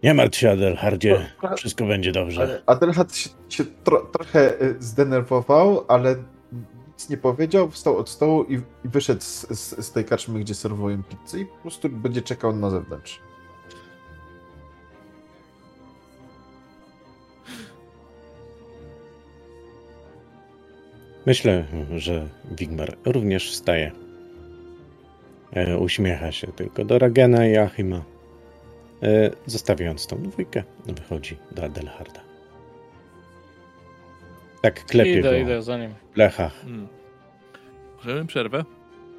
Nie martw się, Adelhardzie. Ale- Wszystko będzie dobrze. Adelhard się, się tro, trochę y, zdenerwował, ale nic nie powiedział, wstał od stołu i, i wyszedł z, z, z tej karczmy, gdzie serwują pizzę i po prostu będzie czekał na zewnątrz. Myślę, że Wigmar również wstaje. E, uśmiecha się tylko do Ragena i Achima. E, zostawiając tą dwójkę, wychodzi do Adelharda. Tak klepie Idę, go idę za nim. w plechach. Hmm. Możemy przerwę?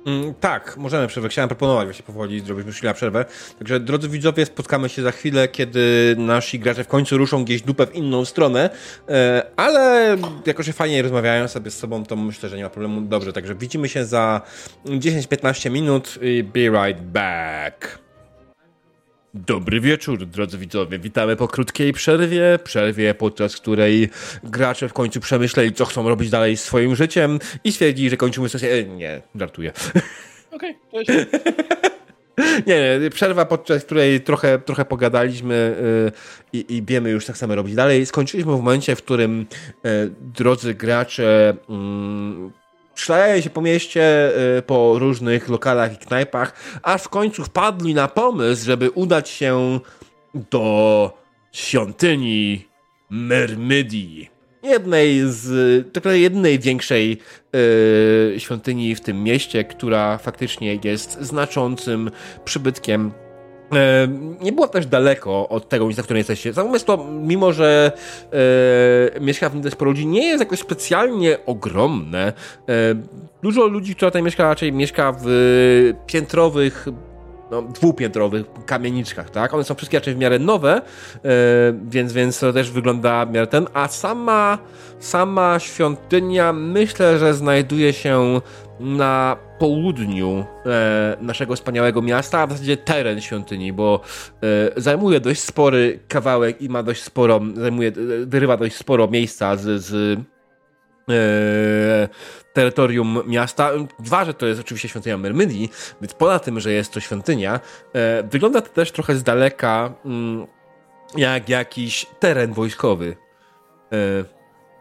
Mm, tak, możemy przerwę. Chciałem proponować właśnie powoli zrobić już chwilę przerwę. Także drodzy widzowie, spotkamy się za chwilę, kiedy nasi gracze w końcu ruszą gdzieś dupę w inną stronę, e, ale jako, że fajnie rozmawiają sobie z sobą, to myślę, że nie ma problemu. Dobrze, także widzimy się za 10-15 minut i be right back. Dobry wieczór, drodzy widzowie. Witamy po krótkiej przerwie. Przerwie, podczas której gracze w końcu przemyśleli, co chcą robić dalej z swoim życiem i stwierdzili, że kończymy sesję. E, nie, żartuję. Okej, cześć. Nie, nie, przerwa, podczas której trochę, trochę pogadaliśmy yy, i, i wiemy już, tak samo robić dalej. Skończyliśmy w momencie, w którym yy, drodzy gracze yy, szlajają się po mieście, yy, po różnych lokalach i knajpach, aż w końcu wpadli na pomysł, żeby udać się do świątyni Myrmidii. Jednej z, naprawdę jednej większej yy, świątyni w tym mieście, która faktycznie jest znaczącym przybytkiem nie było też daleko od tego miejsca, w którym jesteście. Samo miasto, mimo że e, mieszka w nim nie jest jakoś specjalnie ogromne. E, dużo ludzi, która tutaj mieszka, raczej mieszka w piętrowych, no, dwupiętrowych kamieniczkach, tak? One są wszystkie raczej w miarę nowe, e, więc, więc to też wygląda w miarę ten, a sama, sama świątynia myślę, że znajduje się na południu e, naszego wspaniałego miasta, a w zasadzie teren świątyni, bo e, zajmuje dość spory kawałek i ma dość sporo, zajmuje, e, wyrywa dość sporo miejsca z, z e, terytorium miasta. Dwa, że to jest oczywiście świątynia Myrmidii, więc poza tym, że jest to świątynia, e, wygląda to też trochę z daleka mm, jak jakiś teren wojskowy. E,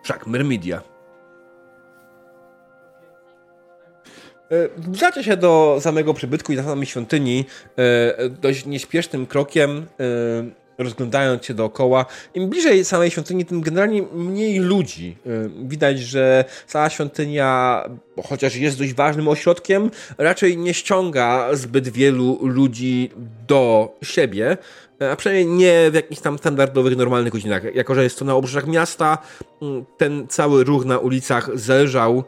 wszak Myrmidia. Zbliżacie E, się do samego przybytku i za samej świątyni e, dość nieśpiesznym krokiem, e, rozglądając się dookoła. Im bliżej samej świątyni, tym generalnie mniej ludzi. Widać, że cała świątynia, chociaż jest dość ważnym ośrodkiem, raczej nie ściąga zbyt wielu ludzi do siebie. A przynajmniej nie w jakichś tam standardowych, normalnych godzinach. Jako, że jest to na obrzeżach miasta, ten cały ruch na ulicach zelżał.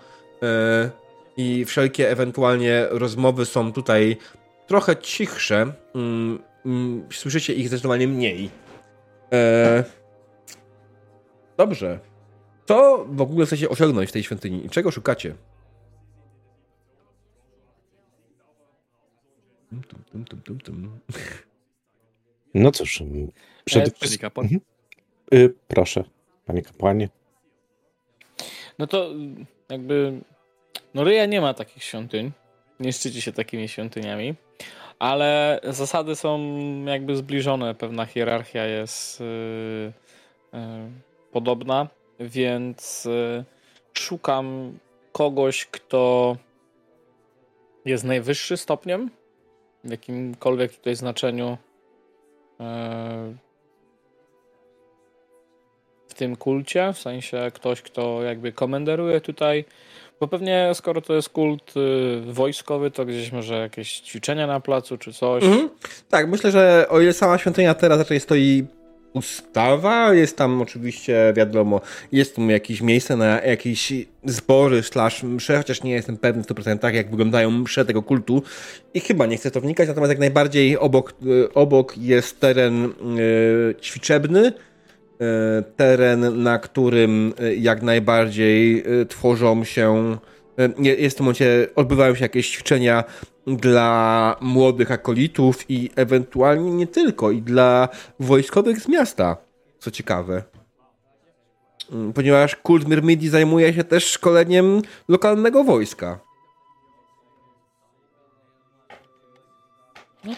E, i wszelkie ewentualnie rozmowy są tutaj trochę cichsze. Mm, mm, słyszycie ich zdecydowanie mniej. E... Dobrze. Co w ogóle chcecie osiągnąć w tej świątyni i czego szukacie? Tum, tum, tum, tum, tum. No cóż, E, przede Panie wszystkim... kapłan. Mhm. Y, proszę, panie kapłanie. No to jakby. No Ryja nie ma takich świątyń. Nie szczyci się takimi świątyniami. Ale zasady są jakby zbliżone. Pewna hierarchia jest yy, yy, podobna, więc yy, szukam kogoś, kto jest najwyższy stopniem w jakimkolwiek tutaj znaczeniu yy, w tym kulcie, w sensie ktoś, kto jakby komenderuje tutaj, bo pewnie skoro to jest kult y, wojskowy, to gdzieś może jakieś ćwiczenia na placu czy coś. Mhm. Tak, myślę, że o ile sama świątynia teraz raczej stoi ustawa, jest tam oczywiście, wiadomo, jest tam jakieś miejsce na jakieś zbory slash msze, chociaż nie jestem pewny w 100% jak wyglądają msze tego kultu i chyba nie chcę to wnikać, natomiast jak najbardziej obok, y, obok jest teren y, ćwiczebny, teren, na którym y, jak najbardziej y, tworzą się jest w tym momencie, odbywają się jakieś ćwiczenia dla młodych akolitów i ewentualnie nie tylko, i dla wojskowych z miasta, co ciekawe. Mm, Ponieważ kult Myrmidii zajmuje się też szkoleniem lokalnego wojska.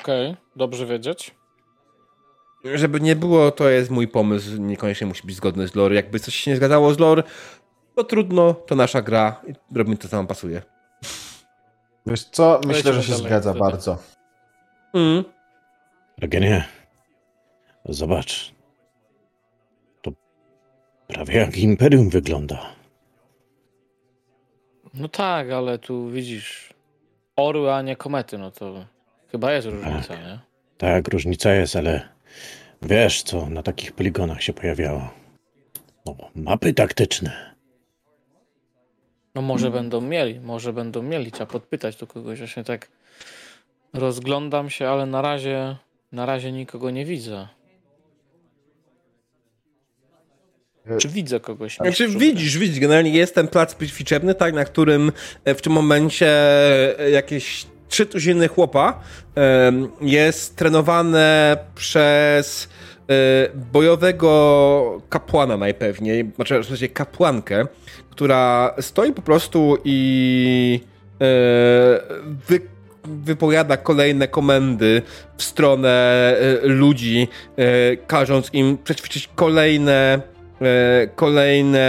Okej, dobrze wiedzieć. Żeby nie było, to jest mój pomysł, niekoniecznie musi być zgodny z lore. Jakby coś się nie zgadzało z lore, to trudno, to nasza gra i robimy to, co nam pasuje. Wiesz co? Myślę, że się dalej, zgadza wtedy. bardzo. Mm. Regenie, zobacz. To prawie jak imperium wygląda. No tak, ale tu widzisz orły, a nie komety, no to chyba jest różnica, nie? Tak, różnica jest, ale wiesz, co na takich poligonach się pojawiało. No, mapy taktyczne. No może będą mieli, może będą mieli. Trzeba podpytać tu kogoś. Właśnie tak rozglądam się, ale na razie, na razie nikogo nie widzę. Czy widzę kogoś? Znaczy widzisz, widzisz, generalnie jest ten plac ćwiczebny, tak, na którym e, w tym momencie e, jakieś trzy tuziny chłopa jest trenowane przez e, bojowego kapłana najpewniej, znaczy w sensie kapłankę, która stoi po prostu i e, wy, wypowiada kolejne komendy w stronę e, ludzi, każąc im przećwiczyć kolejne kolejne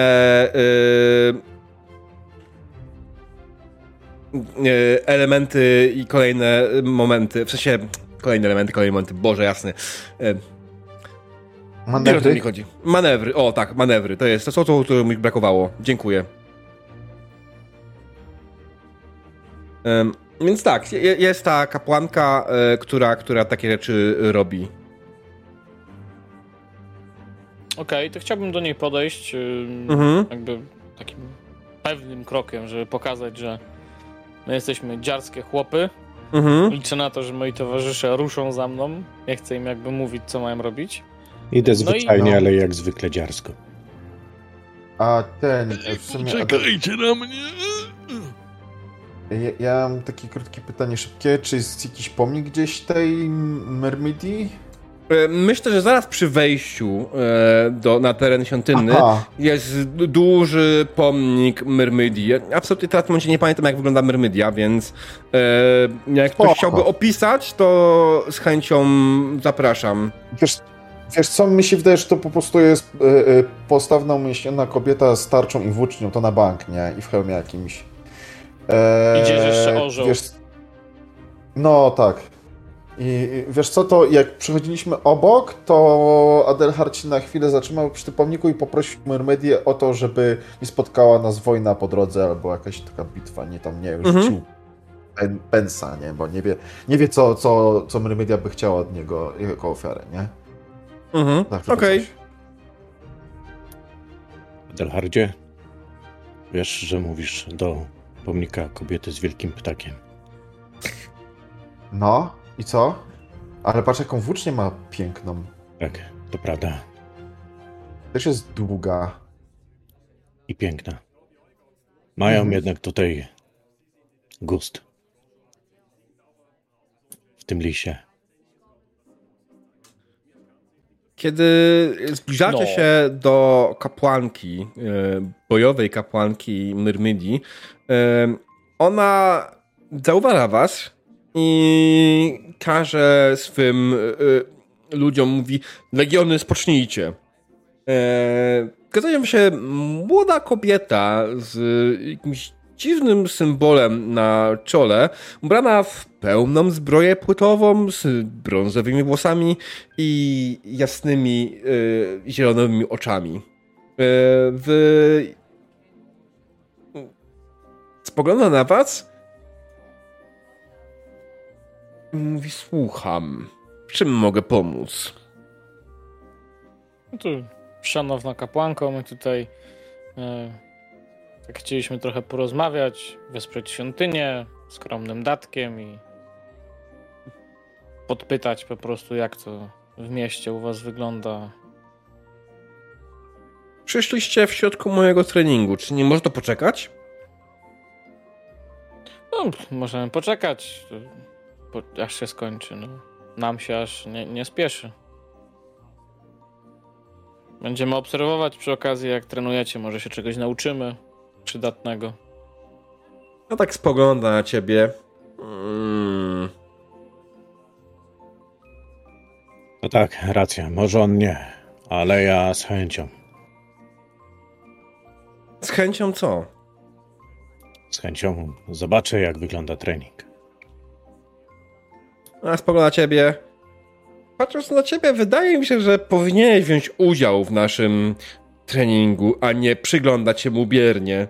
elementy i kolejne momenty, w sensie kolejne elementy, kolejne momenty, Boże jasny. E, Wiesz o co mi Manewry? chodzi. Manewry, o tak, manewry, to jest to, co co mi brakowało. Dziękuję. Em, więc tak, je- jest ta kapłanka, e, która, która takie rzeczy robi. Okej, to chciałbym do niej podejść Mhm. jakby takim pewnym krokiem, żeby pokazać, że my jesteśmy dziarskie chłopy. Mhm. Liczę na to, że moi towarzysze ruszą za mną. Ja chcę im jakby mówić, co mają robić. Idę No i- zwyczajnie, no. ale jak zwykle dziarsko. A ten, w sumie... Czekajcie na mnie. Ja, ja mam takie krótkie pytanie szybkie. Czy jest jakiś pomnik gdzieś tej Mermidii? E, Myślę, że zaraz przy wejściu e, do, na teren świątynny Aha. jest duży pomnik Myrmidii. Ja Absolutnie teraz w momencie nie pamiętam, jak wygląda Myrmidia, więc e, jak ktoś Spoko. chciałby opisać, to z chęcią zapraszam. Wiesz, wiesz co, mi się wydaje, że to po prostu jest postawna, umieśniona kobieta z tarczą i włócznią, to na bank, nie? I w hełmie jakimś. E, Idzie jeszcze orzeł. Wiesz, no tak. I wiesz co, to jak przechodziliśmy obok, to Adelhard się na chwilę zatrzymał przy tym pomniku i poprosił Mermedię o to, żeby nie spotkała nas wojna po drodze albo jakaś taka bitwa, nie tam, nie, Mhm. rzucił pen, pensa, nie, bo nie wie, nie wie co, co, co Mermedia by chciała od niego jako ofiarę, nie? Mhm. Zawsze Okej. to coś. Delhardzie, wiesz, że mówisz do pomnika kobiety z wielkim ptakiem. No, i co? Ale patrz, jaką włócznię ma piękną. Tak, to prawda. Też jest długa. I piękna. Mają Mhm. jednak tutaj gust. W tym lisie. Kiedy zbliżacie No. się do kapłanki, e, bojowej kapłanki Myrmidii, e, ona zauważa was i każe swym e, ludziom, mówi, legiony spocznijcie. E, się młoda kobieta z jakimś dziwnym symbolem na czole, ubrana w pełną zbroję płytową z brązowymi włosami i jasnymi e, zielonymi oczami. E, w... Spogląda na was mówi, słucham. W czym mogę pomóc? No tu szanowna kapłanko, my tutaj e, tak chcieliśmy trochę porozmawiać, wesprzeć świątynię skromnym datkiem i podpytać po prostu jak to w mieście u was wygląda. Przyszliście w środku mojego treningu. Czy nie można poczekać? No, możemy poczekać, po, aż się skończy. No. Nam się aż nie, nie spieszy. Będziemy obserwować przy okazji, jak trenujecie. Może się czegoś nauczymy przydatnego. No tak spogląda na ciebie. Mm. No tak, racja. Może on nie, ale ja z chęcią. Z chęcią co? Z chęcią zobaczę, jak wygląda trening. A spogląda na ciebie. Patrząc na ciebie, wydaje mi się, że powinieneś wziąć udział w naszym treningu, a nie przyglądać się mu biernie.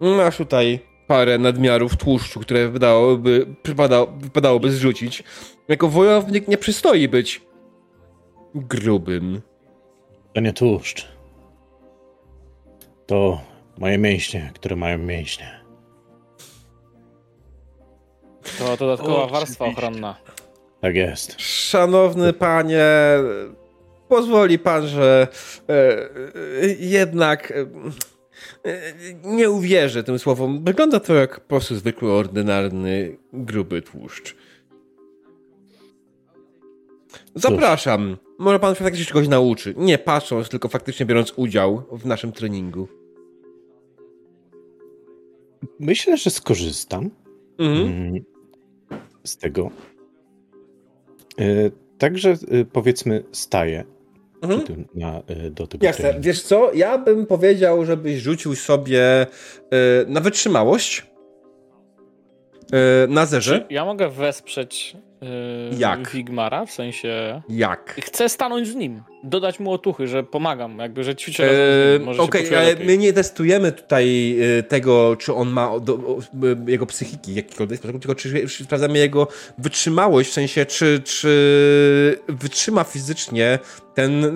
Masz tutaj parę nadmiarów tłuszczu, które wydałoby, przypada, wypadałoby zrzucić. Jako wojownik nie przystoi być grubym. To nie tłuszcz. To moje mięśnie, które mają mięśnie. To dodatkowa Oczywiście. warstwa ochronna. Tak jest. Szanowny panie, pozwoli pan, że e, e, jednak e, nie uwierzę tym słowom. Wygląda to jak po prostu zwykły, ordynarny, gruby tłuszcz. Zapraszam. Może pan się faktycznie czegoś nauczy. Nie patrząc, tylko faktycznie biorąc udział w naszym treningu. Myślę, że skorzystam Mhm. mm, z tego. Y, Także y, powiedzmy staję Mhm. na, y, do tego Jasne. treningu. Wiesz co? Ja bym powiedział, żebyś rzucił sobie e, na wytrzymałość. E, na zerze. Ja mogę wesprzeć yy, Jak? Wigmara, w sensie... Jak? Chcę stanąć z nim, dodać mu otuchy, że pomagam, jakby, że ćwiczę razem z nim, może się Okej, poczuje ale lepiej. my nie testujemy tutaj e, tego, czy on ma do, o, e, jego psychiki jakikolwiek sposób, tylko czy, sprawdzamy jego wytrzymałość, w sensie, czy, czy wytrzyma fizycznie ten e,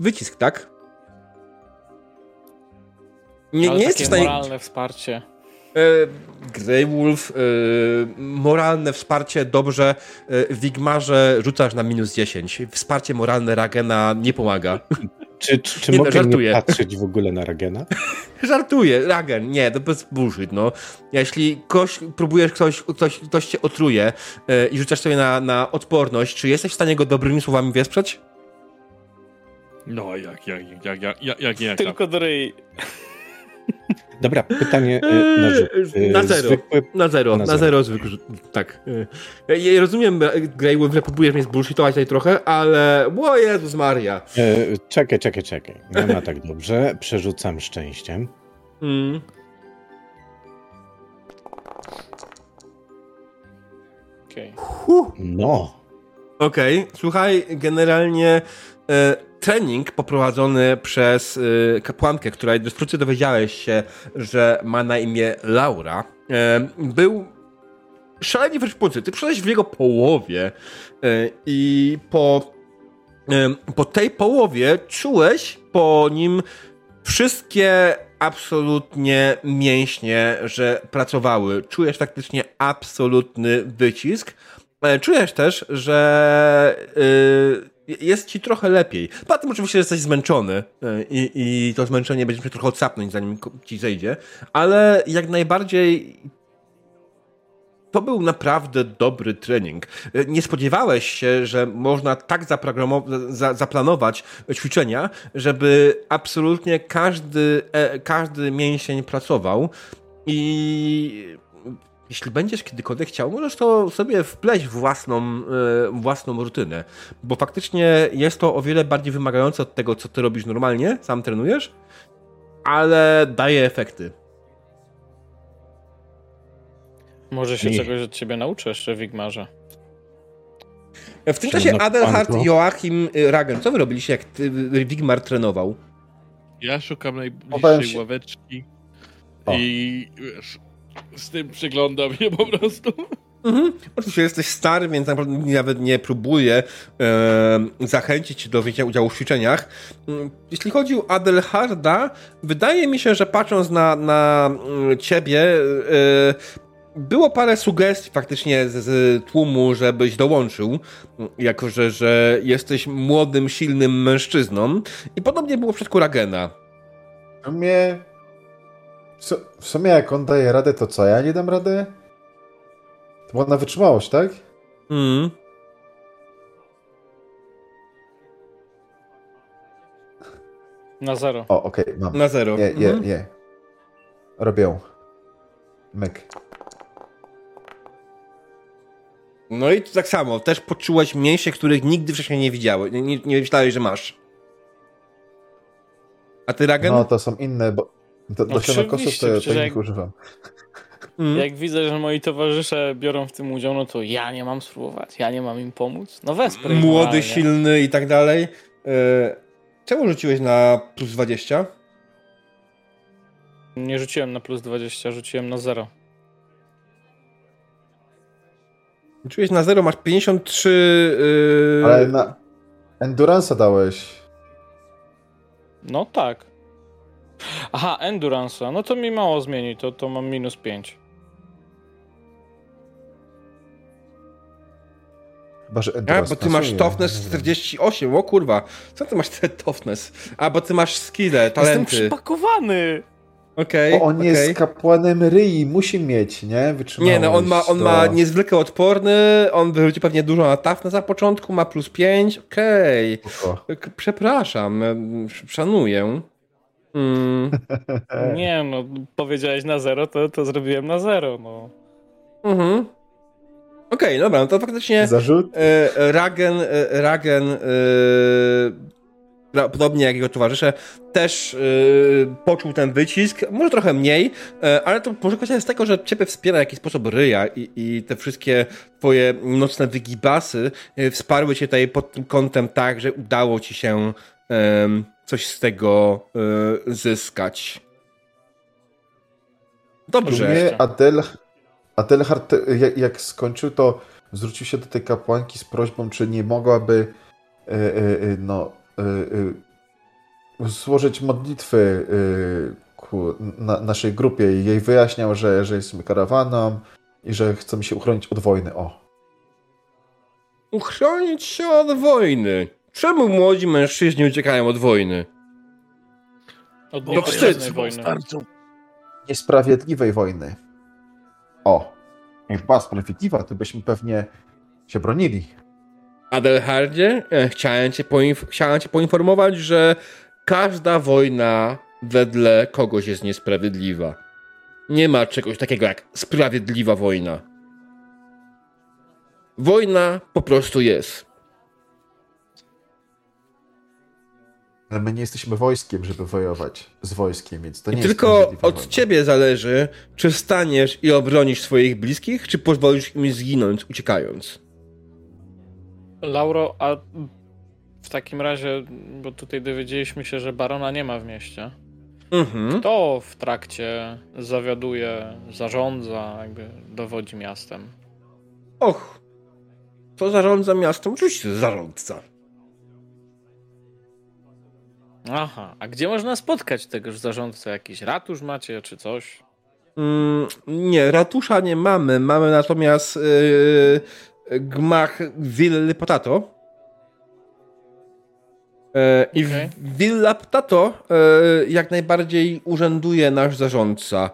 wycisk, tak? Nie, Ale nie jesteś w stanie... moralne wsparcie. E, Grey Wolf, e, moralne wsparcie, dobrze. E, Wigmarze rzucasz na minus 10. Wsparcie moralne Ragena nie pomaga. Czy, czy, czy Nie, no, mogę żartuję. nie patrzeć w ogóle na Ragena? Żartuję, Ragen, nie, to bez bullshit, no. Jeśli ktoś, próbujesz, ktoś, ktoś, ktoś cię otruje e, i rzucasz sobie na, na odporność, czy jesteś w stanie go dobrymi słowami wesprzeć? No, jak, jak, jak, jak, jak, jak, jak. Tylko do ryj. Dobra, pytanie e, na rzut. E, Na zero. Zwykłe... Na zero, Na na, zero. zero zwykły rzut. Tak. Ja, ja rozumiem, e, Greywood, że próbujesz mnie zbullshitować tutaj trochę, ale... O Jezus Maria. E, czekaj, czekaj, czekaj. Nie ma tak dobrze. Przerzucam szczęściem. Mm. Okej. No. Okej, słuchaj, generalnie e, trening poprowadzony przez e, kapłankę, która wkrótce dowiedziałeś się, że ma na imię Laura, e, był szalenie wyczerpujący. Ty przyszedłeś w jego połowie e, i po, po tej połowie czułeś po nim wszystkie absolutnie mięśnie, że pracowały. Czujesz faktycznie absolutny wycisk. E, Czujesz też, że y, jest ci trochę lepiej. Poza tym oczywiście jesteś zmęczony y, i, i to zmęczenie będziesz musiał trochę odsapnąć, zanim ci zejdzie, ale jak najbardziej to był naprawdę dobry trening. Y, Nie spodziewałeś się, że można tak zaplanować ćwiczenia, żeby absolutnie każdy, e, każdy mięsień pracował i jeśli będziesz kiedykolwiek chciał, możesz to sobie wpleść w własną, e, własną rutynę, bo faktycznie jest to o wiele bardziej wymagające od tego, co ty robisz normalnie, sam trenujesz, ale daje efekty. Może się Nie. czegoś od ciebie nauczę jeszcze, Wigmarze. W tym czasie Adelhard. Joachim, y, Ragen, co wy robiliście, jak ty, Wigmar trenował? Ja szukam najbliższej ławeczki O. i wiesz, z tym przyglądam się po prostu. Mhm. Oczywiście jesteś stary, więc naprawdę nawet nie próbuję e, zachęcić cię do wzięcia udziału w ćwiczeniach. Mm, Jeśli chodzi o Adelharda, wydaje mi się, że patrząc na, na mm, ciebie, e, było parę sugestii faktycznie z, z tłumu, żebyś dołączył, jako że, że jesteś młodym, silnym mężczyzną. I podobnie było w przypadku Ragena. W sumie... Jak on daje radę, to co, ja nie dam radę? To była na wytrzymałość, tak? Mm. Na zero. O, okej, mam. Na zero. Nie, nie, Mhm. nie. Robię. Myk. No i tu tak samo, też poczułeś mięśnie, których nigdy wcześniej nie widziałeś, nie, nie, nie myślałeś, że masz. A ty, Ragen? No, to są inne, bo do, do Oczywiście, sianokosów to, to przecież ich jak- używam. Mm. Jak widzę, że moi towarzysze biorą w tym udział, no to ja nie mam spróbować, ja nie mam im pomóc. No wesprę Młody, moralnie. silny i tak dalej. E, czemu rzuciłeś na plus 20? Nie rzuciłem na plus 20, rzuciłem na zero. Rzuciłeś na 0, masz 53... Yy... Ale na Endurance'a dałeś. No tak. Aha, Endurance'a. No to mi mało zmieni, to, to mam minus 5. Chyba, że A, bo ty masz toughness 48, o kurwa. Co ty masz te toughness? A, bo ty masz skille, Jestem talenty. przypakowany! Okej, Bo on okej. jest kapłanem ryi, musi mieć, nie? Wytrzymałość. Nie, no on ma, on to- ma niezwykle odporny, on wyrzuci pewnie dużo na toughness na początku, ma plus 5, okej. K- Przepraszam, szanuję. Mm, Nie no, powiedziałeś na zero, to, to zrobiłem na zero, no. mhm. Okej, dobra, no to faktycznie Zarzut? e, Ragen, e, Ragen e, podobnie jak jego towarzysze, też e, poczuł ten wycisk, może trochę mniej, e, ale to może kwestia jest tego, że ciebie wspiera w jakiś sposób ryja i, i te wszystkie twoje nocne wygibasy e, wsparły cię tutaj pod tym kątem tak, że udało ci się coś z tego e, zyskać. Dobrze. Mnie Adel, Adelhard, jak, jak skończył, to zwrócił się do tej kapłanki z prośbą, czy nie mogłaby e, e, no, złożyć modlitwy ku na, naszej grupie i jej wyjaśniał, że, że jesteśmy karawaną i że chcemy się uchronić od wojny. O. Uchronić się od wojny. Czemu młodzi mężczyźni uciekają od wojny? Od Bo wstyd. Niesprawiedliwej wojny. O, jak była sprawiedliwa, to byśmy pewnie się bronili. Adelhardzie, e, chciałem cię, poinf- chciałem cię poinformować, że każda wojna wedle kogoś jest niesprawiedliwa. Nie ma czegoś takiego jak sprawiedliwa wojna. Wojna po prostu jest. Ale my nie jesteśmy wojskiem, żeby wojować z wojskiem, więc to nie I jest tylko od wojna. ciebie zależy, czy staniesz i obronisz swoich bliskich, czy pozwolisz im zginąć uciekając. Lauro, a w takim razie, bo tutaj dowiedzieliśmy się, że barona nie ma w mieście. Mhm. Kto w trakcie zawiaduje, zarządza, jakby dowodzi miastem? Och, to zarządza miastem? Oczywiście zarządca. Aha, a gdzie można spotkać tegoż zarządcę? Jakiś ratusz macie, czy coś? Mm, nie, ratusza nie mamy. Mamy natomiast yy, gmach Willy Potato. E, I w Okej. Villa Potato e, jak najbardziej urzęduje nasz zarządca.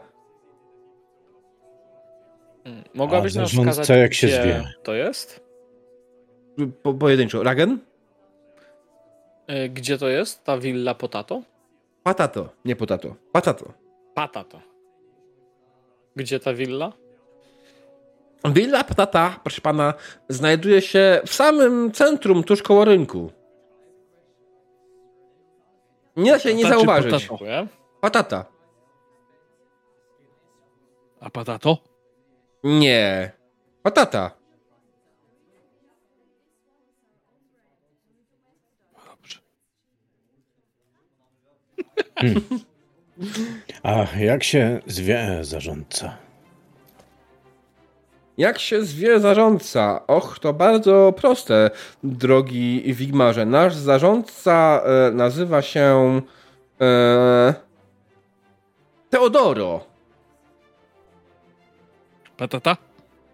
Hmm, Mogłabyś nam zarządca wskazać, jak się gdzie zwie? to jest? Po, pojedynczo. Ragen? Y, Gdzie to jest, ta willa Potato? Patato, nie Potato. Patato. Patato. Gdzie ta willa? Villa Patata, proszę pana, znajduje się w samym centrum, tuż koło rynku. Nie da się nie zauważyć. potato? Patata. A patato? Nie. Patata. A jak się zwie zarządca? Jak się zwie zarządca? Och, to bardzo proste, drogi Wigmarze. Nasz zarządca e, nazywa się e, Teodoro. Patata?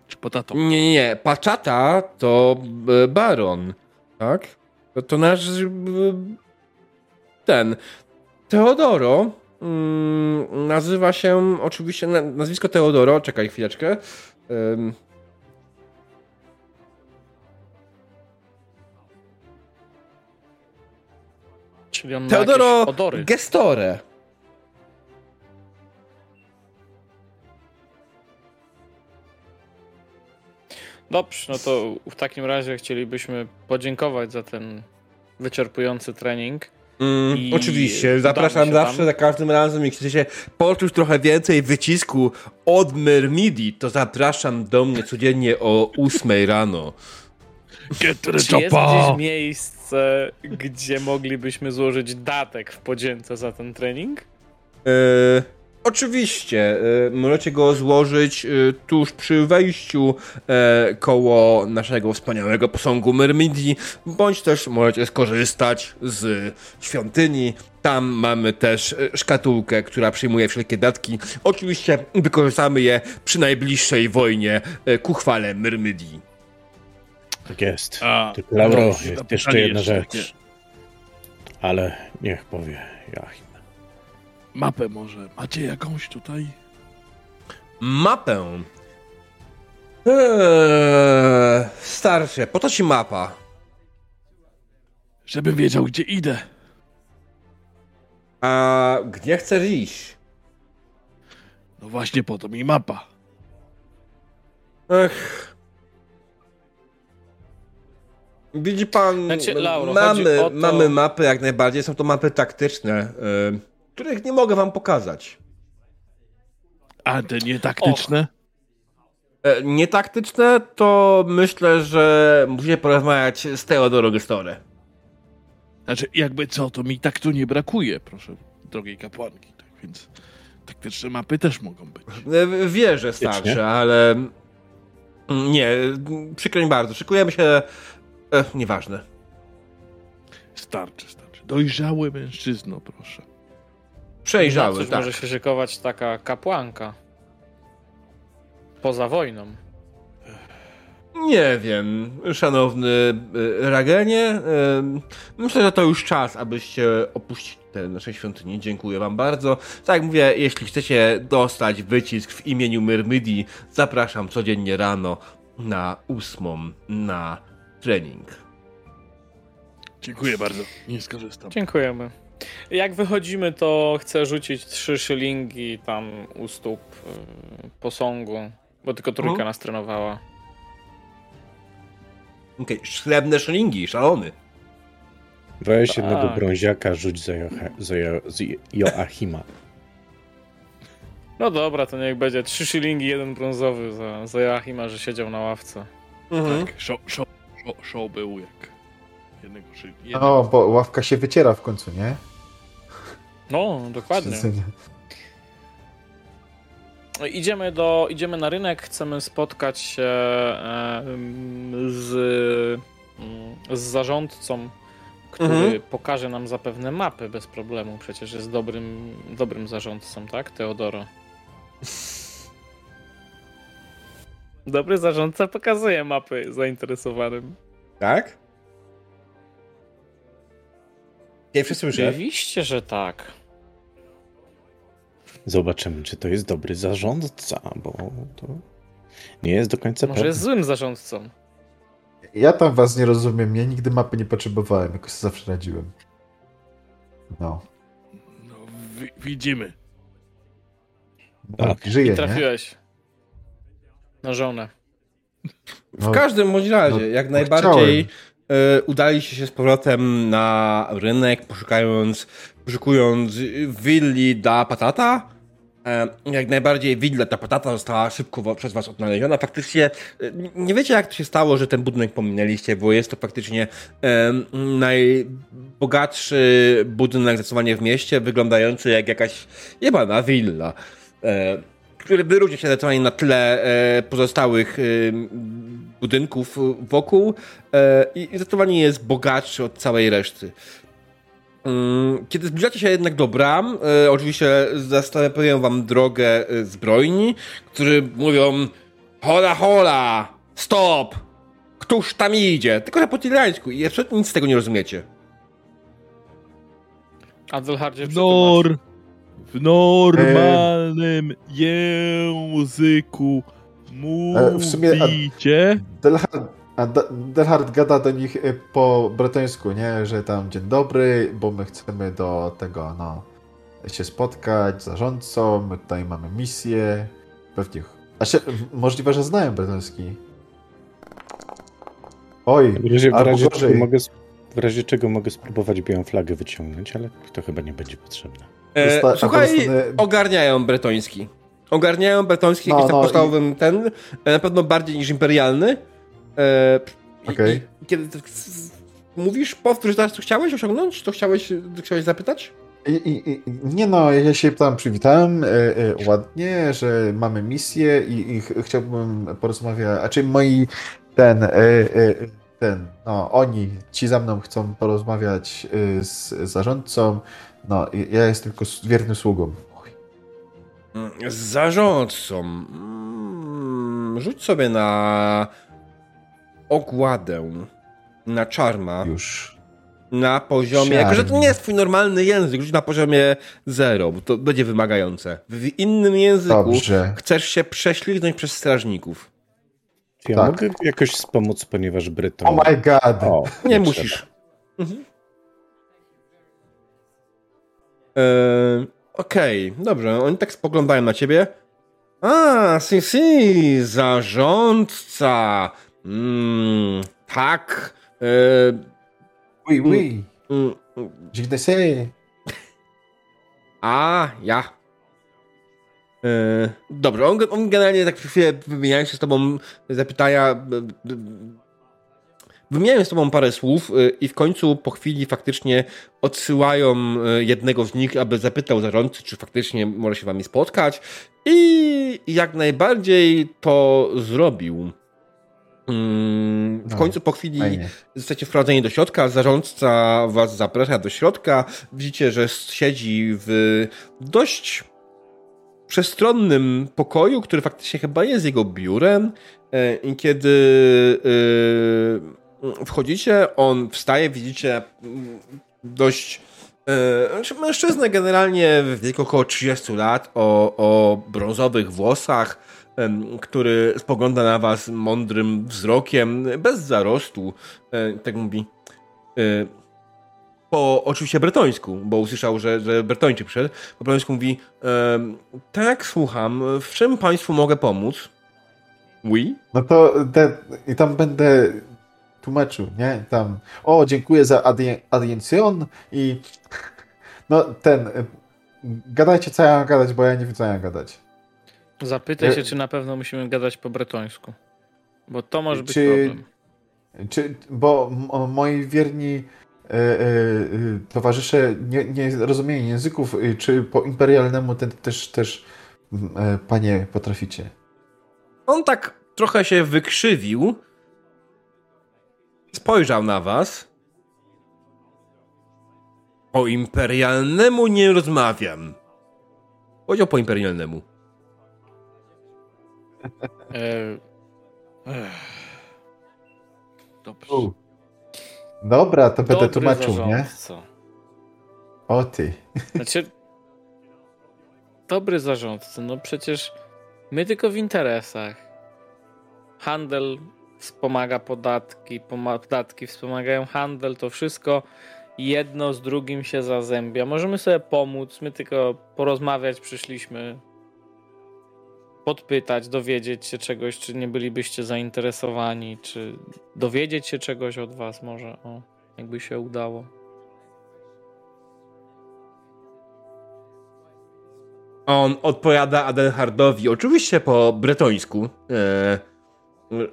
Czy potato? Nie, nie, nie. Paczata to e, baron. Tak? To, to nasz e, ten. Teodoro mm, nazywa się oczywiście na, nazwisko Teodoro. Czekaj chwileczkę. Czyli on Teodoro. Gestore. Dobrze, no to w takim razie chcielibyśmy podziękować za ten wyczerpujący trening. Mm, oczywiście, zapraszam zawsze tam. za każdym razem. Jeśli chcecie poczuć trochę więcej wycisku od Myrmidii, to zapraszam do mnie codziennie o 8 rano. Get to the Czy jest gdzieś miejsce, gdzie moglibyśmy złożyć datek w podzięce za ten trening? E, oczywiście, e, możecie go złożyć e, tuż przy wejściu e, koło naszego wspaniałego posągu Myrmidii, bądź też możecie skorzystać z świątyni. Tam mamy też e, szkatułkę, która przyjmuje wszelkie datki. Oczywiście wykorzystamy je przy najbliższej wojnie e, ku chwale Myrmidii. Tak jest. A, Tylko Lauro, no, jest jeszcze jedna jeszcze, rzecz. Ale niech powie Joachim. Mapę może. Macie jakąś tutaj? Mapę. Eee, starsze, po to ci mapa. Żebym wiedział, gdzie idę. A gdzie chcesz iść? No właśnie po to mi mapa. Ech. Widzi pan, Znaczy, Lauro, mamy, o to- mamy mapy jak najbardziej, są to mapy taktyczne, y, których nie mogę wam pokazać. A te nietaktyczne? E, nietaktyczne to myślę, że musicie porozmawiać z Teodoro Gestore. Znaczy, jakby co, to mi tak tu nie brakuje, proszę, drogiej kapłanki. Tak więc taktyczne mapy też mogą być. E, Wierzę starsze, ale nie, przykro mi bardzo, szykujemy się, e, nieważne. Starczy, starczy. Dojrzały mężczyzno, proszę. Przejrzały, Na tak. może się szykować taka kapłanka? Poza wojną. Nie wiem, szanowny e, Ragenie. E, myślę, że to już czas, abyście opuścili te nasze świątynie. Dziękuję wam bardzo. Tak jak mówię, jeśli chcecie dostać wycisk w imieniu Myrmidii, zapraszam codziennie rano na ósmą na trening. Dziękuję bardzo. Nie skorzystam. Dziękujemy. Jak wychodzimy, to chcę rzucić trzy szylingi tam u stóp y, posągu, bo tylko trójka Mhm. nas trenowała. Okej, okay. srebrne szylingi, szalony. Weź jednego Tak. brąziaka, rzuć za, Jocha, za jo, z Joachima. No dobra, to niech będzie trzy szylingi, jeden brązowy za, za Joachima, że siedział na ławce. Mhm. Tak, show, show, show, show był jak jednego szyb. No, bo ławka się wyciera w końcu, nie? No, dokładnie. No, Idziemy, do, idziemy na rynek, chcemy spotkać się z, mm, z zarządcą, który Mhm. pokaże nam zapewne mapy bez problemu. Przecież jest dobrym, dobrym zarządcą, tak, Teodoro? Dobry zarządca pokazuje mapy zainteresowanym. Tak? Pierwszy słyszę. Oczywiście, że tak. Zobaczymy, czy to jest dobry zarządca, bo to nie jest do końca Może pewne. jest złym zarządcą. Ja tam was nie rozumiem, ja nigdy mapy nie potrzebowałem, jakoś zawsze radziłem. No. No, wi- widzimy. Tak, żyje, I nie? trafiłeś na żonę. W No, każdym bądź razie, no, jak no najbardziej e, udaliście się z powrotem na rynek, poszukając, poszukując willi da patata. E, jak najbardziej willa da patata została szybko przez was odnaleziona. Faktycznie e, nie wiecie, jak to się stało, że ten budynek pominęliście, bo jest to faktycznie e, najbogatszy budynek zdecydowanie w mieście, wyglądający jak jakaś jebana willa. E, który wyróżnia się zdecydowanie na tle e, pozostałych e, budynków wokół e, i zdecydowanie jest bogatszy od całej reszty. Mm, Kiedy zbliżacie się jednak do bram, e, oczywiście zastanawiają wam drogę e, zbrojni, którzy mówią hola hola, stop, któż tam idzie? Tylko że po tirańsku i absolutnie nic z tego nie rozumiecie. Adelhardzie, W, nor... w normalnym języku E, w sumie, a- mówicie. Delhard, a Da- Delhard gada do nich y, po bretońsku, nie? Że tam dzień dobry, bo my chcemy do tego, no, się spotkać z zarządcą, my tutaj mamy misję. Pewnie. A się, możliwe, że znają bretoński. Oj, W razie, w, razie czego gorzej. mogę, w razie czego mogę spróbować białą flagę wyciągnąć, ale to chyba nie będzie potrzebne. E, Zosta- słuchaj, dostanę- ogarniają bretoński. Ogarniają bretoński, No, jakiś tam no i- podstawowym ten, e, na pewno bardziej niż imperialny. E, i- Okej. i Kiedy tak mówisz, powtórz teraz, co chciałeś osiągnąć? To chciałeś, co chciałeś zapytać? I, i, i, nie no, ja się tam przywitałem e, e, ładnie, że mamy misję i, i ch- chciałbym porozmawiać, a czy moi ten, e, e, ten, no oni, ci za mną chcą porozmawiać e, z zarządcą, no i ja jestem tylko wiernym sługą. Z zarządcą. Mm, rzuć sobie na ogładę. Na czarma. już. Na poziomie. Jako, że to nie jest twój normalny język, rzuć na poziomie 0, bo to będzie wymagające. W innym języku Dobrze. chcesz się prześliznąć przez strażników. Ja Tak. mogę jakoś wspomóc, ponieważ Bryton... Oh my god. O, Nie, trzeba. musisz. Mhm. Eee, Okej, dobrze. Oni tak spoglądają na ciebie. A, si, si, zarządca. Mm, tak. Eee, Oui, oui. mm, Je ne sais. A, ja. Eee, dobrze, on, on generalnie tak chwilę wymieniają się z tobą zapytania. Wymieniają z tobą parę słów y, i w końcu po chwili faktycznie odsyłają y, jednego z nich, aby zapytał zarządcy, czy faktycznie może się wami spotkać. I jak najbardziej to zrobił. Mm, W No, końcu po chwili Fajnie. Zostacie wprowadzeni do środka, zarządca was zaprasza do środka. Widzicie, że siedzi w dość przestronnym pokoju, który faktycznie chyba jest jego biurem. E, I kiedy wchodzicie, on wstaje, widzicie mm, dość znaczy mężczyznę generalnie w wieku około 30 lat, o, o brązowych włosach, który spogląda na was mądrym wzrokiem, bez zarostu. Tak mówi. Po oczywiście bretońsku, bo usłyszał, że, że bretończyk przyszedł. Po bretońsku mówi: Tak, słucham. W czym państwu mogę pomóc? Oui? No to te, i tam będę tłumaczył, nie? Tam, o, dziękuję za audiencjon i no ten, y, gadajcie co ja mam gadać, bo ja nie wiem co ja mam gadać. Zapytaj się, czy na pewno musimy gadać po bretońsku, bo to może być czy, problem. Czy, bo moi wierni e, e, towarzysze nie, nie rozumieją języków, czy po imperialnemu ten, też, też e, panie potraficie? On tak trochę się wykrzywił, spojrzał na was. O imperialnemu nie rozmawiam. Powiedział po imperialnemu. E... Dobrze. U. Dobra, to Dobry będę tłumaczył, zarządca. nie? O ty. Znaczy, dobry zarządca, no przecież my tylko w interesach. Handel wspomaga podatki, podatki wspomagają handel, to wszystko jedno z drugim się zazębia. Możemy sobie pomóc, my tylko porozmawiać przyszliśmy, podpytać, dowiedzieć się czegoś, czy nie bylibyście zainteresowani, czy dowiedzieć się czegoś od was może, o, jakby się udało. On odpowiada Adelhardowi, oczywiście po bretońsku. E,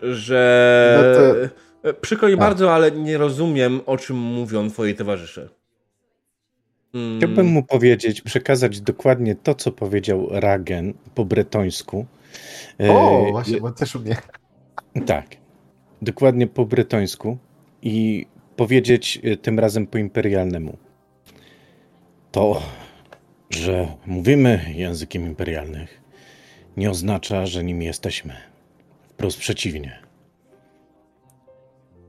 że... No to... Przykro mi tak. bardzo, ale nie rozumiem, o czym mówią twoi towarzysze. Hmm. Chciałbym mu powiedzieć, przekazać dokładnie to, co powiedział Ragen po bretońsku. O, e, właśnie, bo też umie. Tak, dokładnie po bretońsku i powiedzieć e, tym razem po imperialnemu. To, że mówimy językiem imperialnych, nie oznacza, że nim jesteśmy. Wprost przeciwnie.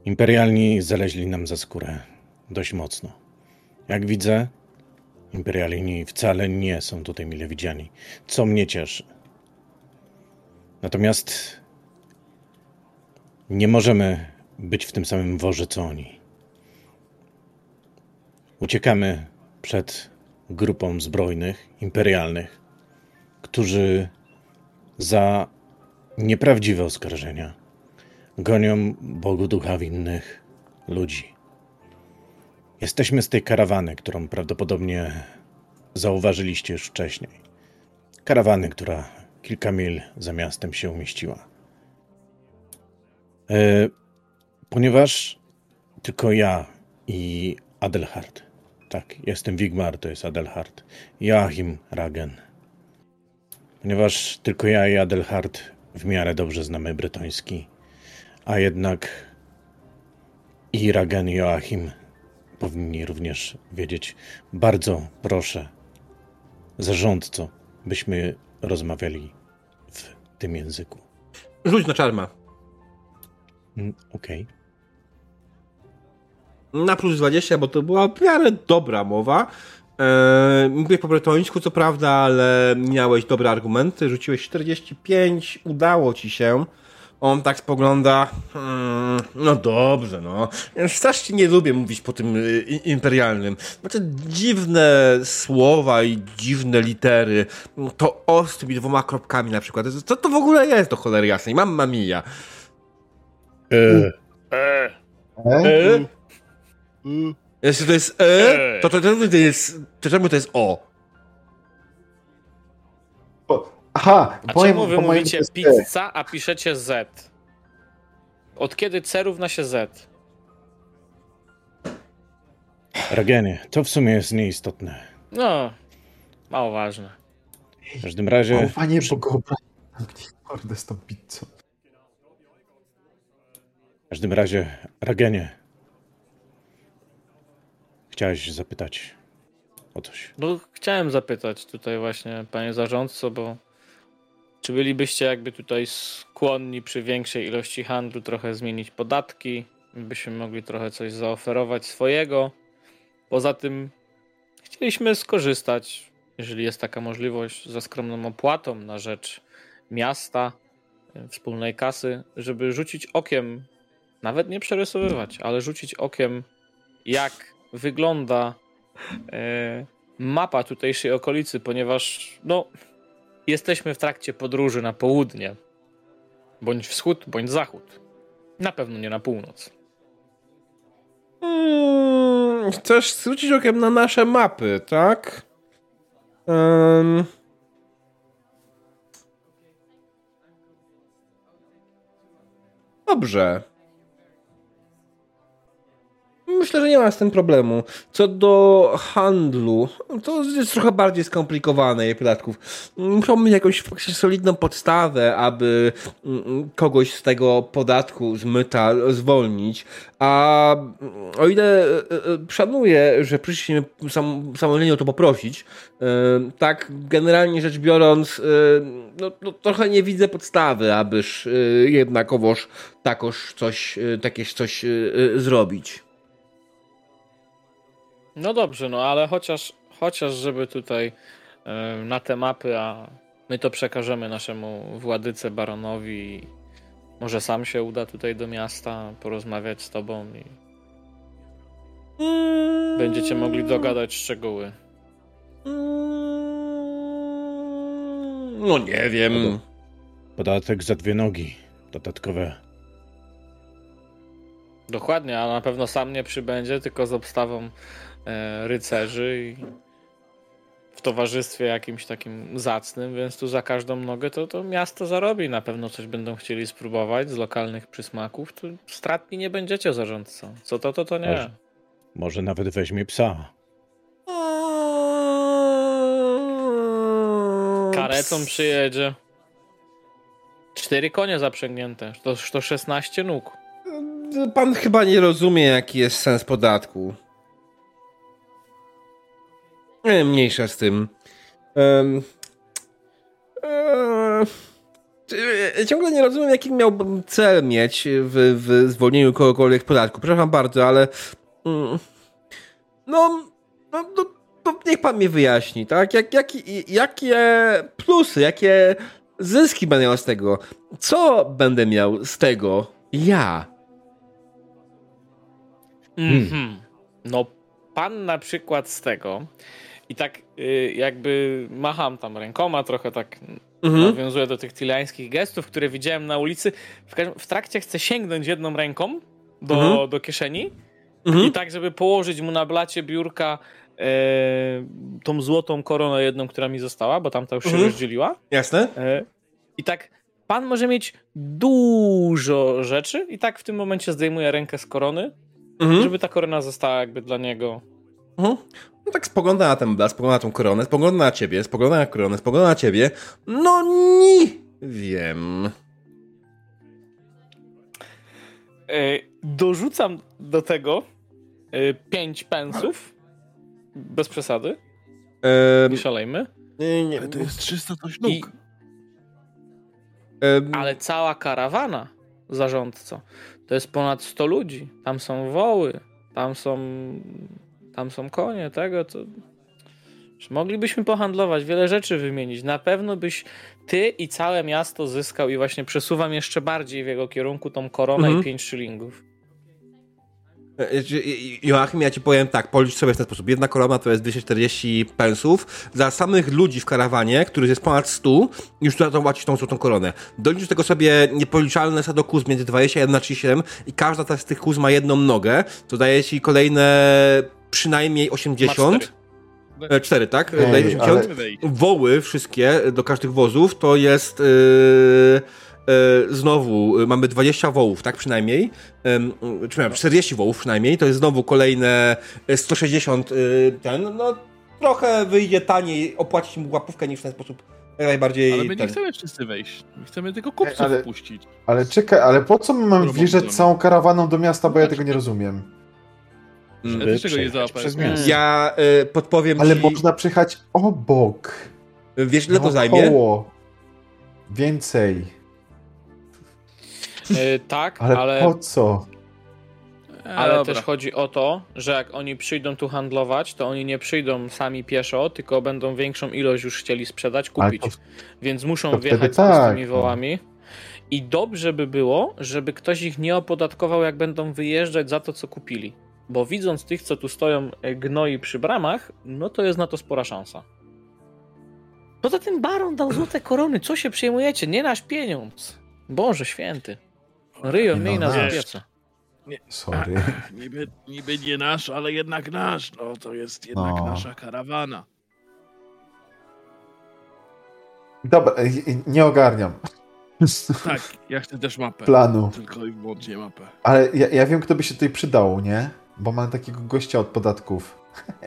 Imperialni zaleźli nam za skórę dość mocno. Jak widzę, imperialni wcale nie są tutaj mile widziani, co mnie cieszy. Natomiast nie możemy być w tym samym worze co oni. Uciekamy przed grupą zbrojnych, imperialnych, którzy za nieprawdziwe oskarżenia. Gonią Bogu ducha winnych ludzi. Jesteśmy z tej karawany, którą prawdopodobnie zauważyliście już wcześniej. Karawany, która kilka mil za miastem się umieściła. E, ponieważ tylko ja i Adelhard, tak, jestem Wigmar, to jest Adelhard, Joachim Ragen. Ponieważ tylko ja i Adelhard w miarę dobrze znamy bretoński, a jednak i Ragen Joachim powinni również wiedzieć. Bardzo proszę, zarządco, byśmy rozmawiali w tym języku. Rzuć na czarma. Mm, okej. Okay. Na plus 20, bo to była w miarę dobra mowa. Eee, mówię po bretońsku, co prawda, ale miałeś dobre argumenty. Rzuciłeś 45, udało ci się. On tak spogląda. Hmm, no dobrze, no. Strasznie nie lubię mówić po tym y, imperialnym. Znaczy, dziwne słowa i dziwne litery. To o z tymi dwoma kropkami na przykład. Co to w ogóle jest, to cholery jasnej? Mamma mia. E. E. E. e. Jeśli to jest E, to, to, to, to jest. To czemu to jest O? aha, a czemu wy mówicie pizza, a piszecie Z? Od kiedy C równa się Z? Ragenie, to w sumie jest nieistotne. No, mało ważne. W każdym razie... O, panie Bogobraj, mordę z tą pizzą. W każdym razie, Ragenie, Chciałeś zapytać o coś. No, chciałem zapytać tutaj właśnie, panie zarządco, bo czy bylibyście jakby tutaj skłonni przy większej ilości handlu trochę zmienić podatki, byśmy mogli trochę coś zaoferować swojego. Poza tym chcieliśmy skorzystać, jeżeli jest taka możliwość, ze skromną opłatą na rzecz miasta, e, wspólnej kasy, żeby rzucić okiem, nawet nie przerysowywać, ale rzucić okiem, jak wygląda e, mapa tutejszej okolicy, ponieważ no, jesteśmy w trakcie podróży na południe, bądź wschód, bądź zachód. Na pewno nie na północ. Hmm, chcesz zwrócić okiem na nasze mapy, tak? Um... Dobrze. Myślę, że nie ma z tym problemu. Co do handlu, to jest trochę bardziej skomplikowane podatków. Muszą mieć jakąś solidną podstawę, aby mm, kogoś z tego podatku zmyta zwolnić. A o ile e, e, szanuję, że przyszliśmy sam, samodzielnie o to poprosić, e, tak generalnie rzecz biorąc, no, no, trochę nie widzę podstawy, abyż jednakowoż takoż coś, takieś coś zrobić. No dobrze, no ale chociaż, chociaż żeby tutaj y, na te mapy, a my to przekażemy naszemu władyce baronowi. Może sam się uda tutaj do miasta porozmawiać z tobą i będziecie mogli dogadać szczegóły. No nie wiem. Podatek za dwie nogi. Dodatkowe. Dokładnie, a na pewno sam nie przybędzie, tylko z obstawą rycerzy i w towarzystwie jakimś takim zacnym, więc tu za każdą nogę to, to miasto zarobi. Na pewno coś będą chcieli spróbować z lokalnych przysmaków. Tu stratni nie będziecie zarządcą. Co to, to, to nie. Może, może nawet weźmie psa. Karetą przyjedzie. Cztery konie zaprzęgnięte. To, to 16 nóg. Pan chyba nie rozumie, jaki jest sens podatku. E, mniejsza z tym. Um, e, ciągle nie rozumiem, jaki miałbym cel mieć w, w zwolnieniu kogokolwiek podatku. Przepraszam bardzo, ale. Mm, no, no, no, no, niech pan mi wyjaśni, tak? Jak, jak, jakie plusy, jakie zyski będę miał z tego? Co będę miał z tego ja? Mhm. No, pan na przykład z tego, i tak y, jakby macham tam rękoma, trochę tak mhm. nawiązuję do tych tylańskich gestów, które widziałem na ulicy. W, w trakcie chcę sięgnąć jedną ręką do, mhm. do kieszeni mhm. i tak, żeby położyć mu na blacie biurka e, tą złotą koronę jedną, która mi została, bo tamta już się mhm. rozdzieliła. Jasne. E, I tak pan może mieć dużo rzeczy i tak w tym momencie zdejmuje rękę z korony, mhm. żeby ta korona została jakby dla niego Mhm. No tak spogląda na ten blask, spogląda na tą koronę, spogląda na ciebie, spogląda na koronę, spogląda na ciebie. No nie wiem. E, dorzucam do tego e, 5 pensów. Bez przesady. E, nie szalejmy. Nie, nie. Ale to jest 300 coś nóg. I, ale cała karawana zarządco to jest ponad 100 ludzi. Tam są woły, tam są tam są konie, tego, to... Moglibyśmy pohandlować, wiele rzeczy wymienić. Na pewno byś ty i całe miasto zyskał i właśnie przesuwam jeszcze bardziej w jego kierunku tą koronę mhm. i 5 szylingów. E, e, Joachim, ja ci powiem tak, policz sobie w ten sposób. Jedna korona to jest 240 pensów. Za samych ludzi w karawanie, których jest ponad 100, już tu to płacić tą złotą koronę. Dolicz do tego sobie niepoliczalne sado kuz między 21 a 37 i każda z tych kuz ma jedną nogę, to daje ci kolejne przynajmniej 80. E, cztery, tak? Ej, Daje 80. Ale... Woły wszystkie do każdych wozów to jest. Yy, yy, znowu mamy 20 wołów, tak przynajmniej. Czy 40 wołów przynajmniej. To jest znowu kolejne 160 ten. No trochę wyjdzie taniej opłacić mu łapówkę niż w ten sposób najbardziej. Ale my ten... nie chcemy wszyscy wejść. My chcemy tylko kupców ale, wpuścić. Ale czekaj, ale po co my mamy wjeżdżać całą karawaną do miasta, bo ja tego nie rozumiem. Ja Mm, też tego nie załapałem. Ja y, podpowiem Ale ci, można przejechać obok. wiesz ile to zajmie? Naokoło. Więcej. Yy, tak, Ale, ale, po co? E, ale dobra. też chodzi o to, że jak oni przyjdą tu handlować, to oni nie przyjdą sami pieszo, tylko będą większą ilość już chcieli sprzedać, kupić. to, Więc muszą to wjechać z tak, tymi no. wołami. I dobrze by było, żeby ktoś ich nie opodatkował, jak będą wyjeżdżać za to, co kupili. Bo widząc tych, co tu stoją e, gnoi przy bramach, no to jest na to spora szansa. Poza tym baron dał złote korony. Co się przejmujecie? Nie nasz pieniądz. Boże święty. Ryjo, Nie miej no, nas nasz. opiece. sorry. Niby, niby nie nasz, ale jednak nasz. No to jest jednak No. nasza karawana. Dobra, y, y, nie ogarniam Tak, ja chcę też mapę. planu. Tylko i wyłącznie mapę. Ale ja, ja wiem, kto by się tutaj przydał, nie? Bo mam takiego gościa od podatków.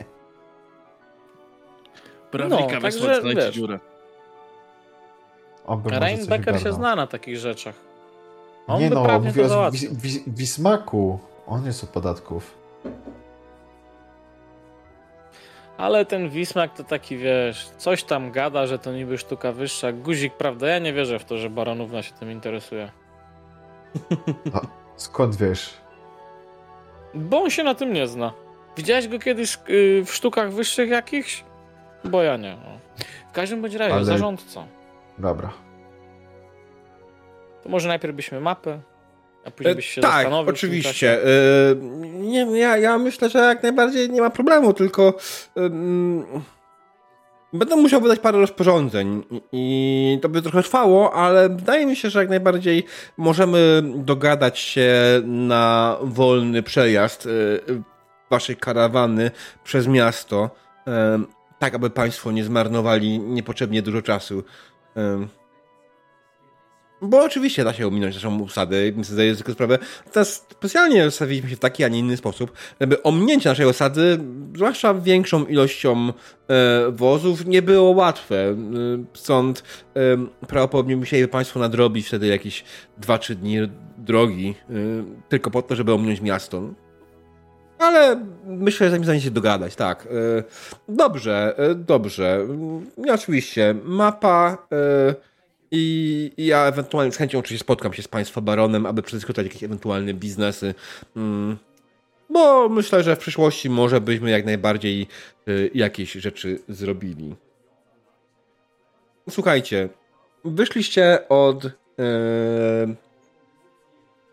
Prawnika No, także, wysłać, znajdzie wiesz. dziurę. Reinbecker się zna na takich rzeczach. On Nie by no, prawnie mówię to o załatwił. Wis- Wis- Wismaku. On jest od podatków. Ale ten Wismak to taki, wiesz, coś tam gada, że to niby sztuka wyższa. Guzik, prawda? Ja nie wierzę w to, że Baronówna się tym interesuje. Skąd wiesz? Bo on się na tym nie zna. Widziałeś go kiedyś yy, w sztukach wyższych jakichś? Bo ja nie. No. W każdym bądź razie, Ale- zarządca. Dobra. To może najpierw byśmy mapę, a później E, byś się tak, zastanowił. w tym oczywiście. E, nie, ja, ja myślę, że jak najbardziej nie ma problemu, tylko em, będę musiał wydać parę rozporządzeń i, to by trochę trwało, ale wydaje mi się, że jak najbardziej możemy dogadać się na wolny przejazd e, waszej karawany przez miasto, e, tak aby państwo nie zmarnowali niepotrzebnie dużo czasu. Bo oczywiście da się ominąć naszą usadę, zdaję sobie sprawę. Teraz specjalnie zostawiliśmy się w taki, a nie inny sposób, żeby ominięcie naszej osady, zwłaszcza większą ilością e, wozów, nie było łatwe. E, stąd e, prawdopodobnie musieli Państwo nadrobić wtedy jakieś 2-3 dni drogi, e, tylko po to, żeby ominąć miasto. Ale myślę, że zamiast się dogadać, tak. E, dobrze, e, dobrze. Mm, Oczywiście, mapa... I ja ewentualnie z chęcią oczywiście spotkam się z Państwa baronem, aby przedyskutować jakieś ewentualne biznesy. Mm, bo myślę, że w przyszłości może byśmy jak najbardziej y, jakieś rzeczy zrobili. Słuchajcie, wyszliście od y,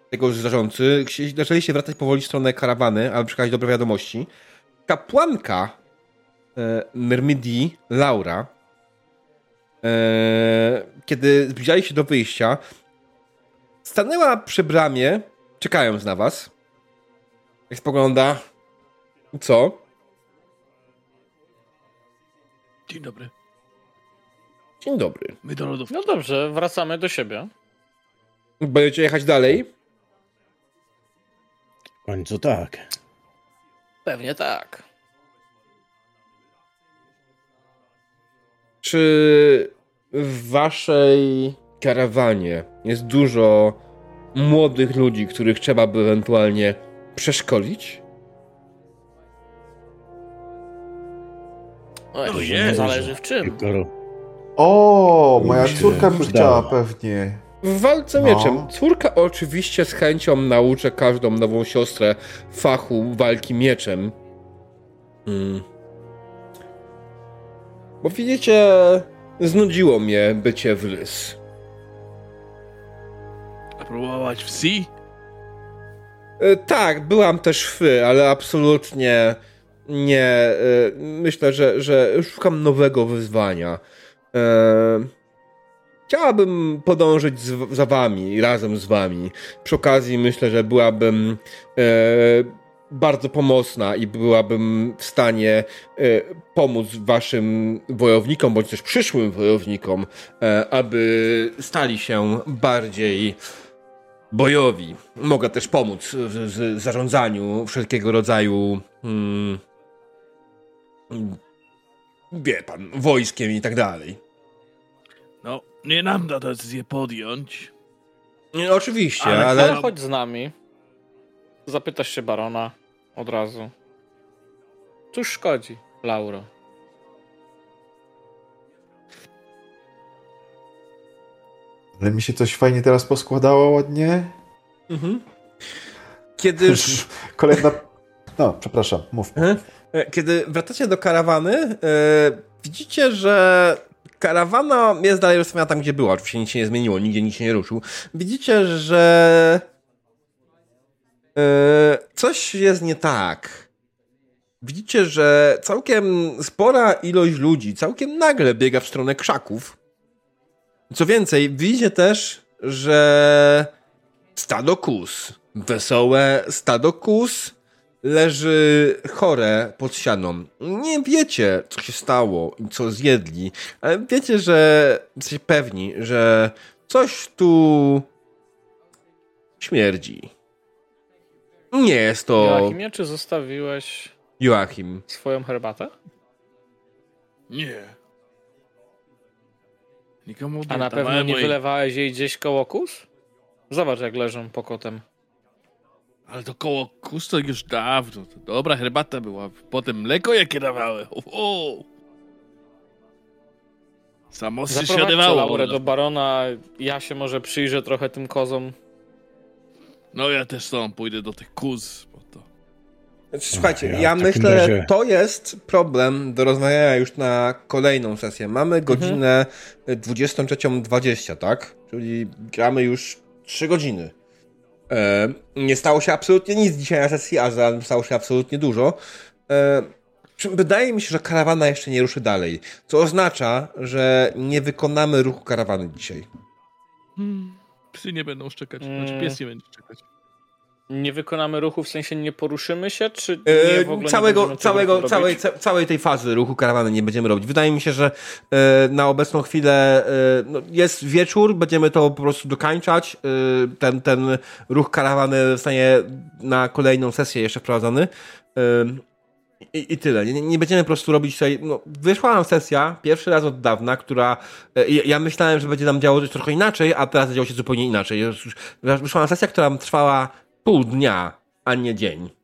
tego zarządcy, zaczęliście wracać powoli w stronę karawany, aby przekazać dobre wiadomości. Kapłanka y, Myrmidii, Laura, kiedy zbliżali się do wyjścia, stanęła przy bramie, czekając na was. Jak spogląda. Co? Dzień dobry. Dzień dobry. My do lodów. No dobrze, wracamy do siebie. Będziecie jechać dalej? W końcu tak. Pewnie tak. Czy w waszej karawanie jest dużo młodych ludzi, których trzeba by ewentualnie przeszkolić? O, No jest. zależy w czym. O, moja córka by chciała pewnie. W walce No. mieczem. Córka oczywiście z chęcią nauczę każdą nową siostrę fachu walki mieczem. Hmm. Bo widzicie, znudziło mnie bycie w lys. A próbować w Si? E, tak, byłam też fy, ale absolutnie nie. E, myślę, że, że szukam nowego wyzwania. E, chciałabym podążyć z, za wami, razem z wami. Przy okazji myślę, że byłabym bardzo pomocna i byłabym w stanie e, pomóc waszym wojownikom, bądź też przyszłym wojownikom, e, aby stali się bardziej bojowi. Mogę też pomóc w, w zarządzaniu wszelkiego rodzaju. Hmm, wie pan, wojskiem i tak dalej. No, nie nam da decyzję podjąć. Nie, oczywiście, Ale ale. Ale chodź z nami. Zapytasz się barona od razu. Cóż szkodzi, Lauro? Ale mi się coś fajnie teraz poskładało ładnie. Mhm. Kiedyż... Kolejna... No, przepraszam, mów. E, Kiedy wracacie do karawany, e, widzicie, że karawana jest dalej rozstawiona tam, gdzie była. Oczywiście nic się nie zmieniło, nigdzie nic się nie ruszył. Widzicie, że coś jest nie tak. Widzicie, że całkiem spora ilość ludzi całkiem nagle biega w stronę krzaków. Co więcej, widzicie też, że stado kus, wesołe stado kus leży chore pod ścianą. Nie wiecie, co się stało i co zjedli, ale wiecie, że jesteście pewni, że coś tu śmierdzi. Nie jest to Joachimie, czy zostawiłeś Joachim. swoją herbatę? Nie. Nikomu nie A na pewno nie wylewałeś jej gdzieś koło kus? Zobacz, jak leżą pokotem. Ale to koło kus to już dawno. To dobra herbata była. Potem mleko jakie dawałem. O, Samo się siadywało. Laurę do barona, ja się może przyjrzę trochę tym kozom. No ja też tam pójdę do tych kus. Bo to... Słuchajcie, Ja ja takim myślę, razie- to jest problem do rozmawiania już na kolejną sesję. Mamy godzinę 23.20, tak? Czyli gramy już 3 godziny. E, nie stało się absolutnie nic dzisiaj na sesji, a zarazem stało się absolutnie dużo. E, wydaje mi się, że karawana jeszcze nie ruszy dalej, co oznacza, że nie wykonamy ruchu karawany dzisiaj. Hmm. Psy nie będą szczekać. Mm. Znaczy pies nie będzie szczekać. Nie wykonamy ruchu, w sensie nie poruszymy się, czy E, nie w ogóle nie całego, całego, całej, ca, całej tej fazy ruchu karawany nie będziemy robić. Wydaje mi się, że e, na obecną chwilę e, no, jest wieczór, będziemy to po prostu dokańczać. Ten, ten ruch karawany zostanie na kolejną sesję jeszcze wprowadzony. I, I tyle. Nie, nie będziemy po prostu robić tutaj. No, wyszła nam sesja, pierwszy raz od dawna, która. E, ja, ja myślałem, że będzie nam działo coś trochę inaczej, a teraz działo się zupełnie inaczej. Wyszła nam sesja, która trwała pół dnia, a nie dzień.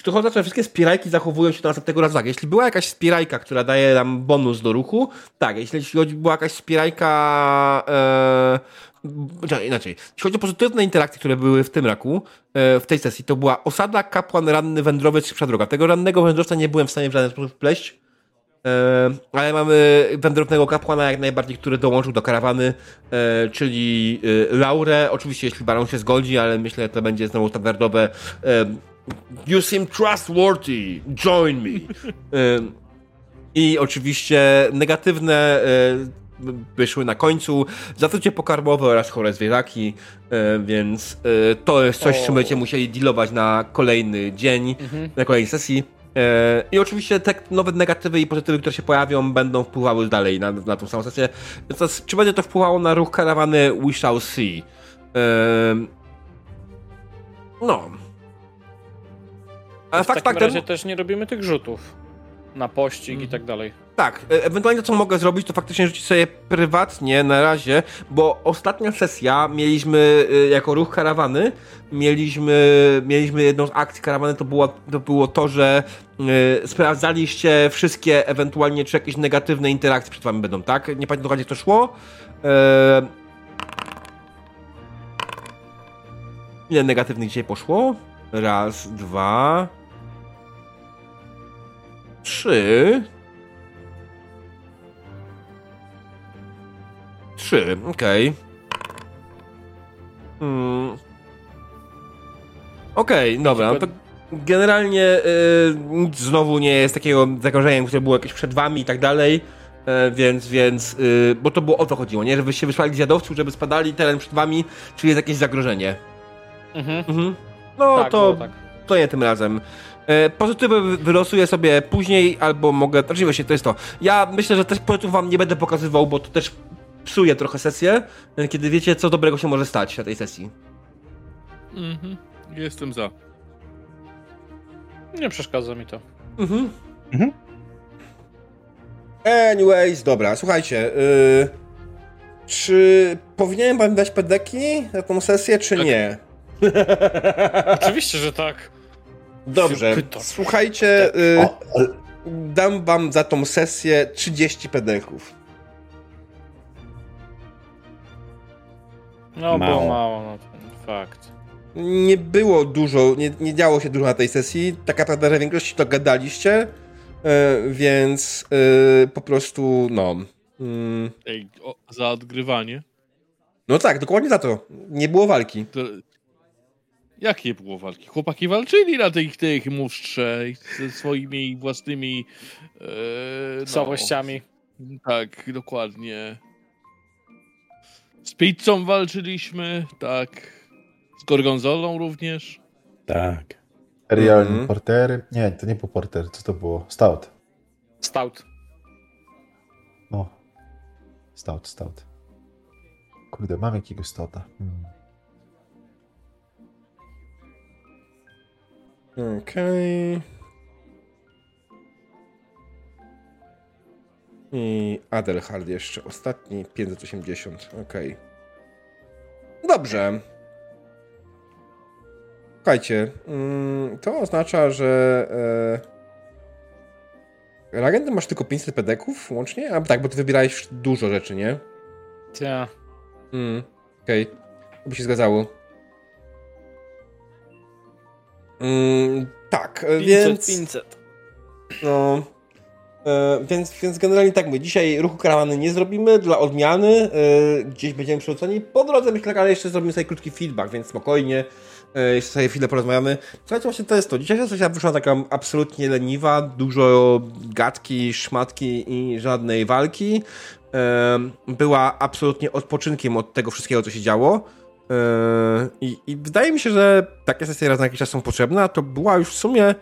Czy tu chodzi o to, że wszystkie spirajki zachowują się do następnego razu tak? Jeśli była jakaś spirajka, która daje nam bonus do ruchu, tak. Jeśli była jakaś spirajka... E, czekaj, inaczej. Jeśli chodzi o pozytywne interakcje, które były w tym raku, e, w tej sesji, to była osada, kapłan, ranny, wędrowiec, szybsza droga. Tego rannego wędrowca nie byłem w stanie w żaden sposób wpleść. E, ale mamy wędrownego kapłana jak najbardziej, który dołączył do karawany, e, czyli e, Laurę. Oczywiście, jeśli Baron się zgodzi, ale myślę, że to będzie znowu standardowe e, You seem trustworthy, join me. I oczywiście negatywne e, wyszły na końcu, zatrucie pokarmowe oraz chore zwierzaki, e, więc e, to jest coś, z czym będziecie musieli dealować na kolejny dzień, na kolejnej sesji. I oczywiście te nowe negatywy i pozytywy, które się pojawią, będą wpływały dalej na, na tą samą sesję. Więc czy będzie to wpływało na ruch karawany, we shall see. No. Ale w fakt takim faktem, razie też nie robimy tych rzutów na pościg i tak dalej. tak, e, ewentualnie to, co mogę zrobić, to faktycznie rzucić sobie prywatnie na razie, bo ostatnia sesja mieliśmy e, jako ruch karawany, mieliśmy, mieliśmy jedną z akcji karawany, to było to, było to że e, sprawdzaliście wszystkie ewentualnie, czy jakieś negatywne interakcje przed wami będą, tak? Nie pamiętam dokładnie, jak to szło. Ile negatywnych dzisiaj poszło? Raz, dwa... Trzy. Trzy, okej. Hmm. Okej, dobra, no to generalnie y, nic znowu nie jest takiego zagrożeniem, które było jakieś przed wami i tak dalej, e, więc, więc, y, bo to było o to chodziło, nie? Żebyście wysłali zjadowców, żeby spadali teren przed wami, czyli jest jakieś zagrożenie. Mhm. Mhm. No tak, to, tak. to nie tym razem. E, Pozytywy wy- wylosuję sobie później, albo mogę. Znaczy właśnie to jest to. Ja myślę, że też pozytywów wam nie będę pokazywał, bo to też psuje trochę sesję, e, kiedy wiecie, co dobrego się może stać na tej sesji. Mhm. Jestem za. Nie przeszkadza mi to. Mhm. Mhm. Anyways, dobra, słuchajcie. y, czy powinienem wam dać pedeki na tą sesję, czy Tak. nie? Oczywiście, że tak. Dobrze, słuchajcie, y, dam wam za tą sesję 30 pedeków. No Mało. było mało, no fakt. Nie było dużo, nie, nie działo się dużo na tej sesji. Tak naprawdę, że w większości to gadaliście, y, więc y, po prostu, no. mm, Ej, o, za odgrywanie. no tak, dokładnie za to. Nie było walki. To... Jakie było walki? Chłopaki walczyli na tych, tych musztrze i ze swoimi własnymi e, no, Słabościami. Tak, dokładnie. Z pizzą walczyliśmy, tak. Z gorgonzolą również. Tak. Imperialni Mhm. portery. Nie, to nie był porter, co to było? Stout. Stout. No. Stout, stout. Kurde, mam jakiegoś stouta. Hmm. Okej. I Adelhard jeszcze ostatni, 580. Okej. Dobrze. Słuchajcie, mm, to oznacza, że e, Ragen, ty masz tylko 500 pedeków łącznie? A tak, bo ty wybierałeś dużo rzeczy, nie? Ja. Mm, Okej, to by się zgadzało. Mm, tak, e, 500, więc... 500. No. E, więc, więc generalnie tak mówię, dzisiaj ruchu karawany nie zrobimy dla odmiany. E, gdzieś będziemy przerzuceni. Po drodze myślę, ale jeszcze zrobimy sobie krótki feedback, więc spokojnie. E, jeszcze sobie chwilę porozmawiamy. Słuchajcie, właśnie to jest to. Dzisiejsza sesja wyszła taka absolutnie leniwa. Dużo gadki, szmatki i żadnej walki. E, była absolutnie odpoczynkiem od tego wszystkiego, co się działo. E, I, I wydaje mi się, że takie sesje raz na jakiś czas są potrzebne, a to była już w sumie e,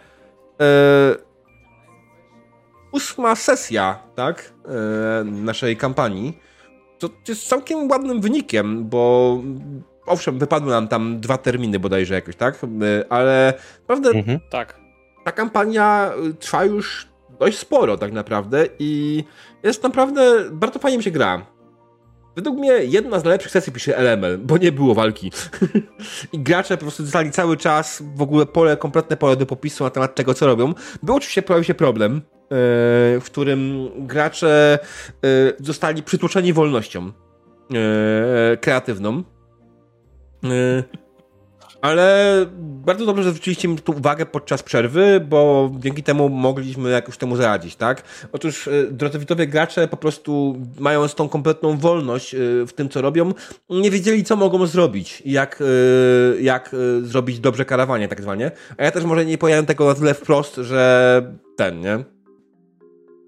ósma sesja, tak, e, naszej kampanii, to jest całkiem ładnym wynikiem, bo owszem, wypadły nam tam dwa terminy bodajże jakoś, tak, ale naprawdę Mhm. Tak. ta kampania trwa już dość sporo tak naprawdę i jest naprawdę, bardzo fajnie mi się gra. Według mnie jedna z najlepszych sesji pisze LML, bo nie było walki. I gracze po prostu dostali cały czas w ogóle pole, kompletne pole do popisu na temat tego, co robią. Był oczywiście, pojawił się problem, e, w którym gracze e, zostali przytłoczeni wolnością e, kreatywną. Ale bardzo dobrze, że zwróciliście mi tu uwagę podczas przerwy, bo dzięki temu mogliśmy jakoś temu zaradzić, tak? Otóż e, drodzy widzowie, gracze po prostu mając tą kompletną wolność e, w tym, co robią, nie wiedzieli, co mogą zrobić jak, e, jak zrobić dobrze karawanie, tak zwanie. A ja też może nie powiedziałem tego na tyle wprost, że ten, nie?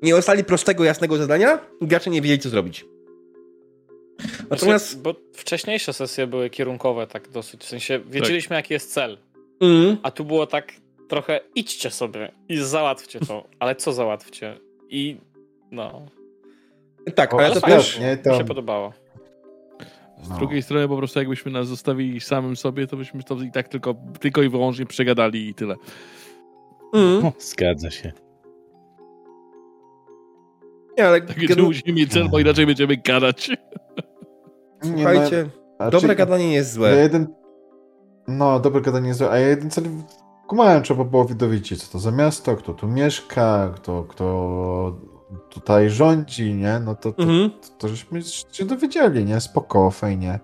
Nie dostali prostego, jasnego zadania i gracze nie wiedzieli, co zrobić. Natomiast... Znaczy, bo wcześniejsze sesje były kierunkowe tak dosyć, w sensie wiedzieliśmy jaki jest cel, Mm, a tu było tak trochę idźcie sobie i załatwcie to, ale co załatwcie? I no, tak, ale to też... nie, mi to- się podobało. Z No. drugiej strony po prostu jakbyśmy nas zostawili samym sobie, to byśmy to i tak tylko, tylko i wyłącznie przegadali i tyle. Mm, O, zgadza się. nie, ale Tak, że genu- musimy mieć cel, bo inaczej będziemy gadać. Nie, Słuchajcie, no, dobre czy- gadanie nie jest Ja złe. jeden... No, dobre gadanie jest złe, a ja jeden cel kumałem, trzeba było dowiedzieć, co to za miasto, kto tu mieszka, kto, kto tutaj rządzi, nie? No to, to, Mhm. to, to żeśmy się dowiedzieli, nie? Spoko, fajnie.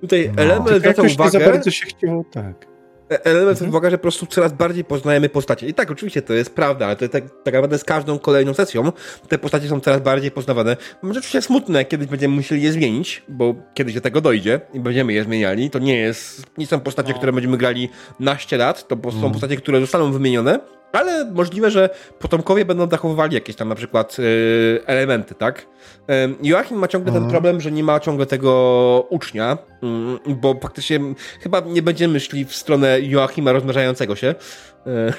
Tutaj No. element zwraca jakoś nie za uwagę, bardzo się chciało, tak. Element Mhm. że po prostu coraz bardziej poznajemy postacie. I tak, oczywiście to jest prawda, ale to tak, tak naprawdę z każdą kolejną sesją te postacie są coraz bardziej poznawane. Może oczywiście smutne, kiedyś będziemy musieli je zmienić, bo kiedyś do tego dojdzie i będziemy je zmieniali. To nie jest, nie są postacie, No. które będziemy grali naście lat, to są Mhm. postacie, które zostaną wymienione, ale możliwe, że potomkowie będą zachowywali jakieś tam na przykład y, elementy, tak? Ym, Joachim ma ciągle ten Mhm. problem, że nie ma ciągle tego ucznia, mm, bo faktycznie chyba nie będziemy szli w stronę Joachima rozmnażającego się. Y,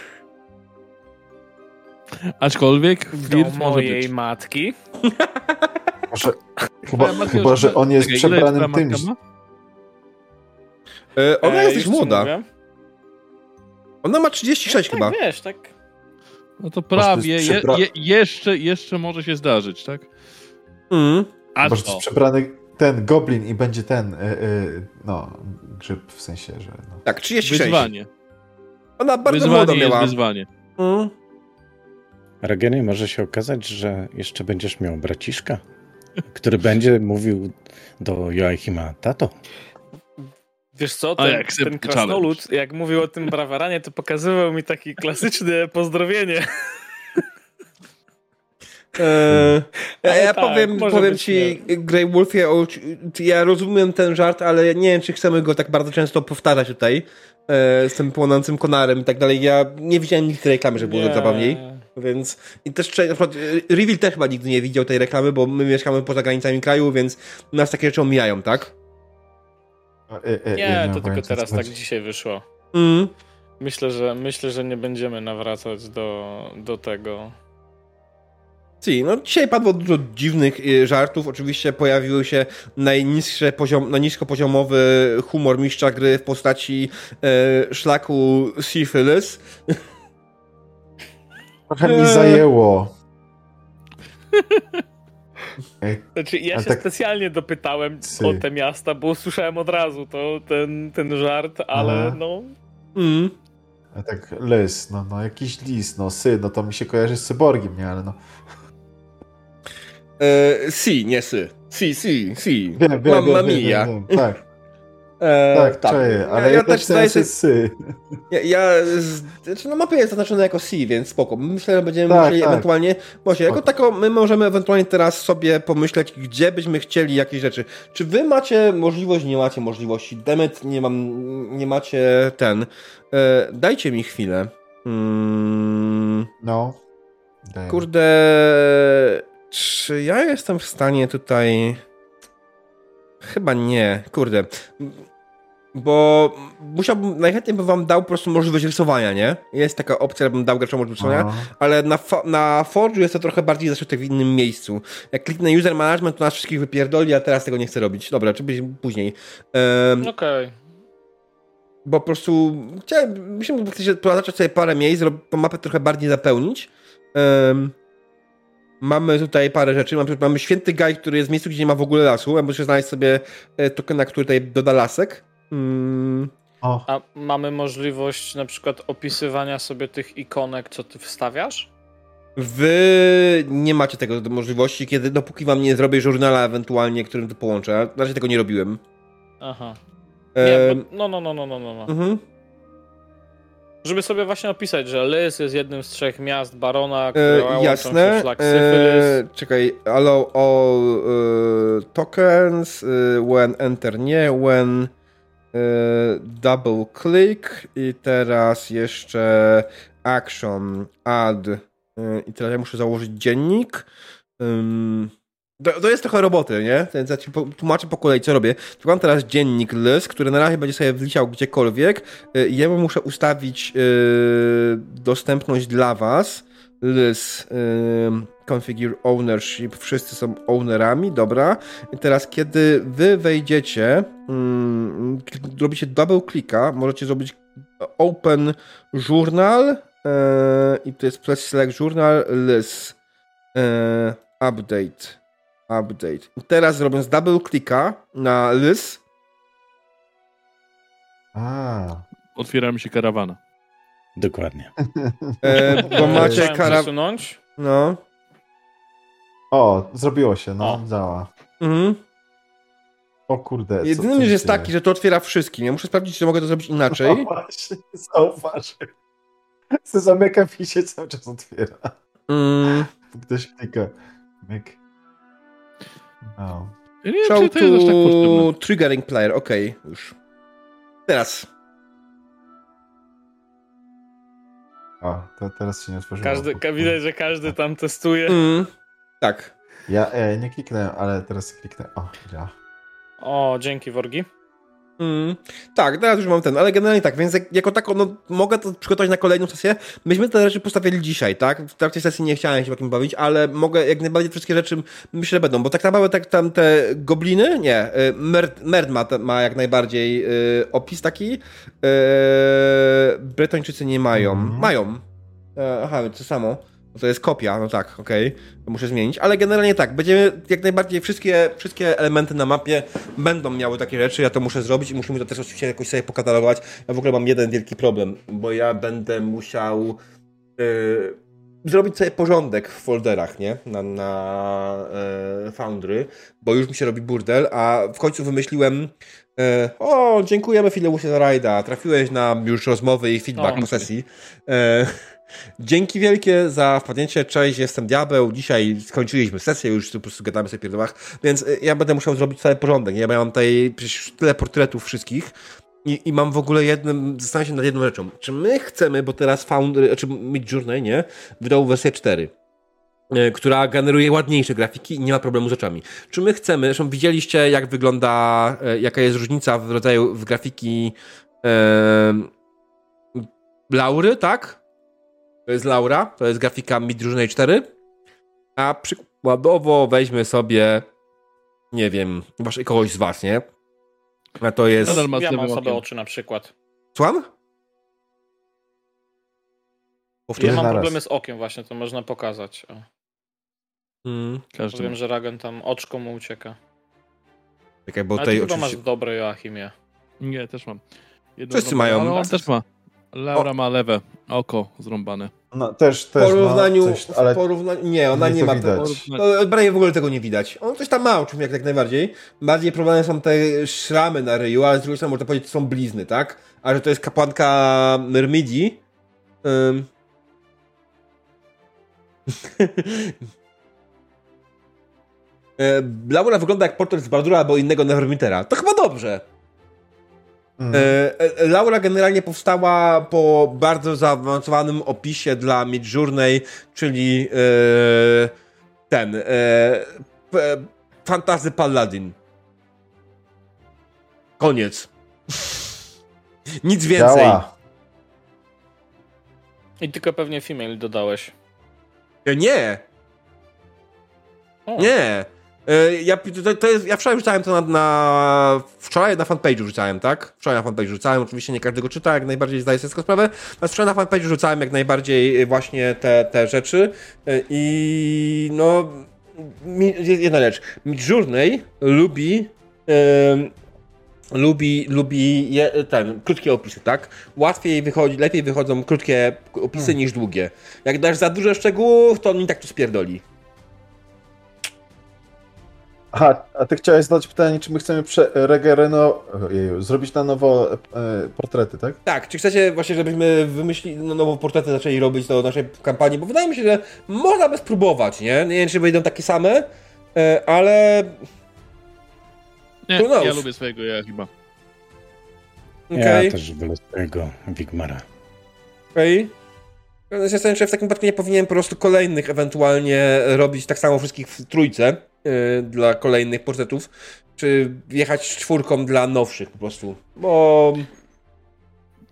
Aczkolwiek Do flirt może mojej być. matki. Może, chyba, chyba, że on jest Czekaj, przebranym tym. matka ma? y, Ona E, jest dość młoda. mówię. Ona ma 36 tak, chyba. wiesz, tak. No to prawie, je, je, jeszcze, jeszcze może się zdarzyć, tak? Mm. A Chyba, że to przebrany ten goblin i będzie ten, y, y, no, grzyb w sensie, że no. Tak, 36. Wyzwanie. Ona bardzo wyzwanie młodo miała. wyzwanie. Mm. Ragenie, może się okazać, że jeszcze będziesz miał braciszka, który będzie mówił do Joachima, tato. Wiesz co, ten, jak ten challenge. krasnolud, jak mówił o tym brawaranie, to pokazywał mi takie klasyczne pozdrowienie. Eee, ja, tak, powiem, powiem być ci, Grey Wolfie, o, ja rozumiem ten żart, ale nie wiem, czy chcemy go tak bardzo często powtarzać tutaj e, z tym płonącym konarem i tak dalej. Ja nie widziałem nigdy tej reklamy, żeby było tak zabawniej. Więc i też na przykład e, Reveal też chyba nigdy nie widział tej reklamy, bo my mieszkamy poza granicami kraju, więc nas takie rzeczy omijają, tak? E, e, Nie, to tylko teraz tak dzisiaj wyszło. Mm. Myślę, że myślę, że nie będziemy nawracać do, do tego. Si, no dzisiaj padło dużo dziwnych y, żartów. Oczywiście pojawiły się najniższe poziom, najniskopoziomowy humor mistrza gry w postaci e, szlaku syphilis. Trochę mi Eee. zajęło. Znaczy, ja Ale się tak- specjalnie dopytałem o te miasta, bo usłyszałem od razu to, ten, ten żart, ale Aha. no. Mm. a tak lis, no, no jakiś lis, no sy, no to mi się kojarzy z cyborgiem, nie, ale no. E, si, nie sy. Si, si, si. Wiem, wiem, Mamma wiem, wiem, mia. wiem, wiem, tak, E, tak, czaję, ale ja, ja, też zdaję sobie sy. Ja, ja znaczy no mapa jest zaznaczona jako C, więc spoko. Myślę, że będziemy Tak, musieli tak. ewentualnie... Właśnie, jako tako my możemy ewentualnie teraz sobie pomyśleć, gdzie byśmy chcieli jakieś rzeczy. Czy wy macie możliwość, nie macie możliwości? Demet, nie mam, nie macie ten. E, dajcie mi chwilę. Mm, No. Kurde, czy ja jestem w stanie tutaj... Chyba nie, kurde. Bo musiałbym, najchętniej bym wam dał po prostu możliwość rysowania, nie? Jest taka opcja, żebym dał graczom możliwość rysowania, ale na, na Forge'u jest to trochę bardziej zaszyte w innym miejscu. Jak kliknę user management, to nas wszystkich wypierdoli, a teraz tego nie chcę robić. Dobra, czy później. Em, Okej. bo po prostu chciałem, musimy zacząć sobie parę miejsc, tą mapę trochę bardziej zapełnić. Em, mamy tutaj parę rzeczy. Mamy, mamy święty gaj, który jest w miejscu, gdzie nie ma w ogóle lasu. Ja muszę znaleźć sobie e, tokena, który tutaj doda lasek. Mm, O, A mamy możliwość na przykład opisywania sobie tych ikonek, co ty wstawiasz? Wy nie macie tego możliwości, kiedy dopóki wam nie zrobię żurnala ewentualnie, którym to połączę. Na razie tego nie robiłem. Aha. Nie, no, no, no, no, no, no. no. mhm. Żeby sobie właśnie opisać, że Lys jest jednym z trzech miast Barona, które E, jasne. się szlak. E, czekaj, allow all e, tokens, e, when enter nie, when e, double click i teraz jeszcze action, add e, i teraz ja muszę założyć dziennik. To, to jest trochę roboty, nie? Więc ja ci tłumaczę po kolei, co robię. Tu mam teraz dziennik lys, który na razie będzie sobie wleciał gdziekolwiek. Y, i Ja mu muszę ustawić dostępność dla was. Lys, y, configure ownership, wszyscy są ownerami, dobra. I teraz, kiedy wy wejdziecie, mm, robicie double clicka, możecie zrobić open journal y, i to jest press select journal lys y, update. Update. I teraz robiąc double clicka na lys, a. Otwiera mi się karawana. Dokładnie. e, bo macie Chciałem kara... przesunąć. No. O, zrobiło się, no, O. działa. Mhm. O kurde. Jedyny się jest taki, że to otwiera wszystkim. Ja muszę sprawdzić, czy mogę to zrobić inaczej. No właśnie, zauważyłem. Se zamykam i się cały czas otwiera. Mm, Ktoś klika. Myk. No. Ja nie show to jest tak potrzebne. triggering player, okej, już. Teraz. O, to teraz się nie otworzyło. Każdy, ka- widać, że każdy tam testuje. Mm, tak. Ja e, nie kliknąłem, ale teraz kliknę. O, działa. O, dzięki Worgi. Mm, tak, teraz już mam ten, ale generalnie tak, więc jak, jako tako, no, mogę to przygotować na kolejną sesję. Myśmy te rzeczy postawili dzisiaj, tak? W trakcie sesji nie chciałem się takim bawić, ale mogę jak najbardziej wszystkie rzeczy myślę będą, bo tak naprawdę tak tam te gobliny, nie, y, Merd, Merd ma, ma jak najbardziej y, opis taki, y, Bretończycy nie mają, Mhm. mają, e, aha, to samo. To jest kopia, no tak, okej, to muszę zmienić, ale generalnie tak, będziemy jak najbardziej, wszystkie, wszystkie elementy na mapie będą miały takie rzeczy, ja to muszę zrobić i musimy to też oczywiście jakoś sobie pokatalogować. Ja w ogóle mam jeden wielki problem, bo ja będę musiał yy, zrobić sobie porządek w folderach, nie, na, na yy, Foundry, bo już mi się robi burdel, a w końcu wymyśliłem e, o, dziękujemy Fileusie za rajda, trafiłeś na już rozmowy i feedback O, po sesji. E, Dzięki wielkie za wpadnięcie. Cześć, jestem Diabeł. Dzisiaj skończyliśmy sesję, już po prostu gadamy sobie w pierdolach, więc y, ja będę musiał zrobić cały porządek. Nie? Bo ja mam tutaj przecież tyle portretów wszystkich i, i mam w ogóle jednym, zastanawiam się nad jedną rzeczą. Czy my chcemy, bo teraz Foundry, znaczy Midjourney, nie, wydał wersję 4 y, która generuje ładniejsze grafiki i nie ma problemu z oczami. Czy my chcemy, zresztą widzieliście jak wygląda, y, jaka jest różnica w rodzaju, w grafiki e, Laury, tak? To jest Laura, to jest grafika Midjourney 4. A przykładowo weźmy sobie, nie wiem, wasz, kogoś z was, nie? A to jest... Nadal ma Ja mam okiem. oczy na przykład. Słucham? Ja Powtórz? mam problemy z okiem właśnie, to można pokazać. O. Mm, Każdy. Wiem, że Ragen tam oczko mu ucieka. czekaj, bo Ale ty tutaj chyba oczywiście... masz dobre Joachimie. Nie, też mam. Jedno Wszyscy mają. Ale on też ma. Laura ma lewe oko zrąbane. No, też, W też porównaniu, ma coś, ale w porównaniu, nie, ona nie nie, ma tego. Prawie w ogóle tego nie widać. On coś tam ma, oczywiście jak, jak najbardziej. Bardziej problemem są te szramy na ryju, ale z drugiej strony można powiedzieć, że są blizny, tak? A że to jest kapłanka Myrmidii. Ym... E, Laura wygląda jak portret z Bardura albo innego Neverwintera. To chyba dobrze. Mm. E, e, Laura generalnie powstała po bardzo zaawansowanym opisie dla Midjourney, czyli e, ten e, p- Fantazy Paladin. Koniec. Nic więcej. Działa. I tylko pewnie female dodałeś. E, Nie, O, nie. E, Ja, to, to jest, ja wczoraj rzucałem to na, na. Wczoraj na fanpage'u rzucałem, tak? Wczoraj na fanpage'u rzucałem, oczywiście nie każdego czyta, jak najbardziej zdaję sobie z tego sprawę. Natomiast wczoraj na fanpage'u rzucałem jak najbardziej właśnie te, te rzeczy. E, I no. mi- Jedna rzecz. Midjourney lubi. lubi, lubi je, ten, krótkie opisy, tak? Łatwiej wychodzi, lepiej wychodzą krótkie opisy niż długie. Jak dasz za dużo szczegółów, to on i tak to spierdoli. Aha, a ty chciałeś zadać pytanie, czy my chcemy prze, regereno, ojeju, zrobić na nowo e, portrety, tak? Tak, czy chcecie właśnie, żebyśmy wymyślili no, nową portrety, zaczęli robić do naszej kampanii? Bo wydaje mi się, że można by spróbować, nie? Nie wiem, czy będą takie same, e, ale Nie, ja lubię swojego ja chyba. okej, Ja też wolę swojego Wigmara. okej. Okay. Zastanawiam się, czy w takim wypadku nie powinienem po prostu kolejnych ewentualnie robić tak samo wszystkich w trójce dla kolejnych portretów, czy jechać czwórką dla nowszych po prostu, bo...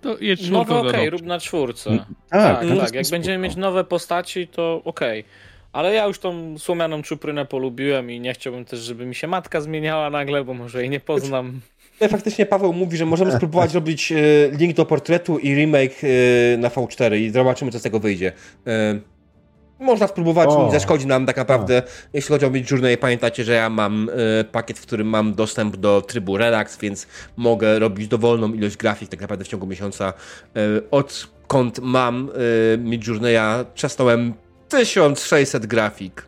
To jedź Nowe okej, do rób na czwórce. Mm, Tak, no, tak. Jak będziemy mieć nowe postaci, to okej. Ale ja już tą słomianą czuprynę polubiłem i nie chciałbym też, żeby mi się matka zmieniała nagle, bo może jej nie poznam. No, Faktycznie Paweł mówi, że możemy spróbować zrobić e, link do portretu i remake e, na V4 i zobaczymy, co z tego wyjdzie. Można spróbować, O. nie zaszkodzi nam tak naprawdę. Jeśli chodzi o Midjourney, pamiętacie, że ja mam e, pakiet, w którym mam dostęp do trybu Relax, więc mogę robić dowolną ilość grafik tak naprawdę w ciągu miesiąca. E, odkąd mam e, Midjourneya, czasnąłem 1600 grafik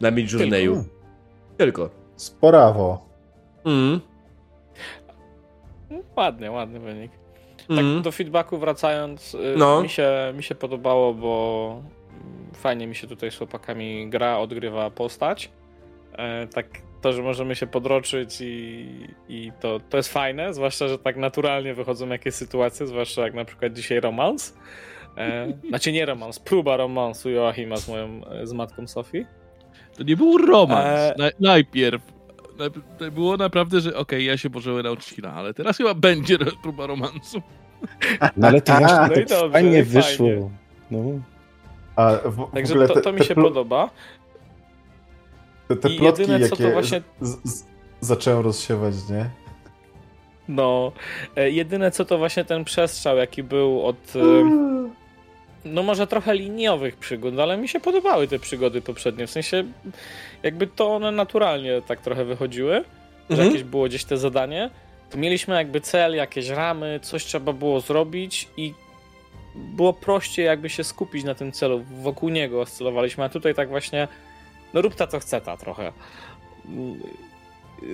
na Midjourneyu. Tylko. Tylko. Sporawo. Mm. Ładnie, ładny wynik. Tak Mm. do feedbacku wracając, y, No. mi, się, mi się podobało, bo fajnie mi się tutaj z chłopakami gra, odgrywa postać. E, tak to, że możemy się podroczyć i, i to, to jest fajne, zwłaszcza, że tak naturalnie wychodzą jakieś sytuacje, zwłaszcza jak na przykład dzisiaj romans. E, znaczy nie romans, próba romansu Joachima z moją, e, z matką Sofii. To nie był romans. Na, najpierw. Było naprawdę, że okej, ja się nauczyć chwilę, ale teraz chyba będzie próba romansu. No ale to właśnie No tak dobrze, fajnie wyszło. fajnie. No. A w, w Także ogóle to, te, to mi te się plo- podoba. Te, te I plotki, jedyne, co to jakie właśnie- z, z, zacząłem rozsiewać, nie? No, e, jedyne co to właśnie ten przestrzał, jaki był od, e, No może trochę liniowych przygód, ale mi się podobały te przygody poprzednie. W sensie jakby to one naturalnie tak trochę wychodziły, że Mhm. jakieś było gdzieś te zadanie. To mieliśmy jakby cel, jakieś ramy, coś trzeba było zrobić i było prościej jakby się skupić na tym celu. Wokół niego oscylowaliśmy, a tutaj tak właśnie no rób ta co chce ta trochę.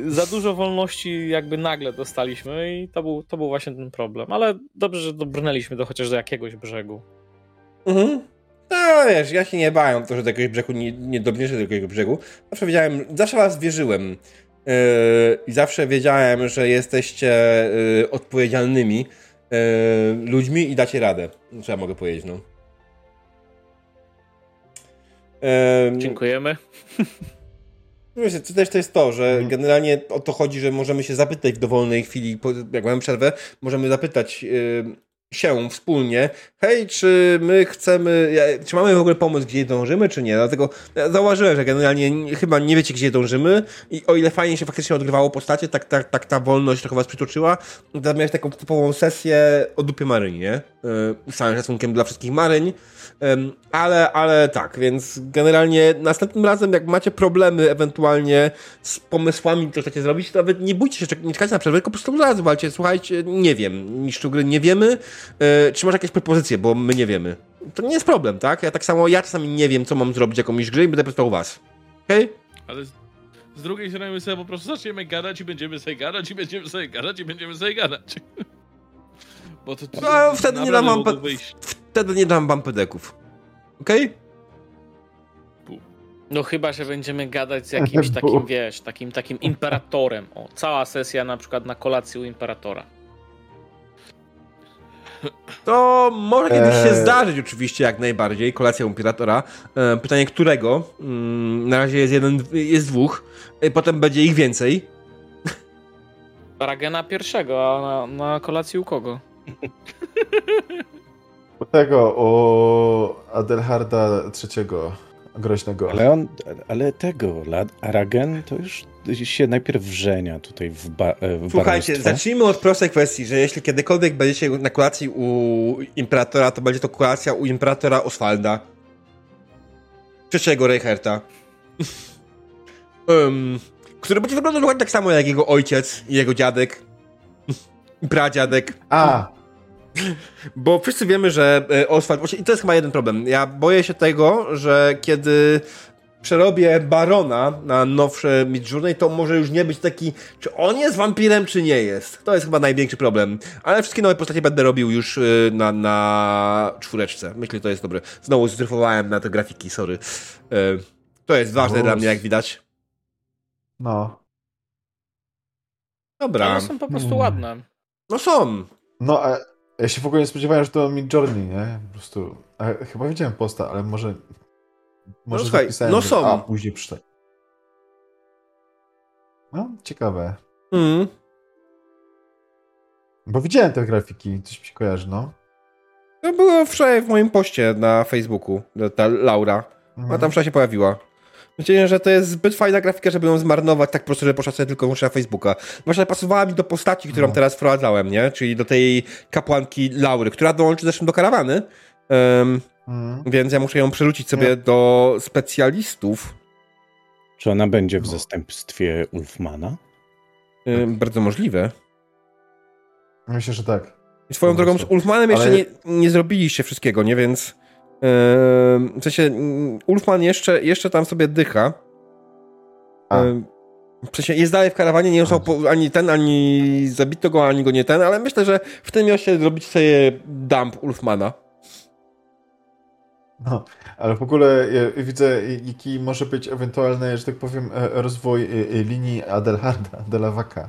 Za dużo wolności jakby nagle dostaliśmy i to był, to był właśnie ten problem. Ale dobrze, że dobrnęliśmy do chociaż do jakiegoś brzegu. Mhm. No wiesz, ja się nie bałem to, że do jakiegoś brzegu nie, nie dobierzę do jakiegoś brzegu. Zawsze wiedziałem, zawsze was wierzyłem. Yy, I zawsze wiedziałem, że jesteście yy, odpowiedzialnymi yy, ludźmi i dacie radę. Co ja mogę powiedzieć, no. Yy, Dziękujemy. Wiecie, to też to jest to, że Mhm. generalnie o to chodzi, że możemy się zapytać w dowolnej chwili, po- jak mamy przerwę, możemy zapytać y, się wspólnie, hej, czy my chcemy, czy mamy w ogóle pomysł, gdzie dążymy, czy nie? Dlatego zauważyłem, że generalnie nie- chyba nie wiecie, gdzie dążymy i o ile fajnie się faktycznie odgrywało postacie, tak, tak, tak ta wolność trochę was przytoczyła. Miałeś taką typową sesję o dupie Maryni, nie? Y, Z całym szacunkiem dla wszystkich Maryń, ale, ale tak, więc generalnie następnym razem, jak macie problemy ewentualnie z pomysłami, co chcecie zrobić, to nawet nie bójcie się, czek- nie czekajcie na przerwę, tylko po prostu raz walcie, słuchajcie, nie wiem, mistrzu gry, nie wiemy, yy, czy masz jakieś propozycje, bo my nie wiemy. To nie jest problem, tak? Ja tak samo, ja czasami nie wiem, co mam zrobić jako mistrz gry i będę pytał u was. Okej? Ale z, z drugiej strony my sobie po prostu zaczniemy gadać i będziemy sobie gadać i będziemy sobie gadać i będziemy sobie gadać. Bo to, to No, wtedy nie dam wam wyjść. Wtedy nie dam wam pedeków. Okej? No chyba, że będziemy gadać z jakimś takim, wiesz, takim, takim imperatorem. O, cała sesja na przykład na kolacji u imperatora. To może kiedyś się Eee. zdarzyć oczywiście, jak najbardziej, kolacja u Imperatora. E, pytanie, którego? Mm, na razie jest jeden, jest dwóch, e, potem będzie ich więcej. Ragena pierwszego, a na, na kolacji u kogo? U tego, u Adelharda III groźnego. Ale on, ale tego, Aragen to już się najpierw wrzenia tutaj w, ba, e, w Słuchajcie, zacznijmy od prostej kwestii, że jeśli kiedykolwiek będziecie na kolacji u Imperatora, to będzie to kolacja u Imperatora Oswalda. Trzeciego Reicherta. um, który będzie wyglądał dokładnie tak samo jak jego ojciec i jego dziadek. I pradziadek. A, Bo wszyscy wiemy, że e, Oswald. I to jest chyba jeden problem. Ja boję się tego, że kiedy przerobię barona na nowsze Midjourney, to może już nie być taki, czy on jest wampirem, czy nie jest. To jest chyba największy problem. Ale wszystkie nowe postacie będę robił już y, na, na czwóreczce. Myślę, że to jest dobre. Znowu zdryfowałem na te grafiki, sorry. E, To jest ważne No, dla mnie, jak widać. no. Dobra. Ale są po prostu Mm. ładne. No są. No, a ja się w ogóle nie spodziewałem, że to Mid Journey, nie? Po prostu. A, chyba widziałem posta, ale może. Może słuchaj, zapisałem, no są. A, później przeczytać. No, ciekawe. Mm. Bo widziałem te grafiki, coś mi się kojarzy, no. To było wczoraj w moim poście na Facebooku, ta Laura. Mhm. tam wczoraj się pojawiła. Myślę, że to jest zbyt fajna grafika, żeby ją zmarnować tak po prostu, że poszła sobie tylko muszę na Facebooka. Właśnie pasowała mi do postaci, którą No. teraz wprowadzałem, nie? Czyli do tej kapłanki Laury, która dołączy zresztą do karawany. Em, Mhm. więc ja muszę ją przerzucić sobie do specjalistów. Czy ona będzie w No. zastępstwie Ulfmana? Bardzo możliwe. Myślę, że tak. I swoją drogą z. Ulfmanem jeszcze Ale- nie, nie zrobiliście wszystkiego, nie? Więc w sensie Ulfman jeszcze, jeszcze tam sobie dycha. A. W sensie jest dalej w karawanie, nie został ani ten, ani zabito go, ani go nie ten, ale myślę, że w tym mieście zrobić sobie dump Ulfmana. No, ale w ogóle ja widzę, jaki może być ewentualny, że tak powiem, e, rozwój e, e, linii Adelharda, Adelawaka,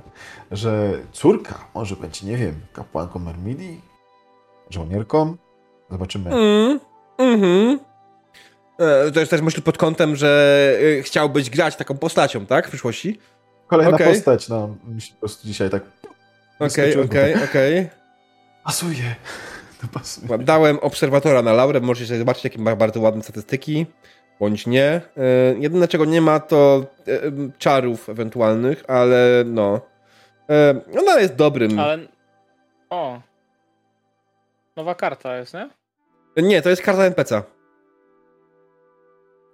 że córka może być, nie wiem, kapłanką Mermili, żołnierką, zobaczymy. Mm, mhm. E, To jest też myśl pod kątem, że e, chciałbyś grać taką postacią, tak? W przyszłości? Kolejna okej. postać, no, mi się po prostu dzisiaj tak Okej, okej, okej. pasuje. To pasuje. Dałem obserwatora na Laurę, możecie sobie zobaczyć, jakie ma bardzo ładne statystyki, bądź nie. E, jedyne, czego nie ma, to czarów ewentualnych, ale no. Ona jest dobrym. Ale. O. Nowa karta jest, nie? Nie, to jest karta NPC.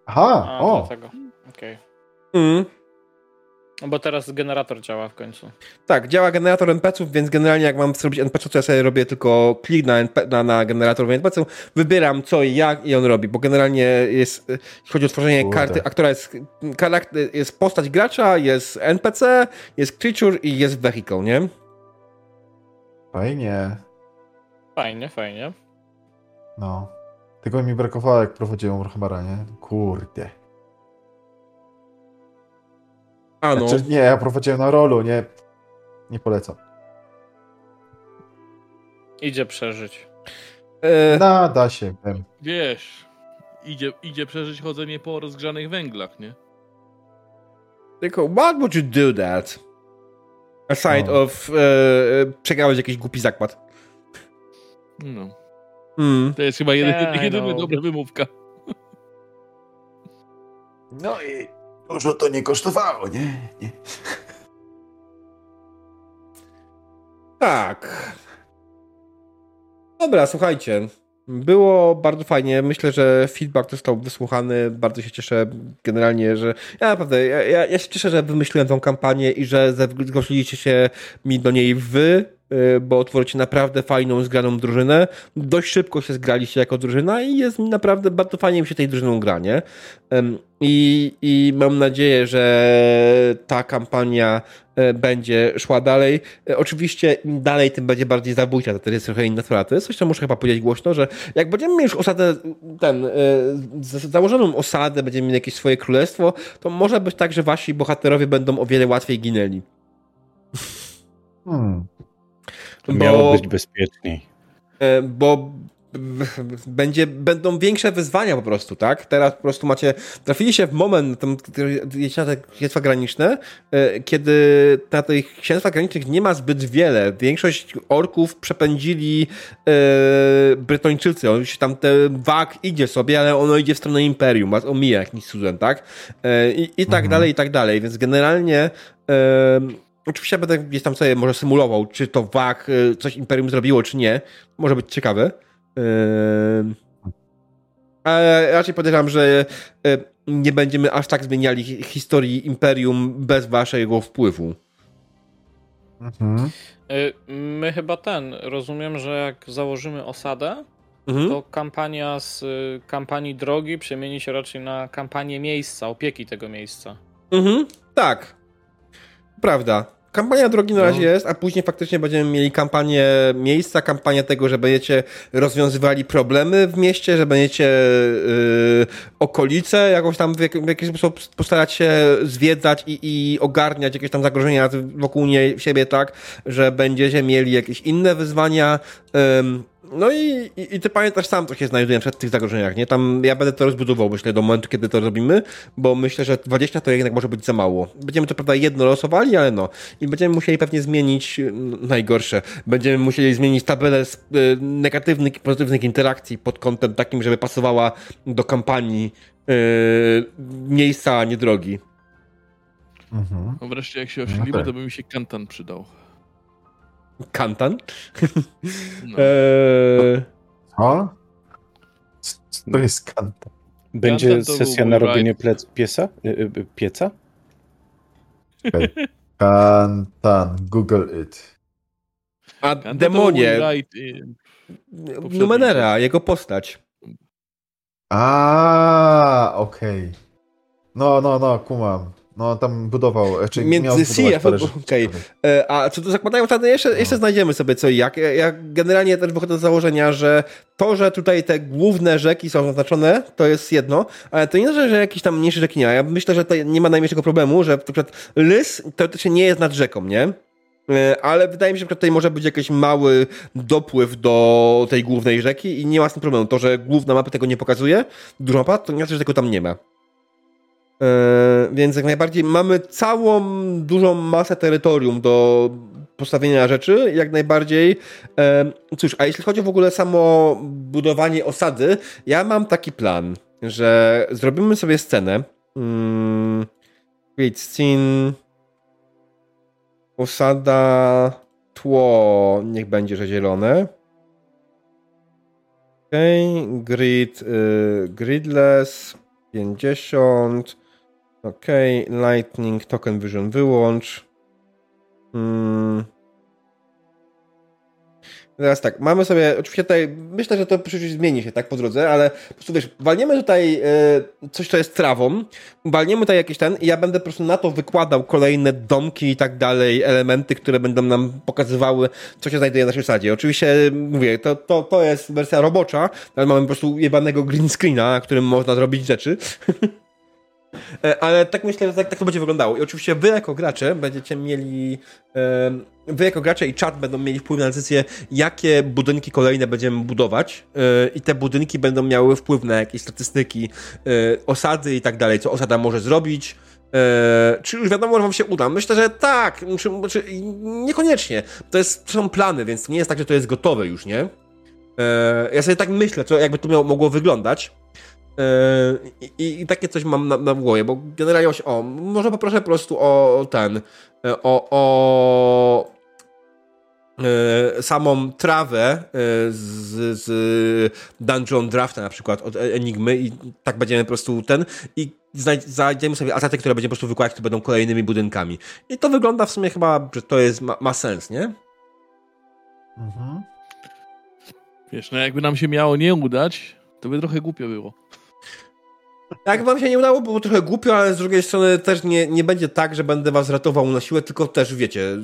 Aha, A, o! dlatego. Okej. Mm. No bo teraz generator działa w końcu. Tak, działa generator NPC-ów, więc generalnie jak mam zrobić NPC, to ja sobie robię tylko klik na, NP, na, na generator NPC, wybieram co i jak i on robi, bo generalnie jest, jeśli chodzi o tworzenie Kurde. karty, a która jest, charakter, jest postać gracza, jest NPC, jest creature i jest vehicle, nie? Fajnie. Fajnie, fajnie. No. Tego mi brakowało, jak prowadziłem Warhammera, nie? Kurde. A no. Znaczy, nie, ja prowadziłem na rolu, nie. Nie polecam. Idzie przeżyć. E, Nada się, wiem. Wiesz, idzie, idzie przeżyć chodzenie po rozgrzanych węglach, nie? tylko, what would you do that? Aside No. of e, przegrałeś jakiś głupi zakład. No. Mm. To jest chyba jedyny, jedyny no. dobra wymówka. No i dużo to nie kosztowało, nie? nie. Tak. Dobra, słuchajcie. Było bardzo fajnie. Myślę, że feedback został wysłuchany. Bardzo się cieszę generalnie, że. Ja naprawdę, ja, ja, ja się cieszę, że wymyśliłem tą kampanię i że zgłosiliście się mi do niej wy, bo tworzycie naprawdę fajną, zgraną drużynę. Dość szybko się zgraliście jako drużyna i jest naprawdę bardzo fajnie mi się tej drużyną gra, nie? I, I mam nadzieję, że ta kampania e, będzie szła dalej. E, Oczywiście im dalej, tym będzie bardziej zabójcza, to jest trochę inna sprawa. To jest coś, co muszę chyba powiedzieć głośno, że jak będziemy mieli już osadę, ten, e, założoną osadę, będziemy mieli jakieś swoje królestwo, to może być tak, że wasi bohaterowie będą o wiele łatwiej ginęli. Hmm. Miało być bezpieczniej. E, bo będzie, będą większe wyzwania po prostu, tak? Teraz po prostu macie, trafiliście w moment, tam, na te księstwa graniczne, e, kiedy na tych księstwach granicznych nie ma zbyt wiele. Większość orków przepędzili e, Brytończycy. On się tam te wag idzie sobie, ale ono idzie w stronę Imperium, was omija jakimś cudem, tak? E, I, i tak dalej, i tak dalej. Więc generalnie e, Oczywiście będę gdzieś tam sobie może symulował, czy to WAG y, coś Imperium zrobiło, czy nie. Może być ciekawe. Ym, Ale raczej podejrzewam, że y, nie będziemy aż tak zmieniali hi- historii Imperium bez waszego wpływu. Mhm. Y, My chyba ten, rozumiem, że jak założymy osadę, Mhm. to kampania z y, kampanii drogi przemieni się raczej na kampanię miejsca, opieki tego miejsca. Mhm. Tak. Prawda. Kampania drogi na No. razie jest, a później faktycznie będziemy mieli kampanię miejsca, kampanię tego, że będziecie rozwiązywali problemy w mieście, że będziecie yy, okolice jakoś tam w, jak, w jakiś sposób postarać się zwiedzać i, i ogarniać jakieś tam zagrożenia wokół nie, siebie, tak, że będziecie mieli jakieś inne wyzwania. Ym, no i, i, i ty pamiętasz sam, co się znajduje przed tych zagrożeniach, nie? Tam ja będę to rozbudował, myślę, do momentu, kiedy to robimy, bo myślę, że 20 to jednak może być za mało. Będziemy to prawda jedno losowali, ale no. I będziemy musieli pewnie zmienić najgorsze. Będziemy musieli zmienić tabelę z, y, negatywnych i pozytywnych interakcji pod kątem takim, żeby pasowała do kampanii y, miejsca, a nie drogi. Mhm. No wreszcie jak się No osilimy, tak. to by mi się kantan przydał. Kantan? No. Eee, Co? To jest kanta. Będzie Kantan sesja na robienie plec, piesa? Y, y, pieca? Kantan, Google it. a Kantan demonie, Numenera, jego postać. A, okej. No, no, no, kumam. No, tam budował, znaczy miał Między CF, okej. E, A co do zakładają wtedy, jeszcze, jeszcze znajdziemy sobie co i jak. Ja- Ja generalnie też wychodzę z założenia, że to, że tutaj te główne rzeki są zaznaczone, to jest jedno, ale to nie znaczy, że jakieś tam mniejsze rzeki nie ma. Ja myślę, że to nie ma najmniejszego problemu, że na przykład Lys teoretycznie nie jest nad rzeką, nie? E, Ale wydaje mi się, że tutaj może być jakiś mały dopływ do tej głównej rzeki i nie ma z tym problemu. To, że główna mapa tego nie pokazuje, duża mapa, to nie znaczy, że tego tam nie ma. E, więc jak najbardziej mamy całą dużą masę terytorium do postawienia rzeczy, jak najbardziej. E, cóż, a jeśli chodzi w ogóle samo budowanie osady, ja mam taki plan, że zrobimy sobie scenę. Mm, create scene. Osada, tło, niech będzie, że zielone. Okej, okay. grid, y, gridless, 50. Okay. lightning, token vision wyłącz. Hmm. Teraz tak, mamy sobie, oczywiście tutaj, myślę, że to przecież zmieni się tak po drodze, ale po prostu wiesz, walniemy tutaj y, coś, co jest trawą, walniemy tutaj jakieś ten i ja będę po prostu na to wykładał kolejne domki i tak dalej, elementy, które będą nam pokazywały, co się znajduje na naszej sadzie. Oczywiście, mówię, to, to, to jest wersja robocza, ale mamy po prostu jebanego green screena, na którym można zrobić rzeczy. E, ale tak myślę, że tak, tak to będzie wyglądało. I oczywiście wy jako gracze będziecie mieli. Wy jako gracze i czat będą mieli wpływ na decyzję, jakie budynki kolejne będziemy budować. E, I te budynki będą miały wpływ na jakieś statystyki e, osady i tak dalej, co osada może zrobić. czy już wiadomo, że wam się uda? Myślę, że tak. Czy, niekoniecznie. To, jest, to są plany, więc nie jest tak, że to jest gotowe już, nie? ja sobie tak myślę, co jakby to miało, mogło wyglądać. Yy, I, I, takie coś mam na, na głowie, bo generalnie o, może poproszę po prostu o ten, o, o e, samą trawę e, z, z Dungeon Drafta na przykład od Enigmy i tak będziemy po prostu ten i znajdziemy sobie asety, które będziemy po prostu wykładać, które będą kolejnymi budynkami. I to wygląda w sumie chyba, że to jest, ma, ma sens, nie? Mhm. Wiesz, no jakby nam się miało nie udać, to by trochę głupio było. Jak wam się nie udało, było trochę głupio, ale z drugiej strony też nie, nie będzie tak, że będę was ratował na siłę, tylko też wiecie,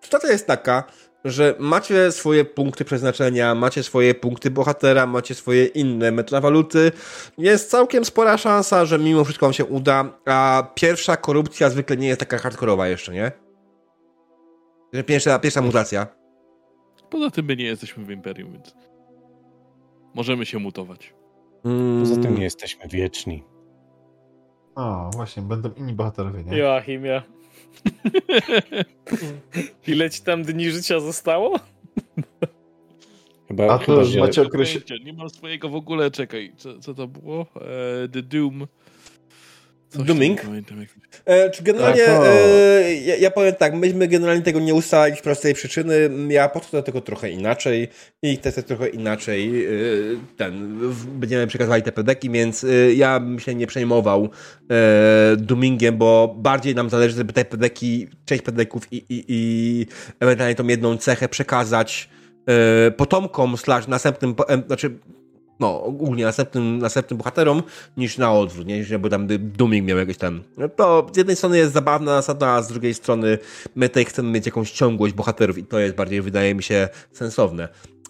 sytuacja jest taka, że macie swoje punkty przeznaczenia, macie swoje punkty bohatera, macie swoje inne metawaluty. Jest całkiem spora szansa, że mimo wszystko wam się uda, a pierwsza korupcja zwykle nie jest taka hardkorowa jeszcze, nie? Pierwsza, pierwsza mutacja. Poza tym my nie jesteśmy w Imperium, więc możemy się mutować. Poza tym nie jesteśmy wieczni. O, właśnie, będą inni bohaterowie, nie? Joachimia. Ile ci tam dni życia zostało? Chyba, A to chyba, macie określenie. Nie mam swojego w ogóle, czekaj, co, co to było? E, The Doom. Dooming? E, czy generalnie, tak, e, ja, ja, powiem tak, myśmy generalnie tego nie ustalili z prostej przyczyny. Ja podchodzę do tego trochę inaczej i też trochę inaczej e, ten, będziemy przekazywali te pedeki, więc e, ja bym się nie przejmował e, Doomingiem, bo bardziej nam zależy, żeby te pedeki, część pedeków i, i, i ewentualnie tą jedną cechę przekazać e, potomkom slash następnym, znaczy no, ogólnie następnym, następnym bohaterom, niż na odwrót, nie? Żeby tam Dooming miał jakieś tam... To z jednej strony jest zabawna zasada, a z drugiej strony my tutaj chcemy mieć jakąś ciągłość bohaterów i to jest bardziej, wydaje mi się, sensowne.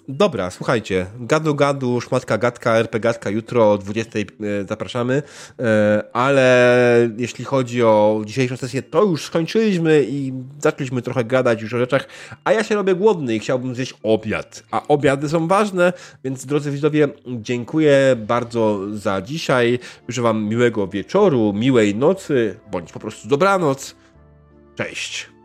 Dobra, słuchajcie, gadu gadu, szmatka gadka, RP gadka, jutro o 20 e, zapraszamy, e, ale jeśli chodzi o dzisiejszą sesję, to już skończyliśmy i zaczęliśmy trochę gadać już o rzeczach, a ja się robię głodny i chciałbym zjeść obiad, a obiady są ważne, więc drodzy widzowie, dziękuję bardzo za dzisiaj, życzę wam miłego wieczoru, miłej nocy, bądź po prostu dobranoc, cześć.